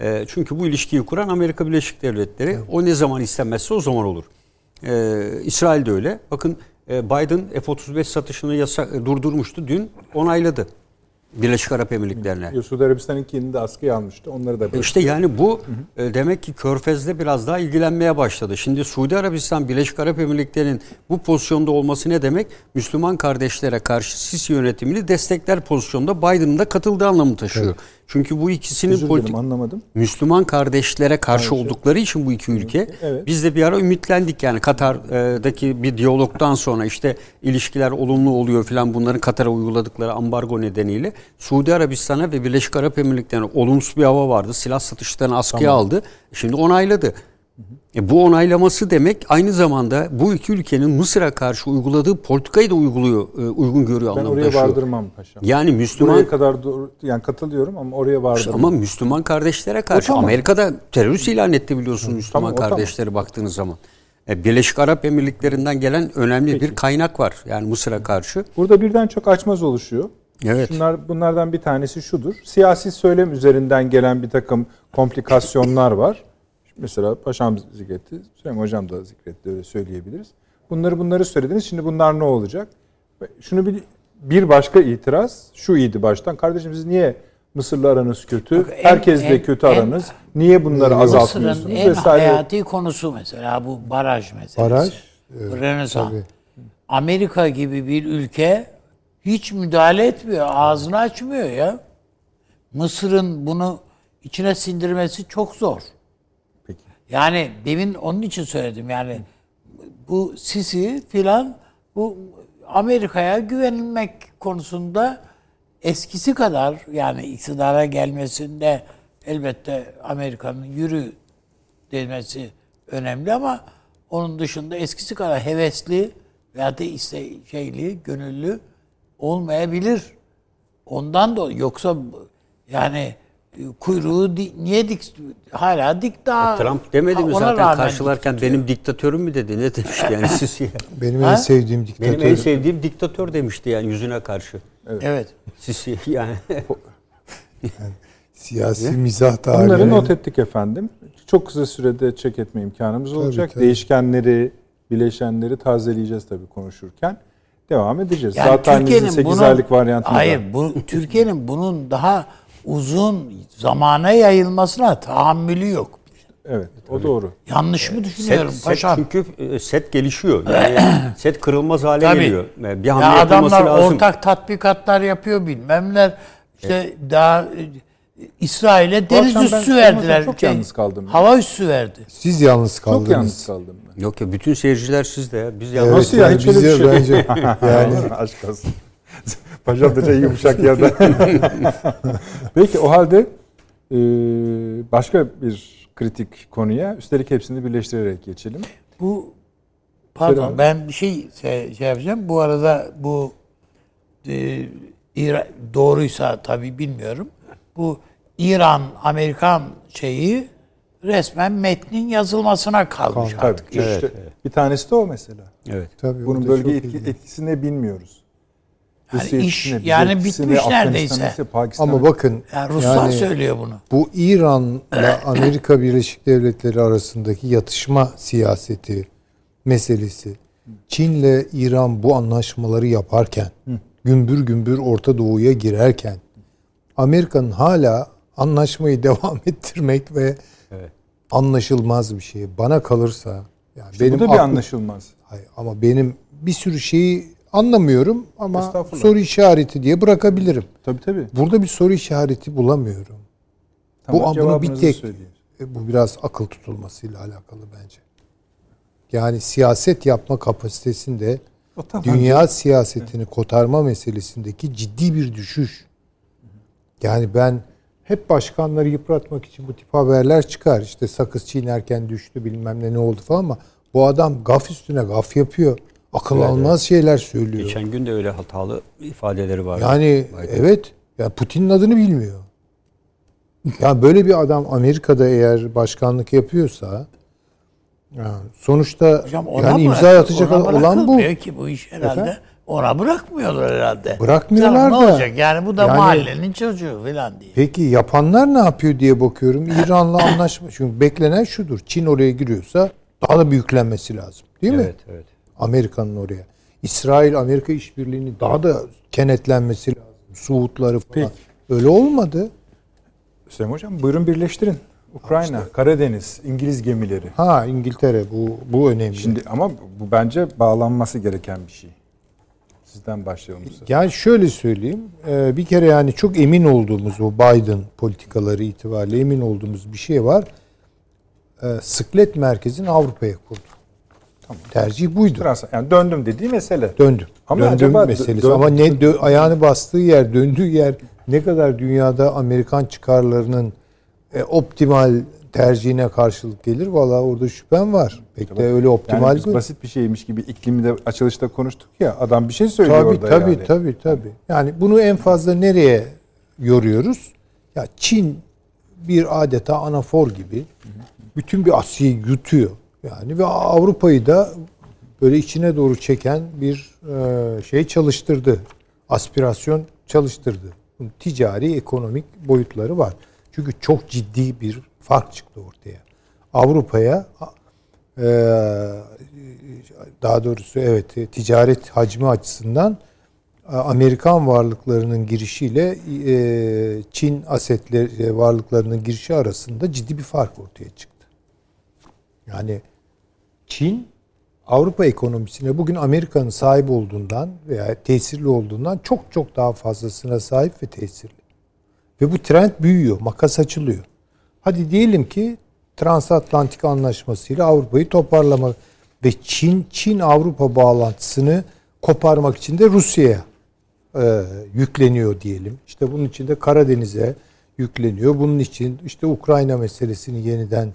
E, çünkü bu ilişkiyi kuran Amerika Birleşik Devletleri o ne zaman istenmezse o zaman olur. E, İsrail de öyle. Bakın e, Biden F-35 satışını yasa, e, durdurmuştu. Dün onayladı Birleşik Arap Emirlikleri'ne. Suudi Arabistan'ınkini de askıya almıştı. Onları da İşte yani bu e, demek ki Körfez'de biraz daha ilgilenmeye başladı. Şimdi Suudi Arabistan, Birleşik Arap Emirlikleri'nin bu pozisyonda olması ne demek? Müslüman kardeşlere karşı Sisi yönetimini destekler pozisyonda Biden'ın da katıldığı anlamı taşıyor. Çünkü bu ikisinin politik anlamadım. Müslüman kardeşlere karşı oldukları için bu iki ülke Evet. biz de bir ara ümitlendik yani Katar'daki bir diyalogdan sonra işte ilişkiler olumlu oluyor filan bunların Katar'a uyguladıkları ambargo nedeniyle Suudi Arabistan'a ve Birleşik Arap Emirlikleri'ne olumsuz bir hava vardı. Silah satışlarını askıya aldı. Şimdi onayladı. E bu onaylaması demek aynı zamanda bu iki ülkenin Mısır'a karşı uyguladığı politikayı da uyguluyor, e, uygun görüyor Ben anlamda oraya taşıyor. vardırmam paşam. Yani Müslüman Buraya kadar doğru, yani katılıyorum ama oraya vardırmam. ama Müslüman kardeşlere karşı tamam. Amerika'da terörist ilan etti biliyorsun Müslüman tamam, o tamam. kardeşleri baktığınız zaman. E, Birleşik Arap Emirlikleri'nden gelen önemli bir kaynak var yani Mısır'a karşı. Burada birden çok açmaz oluşuyor. Evet. Şunlar bunlardan bir tanesi şudur. Siyasi söylem üzerinden gelen bir takım komplikasyonlar var. Mesela paşam zikretti, Süleyman hocam da zikretti öyle söyleyebiliriz. Bunları bunları söylediniz. Şimdi bunlar ne olacak? Şunu bir bir başka itiraz şu idi baştan. Kardeşim siz niye Mısır'la aranız kötü? Bak, en- Herkesle en- kötü en- aranız. niye bunları Mısır'ın azaltmıyorsunuz en vesaire? hayati konusu mesela bu baraj meselesi. Baraj, Bu Rönesans. tabii. Amerika gibi bir ülke hiç müdahale etmiyor. Ağzını açmıyor ya. Mısır'ın bunu içine sindirmesi çok zor. Yani demin onun için söyledim yani bu Sisi filan bu Amerika'ya güvenilmek konusunda eskisi kadar yani iktidara gelmesinde elbette Amerika'nın yürü demesi önemli ama Onun dışında eskisi kadar hevesli veya da iste şeyli, gönüllü olmayabilir. Ondan da yoksa yani kuyruğu di- niye dik hala dik daha Trump demedi mi zaten karşılarken dik benim diktatörüm mü dedi ne demişti yani [laughs] Sisi? Benim Ha? en sevdiğim diktatör. benim en sevdiğim diktatör demişti yani yüzüne karşı. evet. Sisi yani. Siyasi mizah tarihinin. Bunları not ettik efendim. Çok kısa sürede çek etme imkanımız olacak. tabii. Değişkenleri, bileşenleri tazeleyeceğiz tabii konuşurken. Devam edeceğiz. Yani Zaten Türkiye'nin 8 bunun aylık varyantında. Hayır, bu Türkiye'nin bunun daha uzun zamana yayılmasına tahammülü yok. Evet, o doğru. Yanlış mı düşünüyorum set, set paşam? çünkü e, set gelişiyor. Yani [clears throat] set kırılmaz hale Tabii. geliyor. Bir Ya hamle yapılması adamlar lazım. ortak tatbikatlar yapıyor bilmemler. İşte daha e, İsrail'e deniz üssü verdiler. çok Şey, yalnız kaldım. Hava üssü verdi. Siz yalnız kaldınız. Çok yalnız kaldım ben. Yok ya bütün seyirciler sizde ya. Biz yalnız. Evet, Nasıl ya? yani bize şey yok. bence [laughs] yani Aşk olsun. Paşam da şey yumuşak yerde. [laughs] Peki o halde e, başka bir kritik konuya üstelik hepsini birleştirerek geçelim. Bu pardon Selam. ben bir şey şey, şey yapacağım. Bu arada bu e, İra- doğruysa tabii bilmiyorum. Bu İran Amerikan şeyi resmen metnin yazılmasına kalmış Tabii. artık. işte Bir tanesi de o mesela. Evet. tabii Bunun bölge etki, etkisini bilmiyoruz. Yani Rusya iş bize yani bitmiş neredeyse. etkisini, Pakistan Ama bakın Yani Ruslar yani söylüyor bunu. bu İran'la [coughs] Amerika Birleşik Devletleri arasındaki yatışma siyaseti meselesi Çin'le İran bu anlaşmaları yaparken gümbür gümbür Orta Doğu'ya girerken Amerika'nın hala anlaşmayı [laughs] devam ettirmek ve anlaşılmaz bir şey. Bana kalırsa yani bu da bir aklım- anlaşılmaz. Hayır, ama benim bir sürü şeyi anlamıyorum ama soru işareti diye bırakabilirim. Tabii tabii. Burada bir soru işareti bulamıyorum. Tamam, bu bunu bir tek söyleyin. e, bu biraz akıl tutulmasıyla alakalı bence. Yani siyaset yapma kapasitesinde O tamam. dünya siyasetini kotarma meselesindeki ciddi bir düşüş. Yani ben hep başkanları yıpratmak için bu tip haberler çıkar. İşte sakız çiğnerken düştü bilmem ne ne oldu falan ama bu adam gaf üstüne gaf yapıyor. Akıl almaz şeyler söylüyor. Geçen gün de öyle hatalı ifadeleri vardı. Yani Biden. evet. Ya Putin'in adını bilmiyor. Ya böyle bir adam Amerika'da eğer başkanlık yapıyorsa ya sonuçta Hocam ona yani bırak- imza atacak ona olan bu. bırakılmıyor ki bu iş herhalde. Efendim? Ona bırakmıyorlar herhalde. Bırakmıyorlar Canım, ne da. olacak yani bu da Yani- mahallenin çocuğu falan diye. Peki yapanlar ne yapıyor diye bakıyorum. İran'la anlaşma. Çünkü beklenen şudur. Çin oraya giriyorsa daha da büyüklenmesi lazım. Değil mi? Evet, evet. Amerika'nın oraya. İsrail Amerika işbirliğini daha da kenetlenmesi lazım. Suudları falan. Öyle olmadı. Süleyman Hocam buyurun birleştirin. Ukrayna, Karadeniz, İngiliz gemileri. Ha İngiltere bu bu önemli. Şimdi ama bu bence bağlanması gereken bir şey. Sizden başlayalım. bu. Yani şöyle söyleyeyim. e, Bir kere yani çok emin olduğumuz o Biden politikaları itibariyle emin olduğumuz bir şey var. E, Sıklet merkezini Avrupa'ya kurdu. Tamam. Tercih buydu. Trans- yani döndüm dediği mesele. Döndüm. Ama Döndüm acaba meselesi. dö- Ama ne dö- ayağını bastığı yer, döndüğü yer ne kadar dünyada Amerikan çıkarlarının e, optimal tercihine karşılık gelir? Valla orada şüphem var. Pek de öyle optimal Yani gör- basit bir şeymiş gibi iklimi de açılışta konuştuk ya. Adam bir şey söylüyor Tabii orada tabii yani. tabii tabii. Yani bunu en fazla nereye yoruyoruz? Ya Çin bir adeta anafor gibi bütün bir Asya'yı yutuyor. Yani ve Avrupa'yı da böyle içine doğru çeken bir e, şey çalıştırdı. Aspirasyon çalıştırdı. Ticari, ekonomik boyutları var. Çünkü çok ciddi bir fark çıktı ortaya. Avrupa'ya e, daha doğrusu evet ticaret hacmi açısından Amerikan varlıklarının girişiyle e, Çin asetleri varlıklarının girişi arasında ciddi bir fark ortaya çıktı. Yani Çin Avrupa ekonomisine bugün Amerika'nın sahip olduğundan veya tesirli olduğundan çok çok daha fazlasına sahip ve tesirli. Ve bu trend büyüyor, makas açılıyor. Hadi diyelim ki transatlantik anlaşmasıyla Avrupa'yı toparlamak ve Çin Çin Avrupa bağlantısını koparmak için de Rusya'ya e, yükleniyor diyelim. İşte bunun için de Karadeniz'e yükleniyor. Bunun için işte Ukrayna meselesini yeniden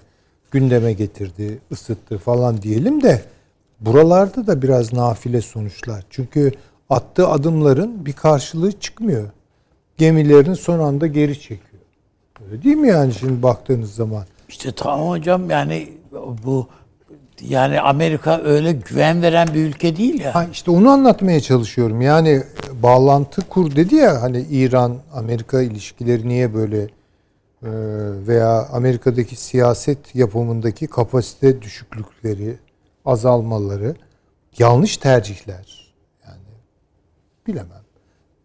gündeme getirdi, ısıttı falan diyelim de buralarda da biraz nafile sonuçlar. Çünkü attığı adımların bir karşılığı çıkmıyor. Gemilerini son anda geri çekiyor. Öyle değil mi yani şimdi baktığınız zaman? İşte tamam hocam yani bu yani Amerika öyle güven veren bir ülke değil ya. Ha işte onu anlatmaya çalışıyorum. Yani bağlantı kur dedi ya hani İran Amerika ilişkileri niye böyle veya Amerika'daki siyaset yapımındaki kapasite düşüklükleri, azalmaları yanlış tercihler. Yani bilemem.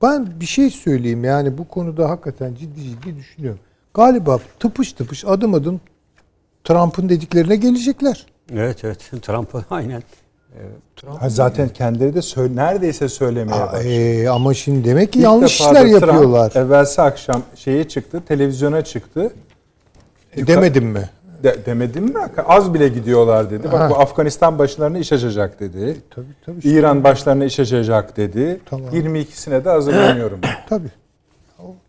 Ben bir şey söyleyeyim yani bu konuda hakikaten ciddi ciddi düşünüyorum. Galiba tıpış tıpış adım adım Trump'ın dediklerine gelecekler. Evet evet [laughs] Trump'ı aynen. Ha, zaten kendileri de söyle, neredeyse söylemeye başladı. e, ama şimdi demek ki İlk yanlış işler Trump yapıyorlar. evvelsi akşam şeye çıktı, televizyona çıktı. E, demedim mi? De, demedim mi? Az bile gidiyorlar dedi. Ha. Bak bu Afganistan başlarına iş açacak dedi. Tabii tabii. işte. İran başlarına iş açacak dedi. Tamam. 22'sine de hazırlanıyorum. [clears throat] Tabii.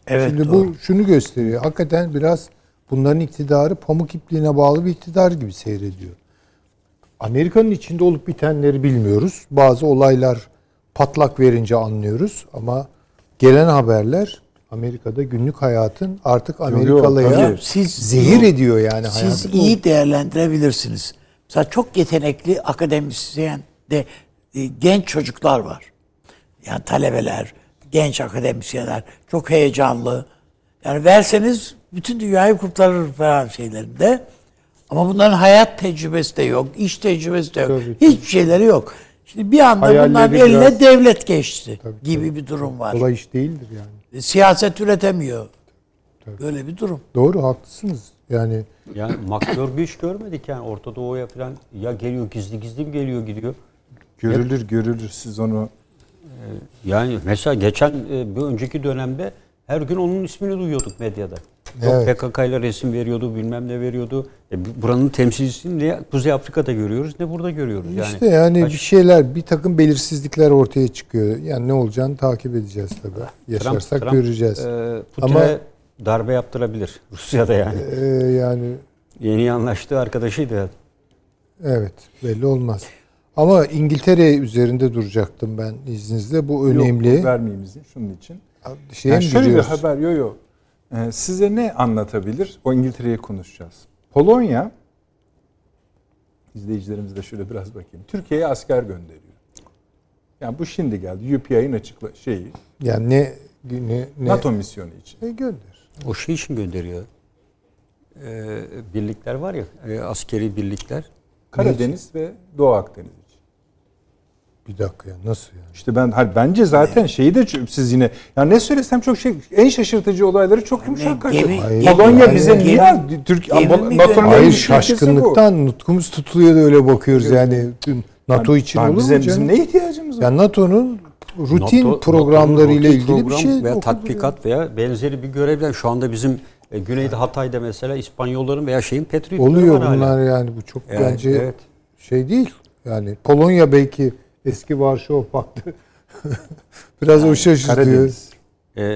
Evet Şimdi doğru. bu şunu gösteriyor. Hakikaten biraz bunların iktidarı pamuk ipliğine bağlı bir iktidar gibi seyrediyor. Amerika'nın içinde olup bitenleri bilmiyoruz. Bazı olaylar patlak verince anlıyoruz ama gelen haberler Amerika'da günlük hayatın artık Amerikalıya. Siz zehir ediyor yani Siz hayatı. iyi değerlendirebilirsiniz. Mesela çok yetenekli akademisyen de e, genç çocuklar var. Yani talebeler, genç akademisyenler çok heyecanlı. Yani verseniz bütün dünyayı kurtarır falan şeylerinde. Ama bunların hayat tecrübesi de yok, iş tecrübesi de yok. Tabii, Hiçbir şeyleri yok. Şimdi bir anda Hayalleri bunların eline biraz- devlet geçti gibi bir durum var. Kolay iş değildir yani. Siyaset üretemiyor. Böyle bir durum. Doğru haklısınız. Yani Yani maktör bir iş görmedik yani Orta Doğu'ya falan ya geliyor gizli gizli mi geliyor gidiyor. görülür görülür siz onu. Yani mesela geçen e, bir önceki dönemde her gün onun ismini duyuyorduk medyada. Evet. Yok PKK ile resim veriyordu, bilmem ne veriyordu. E, bu- buranın temsilcisini ne Kuzey Afrika'da görüyoruz ne burada görüyoruz. Yani işte yani kaç- bir şeyler, bir takım belirsizlikler ortaya çıkıyor. Yani ne olacağını takip edeceğiz tabii. Yaşarsak Trump, göreceğiz. e, Putin'e Ama- darbe yaptırabilir [laughs] Rusya'da yani. Ee, yani Yeni anlaştığı arkadaşıydı. evet belli olmaz. Ama İngiltere üzerinde duracaktım ben izninizle. Bu önemli. Yok, vermeyeyim izin şunun için. Şeye Yani şöyle bir gidiyoruz? haber yo yo. Ee, size ne anlatabilir? O İngiltere'yi konuşacağız. Polonya izleyicilerimiz de şöyle biraz bakayım. Türkiye'ye asker gönderiyor. Yani bu şimdi geldi. UPI'nin açıkla şeyi Yani ne ne, ne NATO misyonu için. E, gönder. O şey için gönderiyor. E, birlikler var ya, e, askeri birlikler. Karadeniz ve Doğu Akdeniz. Bir dakika ya nasıl yani? İşte ben hayır, bence zaten şeyi de siz yine ya ne söylesem çok şey en şaşırtıcı olayları çok yumuşak Hayır, Polonya hayır. bize Gemi- niye Türk gemi mi NATO'nun en Hayır ülkesi bu. şaşkınlıktan nutkumuz tutuluyor da öyle bakıyoruz yani. Tüm NATO için Yani olur bize, mu bizim canım? ne ihtiyacımız var? Ya NATO'nun rutin NATO- programlarıyla rutin ilgili bir program şey veya okuduruyor. tatbikat veya benzeri bir görevden şu anda bizim e, Güneyde Hatay'da mesela İspanyolların veya şeyin Patriot'ları Oluyor var hala. bunlar yani bu çok Yani, bence evet. şey değil. Yani Polonya belki eski Varşova Paktı [laughs] biraz o şaşırtıyor. Karadeniz. E,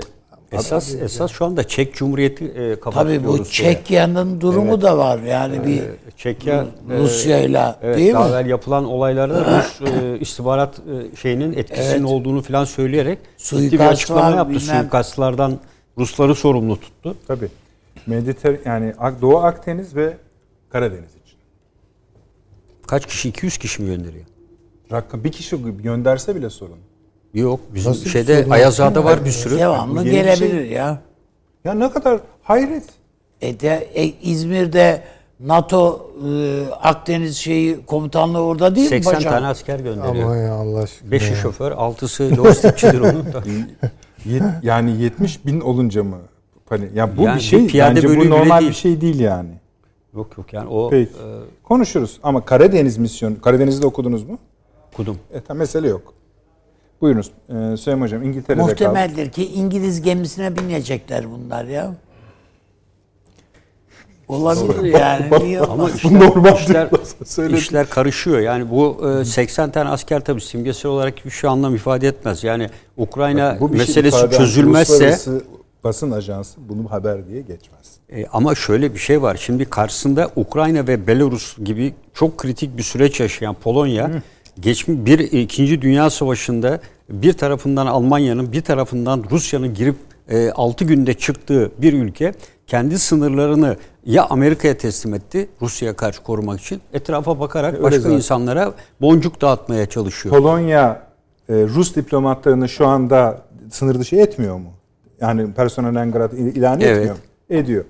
esas esas şu anda Çek Cumhuriyeti e, Tabii bu Çekya'nın durumu da var. Yani bir Çekya e, Rusya'yla evet, değil daha mi? evvel yapılan olaylarda [coughs] Rus e, istihbarat e, şeyinin etkisinin Evet. olduğunu falan söyleyerek ciddi bir Suikast açıklama var, yaptı. bilmem. Suikastlardan Rusları sorumlu tuttu. Tabii. Mediter yani Doğu Akdeniz ve Karadeniz için. Kaç kişi? 200 kişi mi gönderiyor? Rakam bir kişi gönderse bile sorun. Yok. Bizim Nasıl şeyde? Ayazağa'da var bir sürü. Devamlı yeni bir gelebilir şey. ya. Ya ne kadar hayret. E de, e, İzmir'de NATO e, Akdeniz şeyi komutanlığı orada değil mi 80 paşam? tane asker gönderiyor. Ama ya Allah aşkına. 5'i ya. şoför, 6'sı lojistikçidir onun da. [laughs] Yet- yani 70 bin olunca mı? Hani ya bu Yani bir şey bir piyade bence bölüğü bu bile normal değil. bir şey değil yani. yok yok yani o Peki. e, Konuşuruz ama Karadeniz misyonu Karadeniz'de okudunuz mu? Kudum. E tam mesele yok. Buyurunuz ee, Süleyman Hocam İngiltere'de kaldı. Muhtemeldir ki İngiliz gemisine binecekler bunlar ya. Olabilir yani. Niye Ama işler, normal işler, işler karışıyor. Yani bu e, 80 tane asker tabii simgesel olarak hiçbir şey anlam ifade etmez. Yani Ukrayna Bu bir şey meselesi ifade çözülmezse uluslararası basın ajansı bunu haber diye geçmez. E, ama şöyle bir şey var. Şimdi karşısında Ukrayna ve Belarus gibi çok kritik bir süreç yaşayan Polonya geçmiş bir ikinci Dünya Savaşı'nda bir tarafından Almanya'nın bir tarafından Rusya'nın girip 6 günde çıktığı bir ülke kendi sınırlarını ya Amerika'ya teslim etti Rusya'ya karşı korumak için etrafa bakarak Öyle başka zaten. insanlara boncuk dağıtmaya çalışıyor. Polonya e, Rus diplomatlarını şu anda sınır dışı etmiyor mu? Yani personel engrat ilan Evet. etmiyor? Ediyor.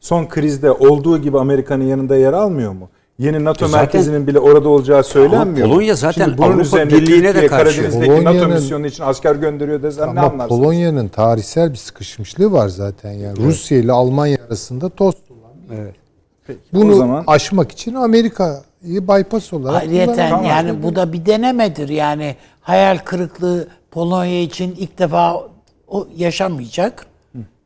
Son krizde olduğu gibi Amerika'nın yanında yer almıyor mu? Yeni NATO zaten- merkezinin bile orada olacağı söylenmiyor. Polonya zaten Şimdi bunun Avrupa üzerine Birliği'ne de karşı. Karadeniz'deki NATO misyonu için asker gönderiyor desen ne anlarsın? Polonya'nın tarihsel bir sıkışmışlığı var zaten yani. Rusya ile Almanya arasında tost olan. Evet. Peki, Bunu o zaman aşmak için Amerika'yı bypass olarak Ayrıyeten yani bu da bir denemedir. Yani hayal kırıklığı Polonya için ilk defa o yaşamayacak.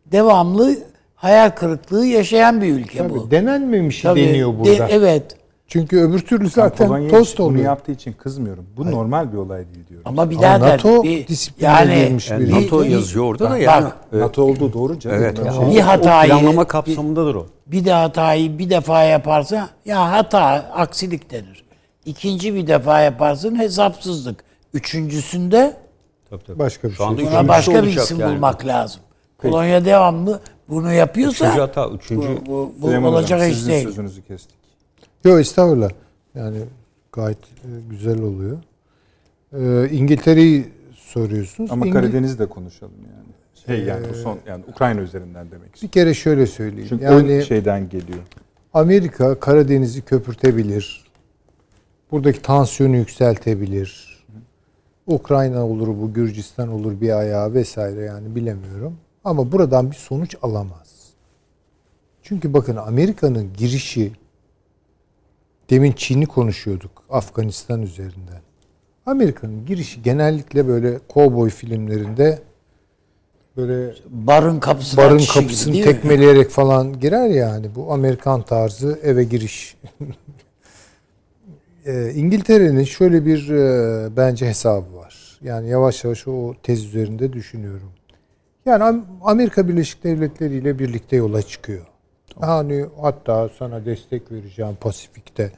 Devamlı hayal kırıklığı yaşayan bir ülke bu. Tabii, denenmemişi Tabii, deniyor de- burada. evet. Çünkü öbür türlü zaten Polonya tost bunu oluyor. yaptığı için kızmıyorum. Bu normal bir olay değil diyorum. Ama bir daha NATO bir, disipline yani edilmiş Yani bir- NATO bir- yazıyor orada da bak, yani. e, NATO olduğu doğru canım. Evet. Ben ya. şey- Bir hatayı- o planlama kapsamındadır o. bir de hatayı bir defa yaparsa ya hata aksilik denir. İkinci bir defa yaparsın hesapsızlık. Üçüncüsünde Tabii, tabii. Başka bir Şu şey. buna başka bir isim yani. bulmak lazım. Polonya devamlı bunu yapıyorsa Üçüncü hata, üçüncü. bu, bu, bu olacak iş değil. sözünüzü kestik. Yok estağfurullah. Yani gayet e, güzel oluyor. Ee, İngiltere'yi soruyorsunuz. Ama İngil- Karadeniz'i de konuşalım yani. Şey yani bu son yani Ukrayna üzerinden demek Bir istiyorum. kere şöyle söyleyeyim. Çünkü yani şeyden geliyor. Amerika Karadeniz'i köpürtebilir. Buradaki tansiyonu yükseltebilir. Ukrayna olur bu, Gürcistan olur bir ayağı vesaire yani bilemiyorum. Ama buradan bir sonuç alamaz. Çünkü bakın Amerika'nın girişi demin Çin'i konuşuyorduk Afganistan üzerinden. Amerika'nın girişi genellikle böyle kovboy filmlerinde böyle Barın kapısına barın kişi gibi kapısını değil mi? tekmeleyerek falan girer yani bu Amerikan tarzı eve giriş. Ee, [laughs] İngiltere'nin şöyle bir e, bence hesabı var. Yani yavaş yavaş o tez üzerinde düşünüyorum. Yani Am- Amerika Birleşik Devletleri ile birlikte yola çıkıyor. Hani hatta sana destek vereceğim Pasifik'te.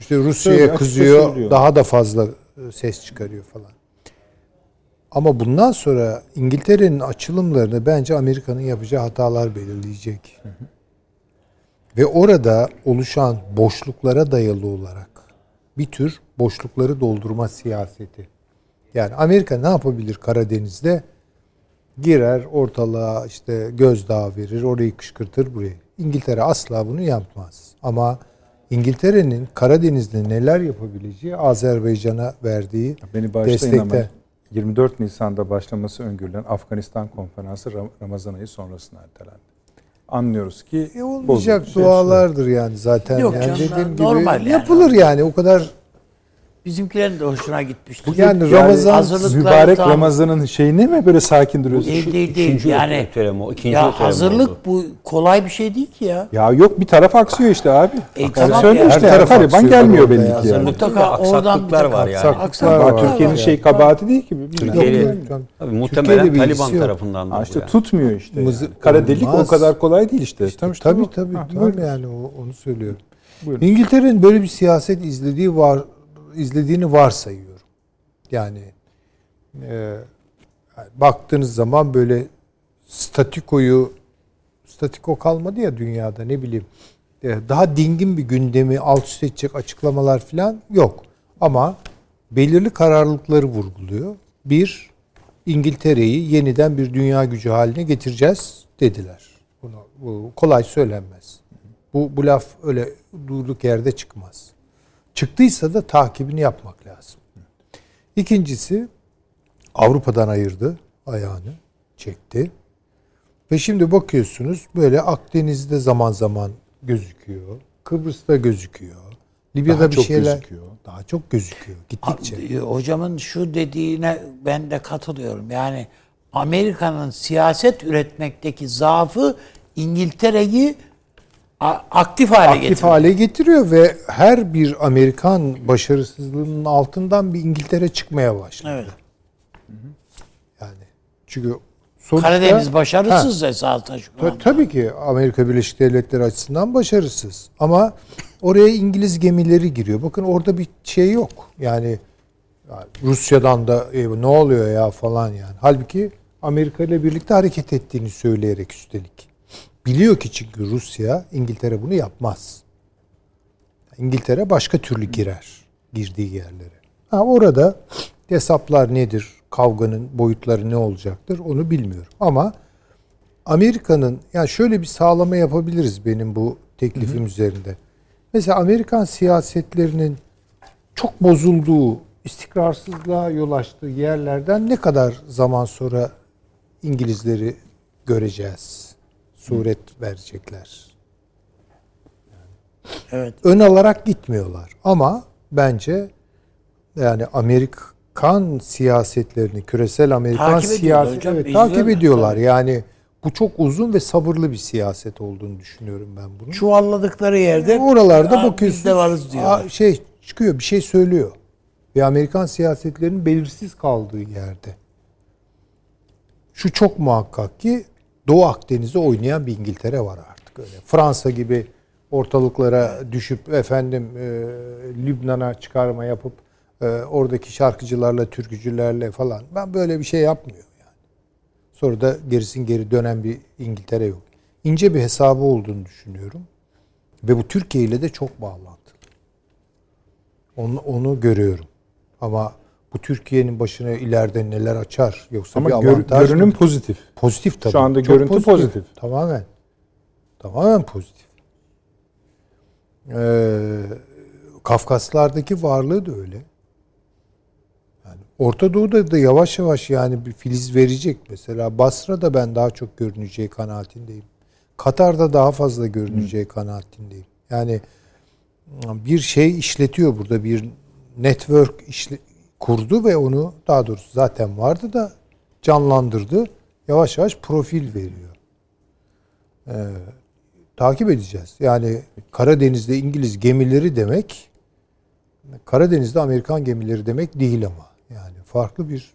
İşte Rusya'ya kızıyor, daha da fazla e, ses çıkarıyor falan. Ama bundan sonra İngiltere'nin açılımlarını bence Amerika'nın yapacağı hatalar belirleyecek. Ve orada oluşan boşluklara dayalı olarak bir tür boşlukları doldurma siyaseti. Yani Amerika ne yapabilir Karadeniz'de? Girer ortalığa işte gözdağı verir, orayı kışkırtır burayı. İngiltere asla bunu yapmaz. Ama İngiltere'nin Karadeniz'de neler yapabileceği Azerbaycan'a verdiği Beni bağışlayın ama destekte. 24 Nisan'da başlaması öngörülen Afganistan konferansı Ram- Ramazan ayı sonrasına ertelendi. Anlıyoruz ki E olmayacak dualardır yani zaten. Yok yani canım, dediğim gibi normal yani. yapılır yani o kadar Bizimkilerin de hoşuna gitmişti. yani Ramazan mübarek tam- Ramazan'ın şeyine mi böyle sakin duruyorsun? Değil değil değil. İkinci Yani öteleme o, ikinci ya hazırlık oldu. bu kolay bir şey değil ki ya. Ya yok bir taraf aksıyor işte abi. E, Yani tamam söylüyor ya. işte Her taraf Taliban gelmiyor belli ya. ki yani. Mutlaka oradan bir Aksaklıklar var yani. aksaklıklar Aksaklıklar var. Türkiye'nin şey kabahati değil ki. Türkiye'de muhtemelen Taliban tarafından da işte tutmuyor işte. Kara delik o kadar kolay değil işte. Tabii tabii tabii. Yani onu söylüyorum. Buyurun. İngiltere'nin böyle bir siyaset izlediği var izlediğini varsayıyorum. Yani e, baktığınız zaman böyle statikoyu statiko kalmadı ya dünyada ne bileyim e, daha dingin bir gündemi alt üst edecek açıklamalar falan yok. Ama belirli kararlılıkları vurguluyor. Bir, İngiltere'yi yeniden bir dünya gücü haline getireceğiz dediler. Bunu, bu kolay söylenmez. Bu, bu laf öyle durduk yerde çıkmaz. Çıktıysa da takibini yapmak lazım. İkincisi Avrupa'dan ayırdı ayağını, çekti. Ve şimdi bakıyorsunuz böyle Akdeniz'de zaman zaman gözüküyor. Kıbrıs'ta gözüküyor. Libya'da Daha bir çok şeyler gözüküyor. daha çok gözüküyor gittikçe. E, Hocamın şu dediğine ben de katılıyorum. Yani Amerika'nın siyaset üretmekteki zaafı İngiltere'yi aktif hale aktif getiriyor. hale getiriyor ve her bir Amerikan başarısızlığının altından bir İngiltere çıkmaya başladı. Evet. Yani çünkü sonuçta- Karadeniz başarısız esasında şu Ta- an. tabii ki Amerika Birleşik Devletleri açısından başarısız. Ama oraya İngiliz gemileri giriyor. Bakın orada bir şey yok. Yani, yani Rusya'dan da "E, ne oluyor ya falan yani. Halbuki Amerika ile birlikte hareket ettiğini söyleyerek üstelik. Biliyor ki çünkü Rusya, İngiltere bunu yapmaz. İngiltere başka türlü girer girdiği yerlere. Ha orada hesaplar nedir? Kavganın boyutları ne olacaktır? Onu bilmiyorum. Ama Amerika'nın ya şöyle bir sağlama yapabiliriz benim bu teklifim üzerinde. Mesela Amerikan siyasetlerinin çok bozulduğu, istikrarsızlığa yol açtığı yerlerden ne kadar zaman sonra İngilizleri göreceğiz? Suret verecekler. Evet. ön alarak gitmiyorlar. Ama bence yani Amerikan siyasetlerini, küresel Amerikan Takip ediyorlar siyaset hocam, evet, takip ediyorlar. Yani bu çok uzun ve sabırlı bir siyaset olduğunu düşünüyorum ben bunu. Çuvalladıkları yerde Oralarda "Aa, bakıyorsun. Biz de varız diyorlar. aa, şey çıkıyor, bir şey söylüyor. Ve Amerikan siyasetlerinin belirsiz kaldığı yerde. Şu çok muhakkak ki Doğu Akdeniz'e oynayan bir İngiltere var artık öyle. Fransa gibi ortalıklara düşüp efendim e, Lübnan'a çıkarma yapıp e, oradaki şarkıcılarla, türkücülerle falan. Ben böyle bir şey yapmıyor yani. Sonra da gerisin geri dönen bir İngiltere yok. İnce bir hesabı olduğunu düşünüyorum. Ve bu Türkiye ile de çok bağlantılı. Onu, onu görüyorum. Ama bu Türkiye'nin başına ileride neler açar yoksa Ama bir gör- avantaj görünüm mı? pozitif. Pozitif tabii. Şu anda Çok görüntü pozitif. Tamamen. Tamamen pozitif. Ee, Kafkaslardaki varlığı da öyle. Yani Orta Doğu'da da yavaş yavaş yani bir filiz verecek. Mesela Basra'da ben daha çok görüneceği kanaatindeyim. Katar'da daha fazla görüneceği kanaatindeyim. Yani bir şey işletiyor burada bir network işle, kurdu ve onu daha doğrusu zaten vardı da canlandırdı. Yavaş yavaş profil veriyor. Ee, takip edeceğiz. Yani Karadeniz'de İngiliz gemileri demek Karadeniz'de Amerikan gemileri demek değil ama. Yani farklı bir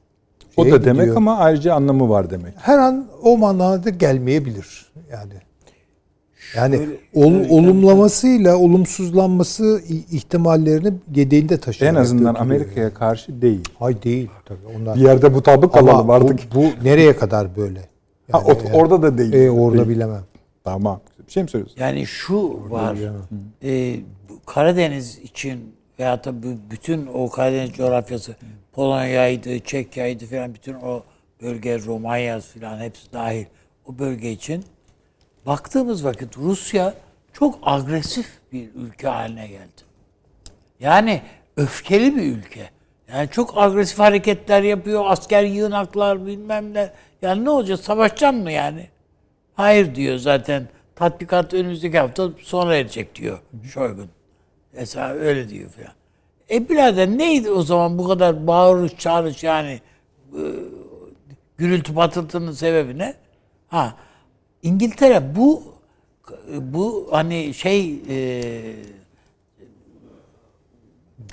O şeye da demek gidiyor. ama ayrıca anlamı var demek. her an o manada gelmeyebilir. Yani yani Şöyle- ol- şöyle- olumlamasıyla olumsuzlanması ihtimallerini gedeğinde taşıyor. En azından Amerika'ya karşı değil. Hay değil tabii. Onlar Bir yerde mutabık Ama kalalım bu, artık. bu nereye kadar böyle? ha, Yani, o- orada da değil. e, orada Değil. bilemem. Tamam. Bir şey mi söylüyorsun? Yani şu var. E, bu Karadeniz için veyahut da bu- bütün o Karadeniz coğrafyası Polonya'ydı, Çekya'ydı falan bütün o bölge Romanya falan hepsi dahil o bölge için baktığımız vakit Rusya çok agresif bir ülke haline geldi. Yani öfkeli bir ülke. Yani çok agresif hareketler yapıyor. Asker yığınaklar bilmem ne. Yani ne olacak? Savaşacaksın mı yani? Hayır diyor zaten. Tatbikat önümüzdeki hafta sonra edecek diyor Şoygun. Mesela öyle diyor falan. E birader neydi o zaman bu kadar bağırış çağırış yani e, gürültü patıltının sebebi ne? Ha İngiltere bu bu hani şey e,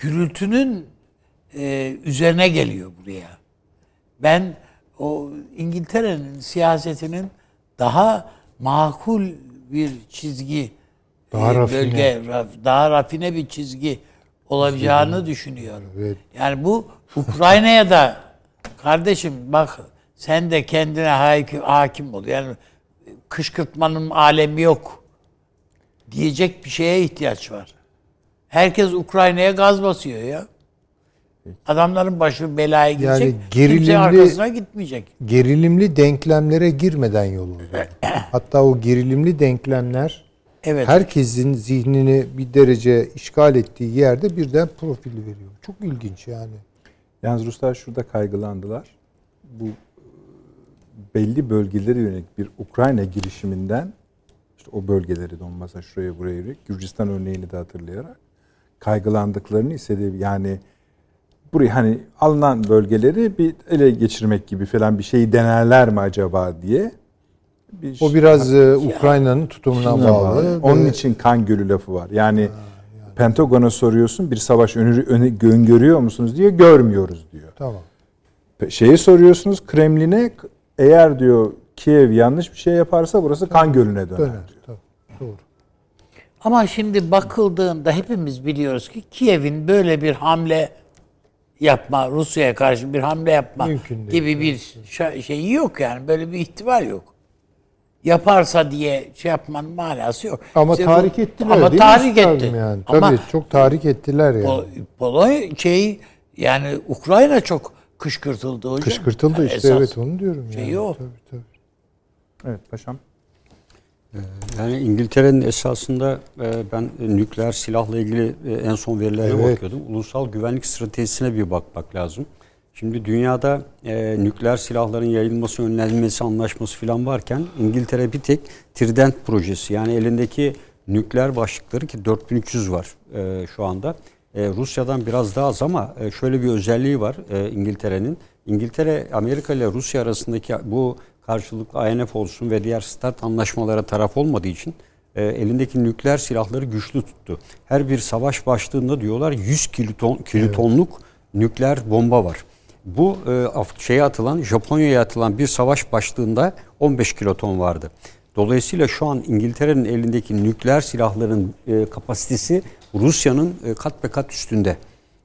gürültünün e, üzerine geliyor buraya. Ben o İngiltere'nin siyasetinin daha makul bir çizgi, Daha e, rafine. bölge, raf- daha rafine bir çizgi olacağını düşünüyorum. Evet. Yani bu Ukrayna'ya da kardeşim bak sen de kendine hakim, hakim ol. Yani kışkırtmanın alemi yok diyecek bir şeye ihtiyaç var. Herkes Ukrayna'ya gaz basıyor ya. Adamların başı belaya gidecek. Kimse gerilimli- arkasına gitmeyecek. Gerilimli denklemlere girmeden yol alıyor. [clears throat] Hatta o gerilimli denklemler Evet. herkesin zihnini bir derece işgal ettiği yerde birden profili veriyor. Çok ilginç yani. Yalnız Ruslar şurada kaygılandılar. Bu belli bölgelere yönelik bir Ukrayna girişiminden işte o bölgeleri donmasa şuraya buraya yönelik Gürcistan örneğini de hatırlayarak kaygılandıklarını hissediyor. Yani burayı hani alınan bölgeleri bir ele geçirmek gibi falan bir şeyi denerler mi acaba diye. Bir O biraz e, Ukrayna'nın tutumuna bağlı. bağlı. Onun için kan gölü lafı var. Yani Pentagon'a soruyorsun bir savaş önü, önü öngörüyor musunuz diye görmüyoruz diyor. Tamam. Şeye soruyorsunuz Kremlin'e eğer diyor Kiev yanlış bir şey yaparsa burası kan gölüne döner. Döner. diyor. Tabii. Doğru. Ama şimdi bakıldığında hepimiz biliyoruz ki Kiev'in böyle bir hamle yapma, Rusya'ya karşı bir hamle yapma Mümkün değil. gibi bir şeyi yok yani. Böyle bir ihtimal yok. Yaparsa diye şey yapmanın manası yok. Ama İşte bu- tahrik ettiler Ama değil tahrik etti. Yani. Ama Tabii çok tahrik ettiler yani. Pol- Polonya şey yani Ukrayna çok kışkırtıldı hocam. Kışkırtıldı Yani işte evet onu diyorum şeyi yani. o. Tabii, tabii. Evet paşam. Yani İngiltere'nin esasında e, ben nükleer silahla ilgili e, en son verilere Evet. bakıyordum. Ulusal güvenlik stratejisine bir bakmak lazım. Şimdi dünyada e, nükleer silahların yayılması, önlenmesi anlaşması falan varken İngiltere bir tek Trident projesi yani elindeki nükleer başlıkları ki 4300 var e, şu anda. E, Rusya'dan biraz daha az ama e, şöyle bir özelliği var e, İngiltere'nin. İngiltere, Amerika ile Rusya arasındaki bu karşılıklı INF olsun ve diğer START anlaşmalara taraf olmadığı için elindeki nükleer silahları güçlü tuttu. Her bir savaş başlığında diyorlar 100 kiloton, kilotonluk nükleer bomba var. Bu şeye atılan Japonya'ya atılan bir savaş başlığında 15 kiloton vardı. Dolayısıyla şu an İngiltere'nin elindeki nükleer silahların kapasitesi Rusya'nın e, kat be kat üstünde.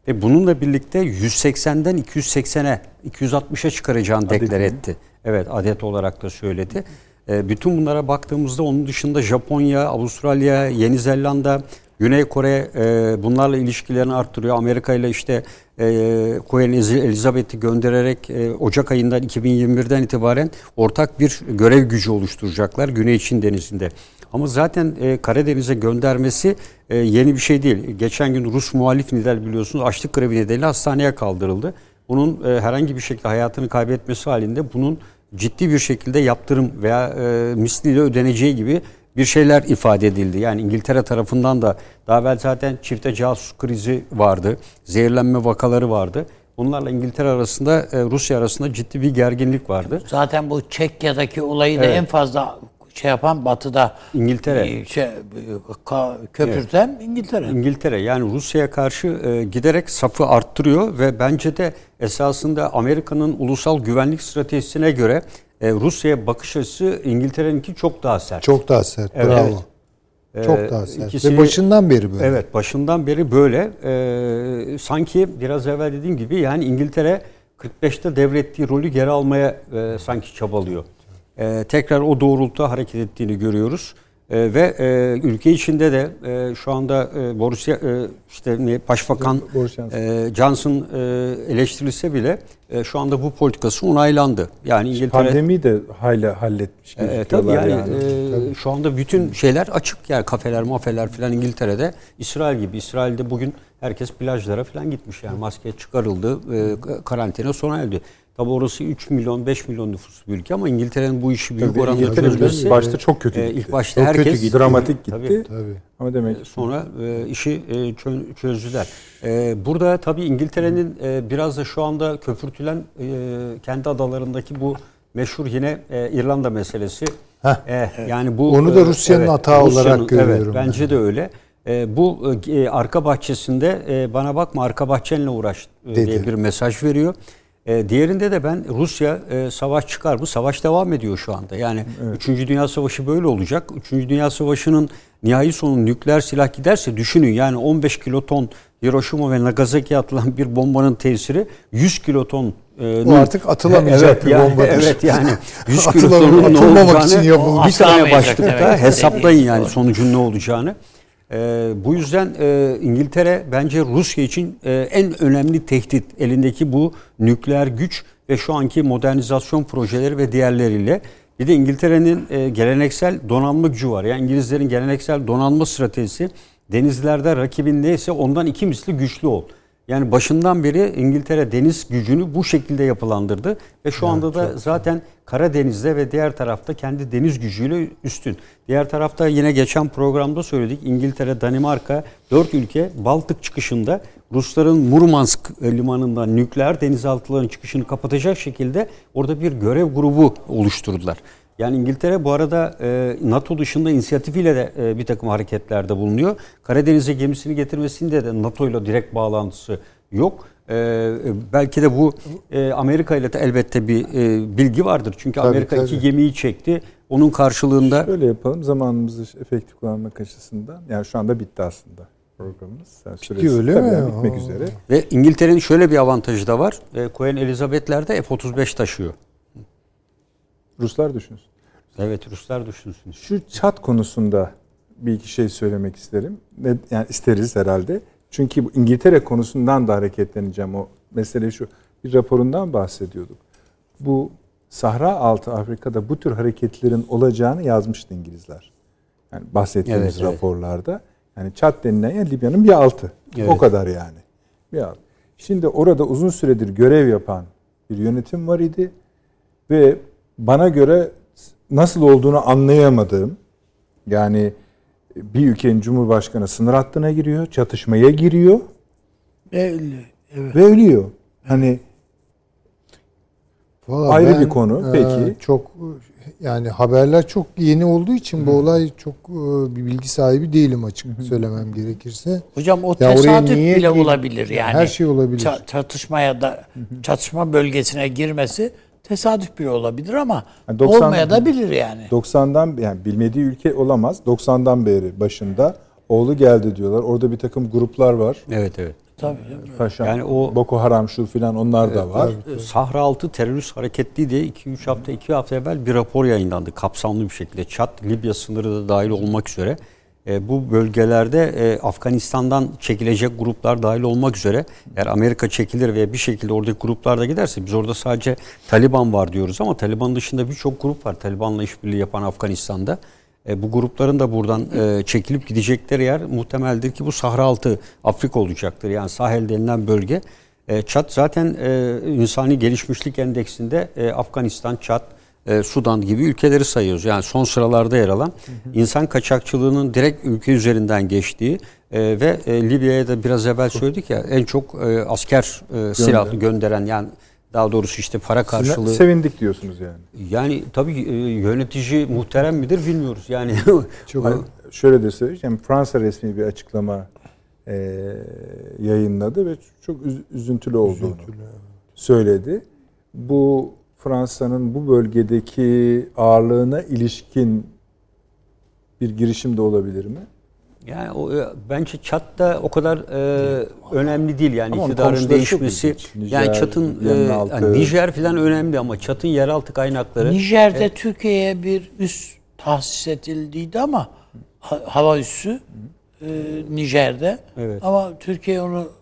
Ve bununla birlikte 180'den 280'e, 260'a çıkaracağını deklar etti. Evet adet olarak da söyledi. E, bütün bunlara baktığımızda onun dışında Japonya, Avustralya, Yeni Zelanda, Güney Kore e, bunlarla ilişkilerini arttırıyor. Amerika ile işte e, Queen Elizabeth'i göndererek e, Ocak ayından 2021'den itibaren ortak bir görev gücü oluşturacaklar Güney Çin Denizi'nde. Ama zaten e, Karadeniz'e göndermesi e, yeni bir şey değil. Geçen gün Rus muhalif lider biliyorsunuz açlık grevi nedeniyle hastaneye kaldırıldı. Bunun e, herhangi bir şekilde hayatını kaybetmesi halinde bunun ciddi bir şekilde yaptırım veya e, misliyle ödeneceği gibi bir şeyler ifade edildi. Yani İngiltere tarafından da daha evvel zaten çifte casus krizi vardı. Zehirlenme vakaları vardı. Bunlarla İngiltere arasında, e, Rusya arasında ciddi bir gerginlik vardı. Zaten bu Çekya'daki olayı da Evet. en fazla şey yapan Batı'da İngiltere. e, şey, köpürten İngiltere. İngiltere yani Rusya'ya karşı e, giderek safı arttırıyor ve bence de esasında Amerika'nın ulusal güvenlik stratejisine göre e, Rusya'ya bakış açısı İngiltere'ninki çok daha sert. Çok daha sert. Evet. Bravo. Ee, Çok daha sert. ikisi- Ve başından beri böyle. Evet başından beri böyle. Ee, sanki biraz evvel dediğim gibi yani İngiltere 45'te devrettiği rolü geri almaya e, sanki çabalıyor. Ee, tekrar o doğrultuda hareket ettiğini görüyoruz. Ee, ve e, ülke içinde de e, şu anda e, Boris e, işte ne, Başbakan Boris Johnson. e, Johnson e, eleştirilse bile e, şu anda bu politikası onaylandı. Yani İngiltere Pandemiyi de hala halletmiş e, tabii yani, yani. e, şu anda bütün şeyler açık yani kafeler, mafeler falan İngiltere'de İsrail gibi. İsrail'de bugün herkes plajlara falan gitmiş yani maske çıkarıldı, e, karantina sona erdi. Tabii orası 3 milyon 5 milyon nüfuslu bir ülke ama İngiltere'nin bu işi büyük Tabii oranda çözmesi başta çok kötü e, gitti. ilk başta Çok herkes kötü gitti, dramatik gitti. Tabii. Tabii. Ama demek Sonra e, işi e, çö- çözdüler. E, burada tabii İngiltere'nin e, biraz da şu anda köpürtülen e, kendi adalarındaki bu meşhur yine e, İrlanda meselesi. Heh. E, yani bu Onu da e, Rusya'nın hata olarak Rusya'nın- görüyorum Evet, bence de öyle. E, bu e, arka bahçesinde e, bana bakma arka bahçenle uğraş e, diye bir mesaj veriyor. E, diğerinde de ben Rusya e, savaş çıkar mı? Savaş devam ediyor şu anda. Yani 3. Dünya Savaşı böyle olacak. 3. Dünya Savaşı'nın nihai sonu nükleer silah giderse düşünün yani 15 kiloton Hiroşima ve Nagasaki'ye atılan bir bombanın tesiri 100 kiloton e, Bu artık atılamayacak evet, bir yani, bombadır. Evet yani 100 Atılamıyor- [laughs] kilotonun ne atılmamak için olacağını yapılmış. bir tane Atılamayacak başlıkta demek. hesaplayın yani sonucun ne olacağını. Ee, bu yüzden e, İngiltere bence Rusya için e, en önemli tehdit elindeki bu nükleer güç ve şu anki modernizasyon projeleri ve diğerleriyle. Bir de İngiltere'nin e, geleneksel donanma gücü var. Yani İngilizlerin geleneksel donanma stratejisi denizlerde rakibin neyse ondan iki misli güçlü ol. Yani başından beri İngiltere deniz gücünü bu şekilde yapılandırdı ve şu anda da zaten Karadeniz'de ve diğer tarafta kendi deniz gücüyle üstün. Diğer tarafta yine geçen programda söyledik İngiltere, Danimarka, dört ülke Baltık çıkışında Rusların Murmansk limanından nükleer denizaltıların çıkışını kapatacak şekilde orada bir görev grubu oluşturdular. Yani İngiltere bu arada e, NATO dışında inisiyatifiyle de e, bir takım hareketlerde bulunuyor. Karadeniz'e gemisini getirmesinde de NATO ile direkt bağlantısı yok. Ee, belki de bu e, Amerika ile de elbette bir e, bilgi vardır. Çünkü Tabii, Amerika iki tabii. gemiyi çekti. Onun karşılığında Şöyle yapalım zamanımızı efektif kullanmak açısından. Yani şu anda bitti aslında programımız. Yani süresi öyle mi? yani bitmek Aa. üzere. ve İngiltere'nin şöyle bir avantajı da var. E, Queen Elizabeth'ler de F-35 taşıyor. Ruslar düşünsün. Evet Ruslar düşünsün. Şu çat konusunda bir iki şey söylemek isterim. Ne- Yani isteriz herhalde. Çünkü bu İngiltere konusundan da hareketleneceğim. O mesele şu. Bir raporundan bahsediyorduk. Bu Sahra altı Afrika'da bu tür hareketlerin olacağını yazmıştı İngilizler. Yani bahsettiğimiz Evet, evet. raporlarda. Yani Çat denilen yer Libya'nın bir altı. Evet. O kadar yani. Bir alt. Şimdi orada uzun süredir görev yapan bir yönetim var idi ve bana göre nasıl olduğunu anlayamadığım yani bir ülkenin cumhurbaşkanı sınır hattına giriyor, çatışmaya giriyor Ve öyle. Evet. ve ölüyor. Hani Vallahi Ayrı ben, bir konu, e, peki. Çok yani haberler çok yeni olduğu için bu olay çok e, bir bilgi sahibi değilim açık söylemem gerekirse. Hocam o Ya tesadüf niye bile gir- olabilir yani. Her şey olabilir. Ça- çatışmaya da çatışma bölgesine girmesi tesadüf bile olabilir ama Yani 90 olmaya da bilir yani. 90'dan yani bilmediği ülke olamaz. 90'dan beri başında oğlu geldi diyorlar. Orada bir takım gruplar var. Evet evet. Tabii. Paşam, Yani o- Boko Haram şu filan onlar da var. Sahra altı terörist hareketli diye 2-3 hafta 2 hafta evvel bir rapor yayınlandı kapsamlı bir şekilde. Çat, Libya sınırı da dahil olmak üzere. E, bu bölgelerde e, Afganistan'dan çekilecek gruplar dahil olmak üzere eğer Amerika çekilir ve bir şekilde oradaki gruplar da giderse biz orada sadece Taliban var diyoruz ama Taliban dışında birçok grup var Taliban'la işbirliği yapan Afganistan'da. E, bu grupların da buradan e, çekilip gidecekleri yer muhtemeldir ki bu Sahra altı Afrika olacaktır. Yani Sahel denilen bölge. E, Çat zaten e, insani gelişmişlik endeksinde e, Afganistan, Çat, e, Sudan gibi ülkeleri sayıyoruz. Yani son sıralarda yer alan insan kaçakçılığının direkt ülke üzerinden geçtiği e, ve e, Libya'ya da biraz evvel söyledik ya en çok e, asker e, silahlı gönderen yani daha doğrusu işte para karşılığı. Sevindik diyorsunuz yani. Yani tabii e, yönetici muhterem midir bilmiyoruz. Yani [laughs] Çok Hani şöyle de söyleyeceğim. Fransa resmi bir açıklama e, yayınladı ve çok üz- üzüntülü olduğunu söyledi. Bu Fransa'nın bu bölgedeki ağırlığına ilişkin bir girişim de olabilir mi? Yani o, e, bence Çat'ta o kadar e, önemli değil yani Ama iktidarın değişmesi. Nijer, yani Çat'ın e, yani Nijer falan önemli ama Çat'ın yeraltı kaynakları Nijer'de Türkiye'ye bir üs tahsis edildiydi ama ha- hava üssü e, Nijer'de. Evet. Ama Türkiye onu e,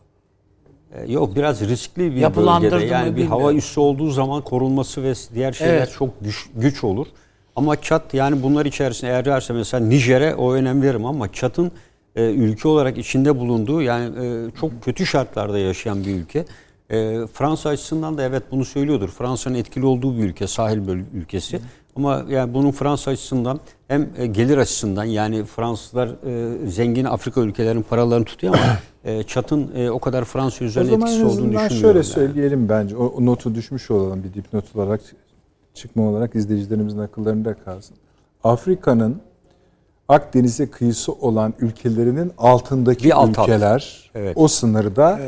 yok biraz riskli bir bölgede. Yani bir hava üssü olduğu zaman korunması ve diğer şeyler Evet. çok güç, güç olur. Ama Çat yani bunlar içerisinde eğer derse mesela Nijer'e o önem veririm ama Çat'ın e, ülke olarak içinde bulunduğu yani e, çok kötü şartlarda yaşayan bir ülke. E, Fransa açısından da evet bunu söylüyordur. Fransa'nın etkili olduğu bir ülke, sahil böl- ülkesi. Ama yani bunun Fransa açısından hem e, gelir açısından yani Fransızlar e, zengin Afrika ülkelerinin paralarını tutuyor ama [clears throat] e, Çat'ın o kadar Fransa zaman etkisi olduğunu düşünmüyorum. şöyle yani. söyleyelim bence. O, o notu düşmüş olalım bir dipnot olarak çıkma olarak izleyicilerimizin akıllarında kalsın. Afrika'nın Akdeniz'e kıyısı olan ülkelerinin altındaki Bir alt alt. ülkeler Evet. o sınırda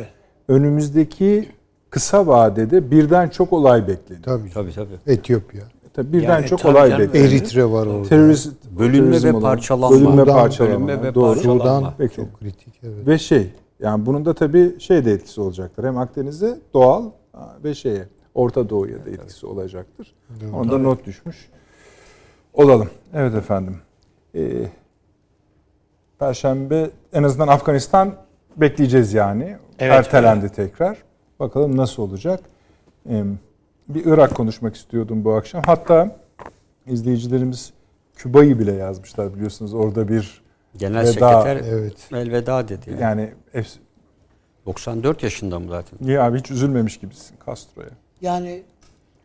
önümüzdeki kısa vadede birden çok olay bekleniyor. tabii. Tabii tabii. Etiyopya. Tabii birden Yani çok tabii olay canım. bekleniyor. Eritre var orada. Terörist, Bölünme ve parçalanma. Bölünme parçalanma. bölünme ve Doğru. parçalanma. Sudan Peki. çok kritik evet. Ve şey yani bunun da tabii şey de etkisi olacaktır. Hem Akdeniz'de doğal ve şeye Orta Doğu'ya da etkisi olacaktır. Onda not düşmüş. Olalım. Evet efendim. Ee, Perşembe en azından Afganistan bekleyeceğiz yani. Evet, Ertelendi tekrar. Bakalım nasıl olacak. Ee, bir Irak konuşmak istiyordum bu akşam. Hatta izleyicilerimiz Küba'yı bile yazmışlar biliyorsunuz. Orada bir Genel Veda, sekreter evet. elveda dedi. Yani. yani efs- 94 yaşında mı zaten? Ya abi hiç üzülmemiş gibisin Castro'ya. yani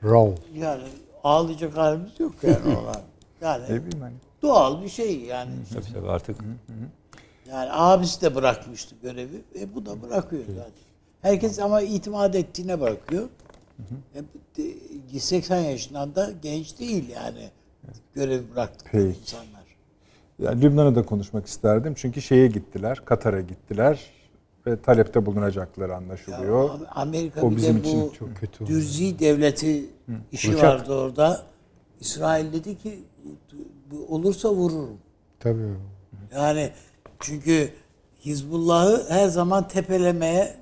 Raw. yani ağlayacak halimiz yok yani [laughs] ona. Yani Ne bileyim hani. doğal bir şey yani. Tabii tabii artık. Yani abisi de bırakmıştı görevi ve bu da bırakıyor zaten. Herkes ama itimat ettiğine bırakıyor. E, de- 80 yaşından da genç değil yani görevi bıraktıkları Peki. insanlar. Yani Lübnan'ı da konuşmak isterdim. Çünkü şeye gittiler, Katar'a gittiler. ve talepte bulunacakları anlaşılıyor. Amerika O bir bizim de için bu çok kötü. Dürzi devleti işi kuracak. vardı orada. İsrail dedi ki bu olursa vururum. Tabii. Yani çünkü Hizbullah'ı her zaman tepelemeye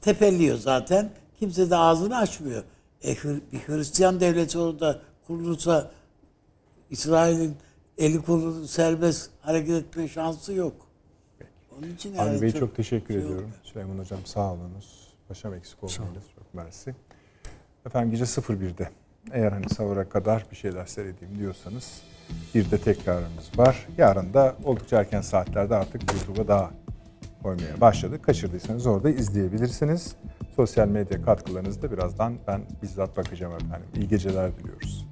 tepeliyor zaten. Kimse de ağzını açmıyor. E, bir Hristiyan devleti orada kurulursa İsrail'in eli kolu serbest hareket etme şansı yok. Onun için Avni yani Bey çok, teşekkür şey ediyorum. Süleyman Hocam sağ olunuz. Paşam eksik olmayınız. Çok mersi. Efendim gece 01'de eğer hani sahura kadar bir şeyler seyredeyim diyorsanız bir de tekrarımız var. Yarın da oldukça erken saatlerde artık YouTube'a daha koymaya başladık. Kaçırdıysanız orada izleyebilirsiniz. Sosyal medya katkılarınızda birazdan ben bizzat bakacağım efendim. İyi geceler diliyoruz.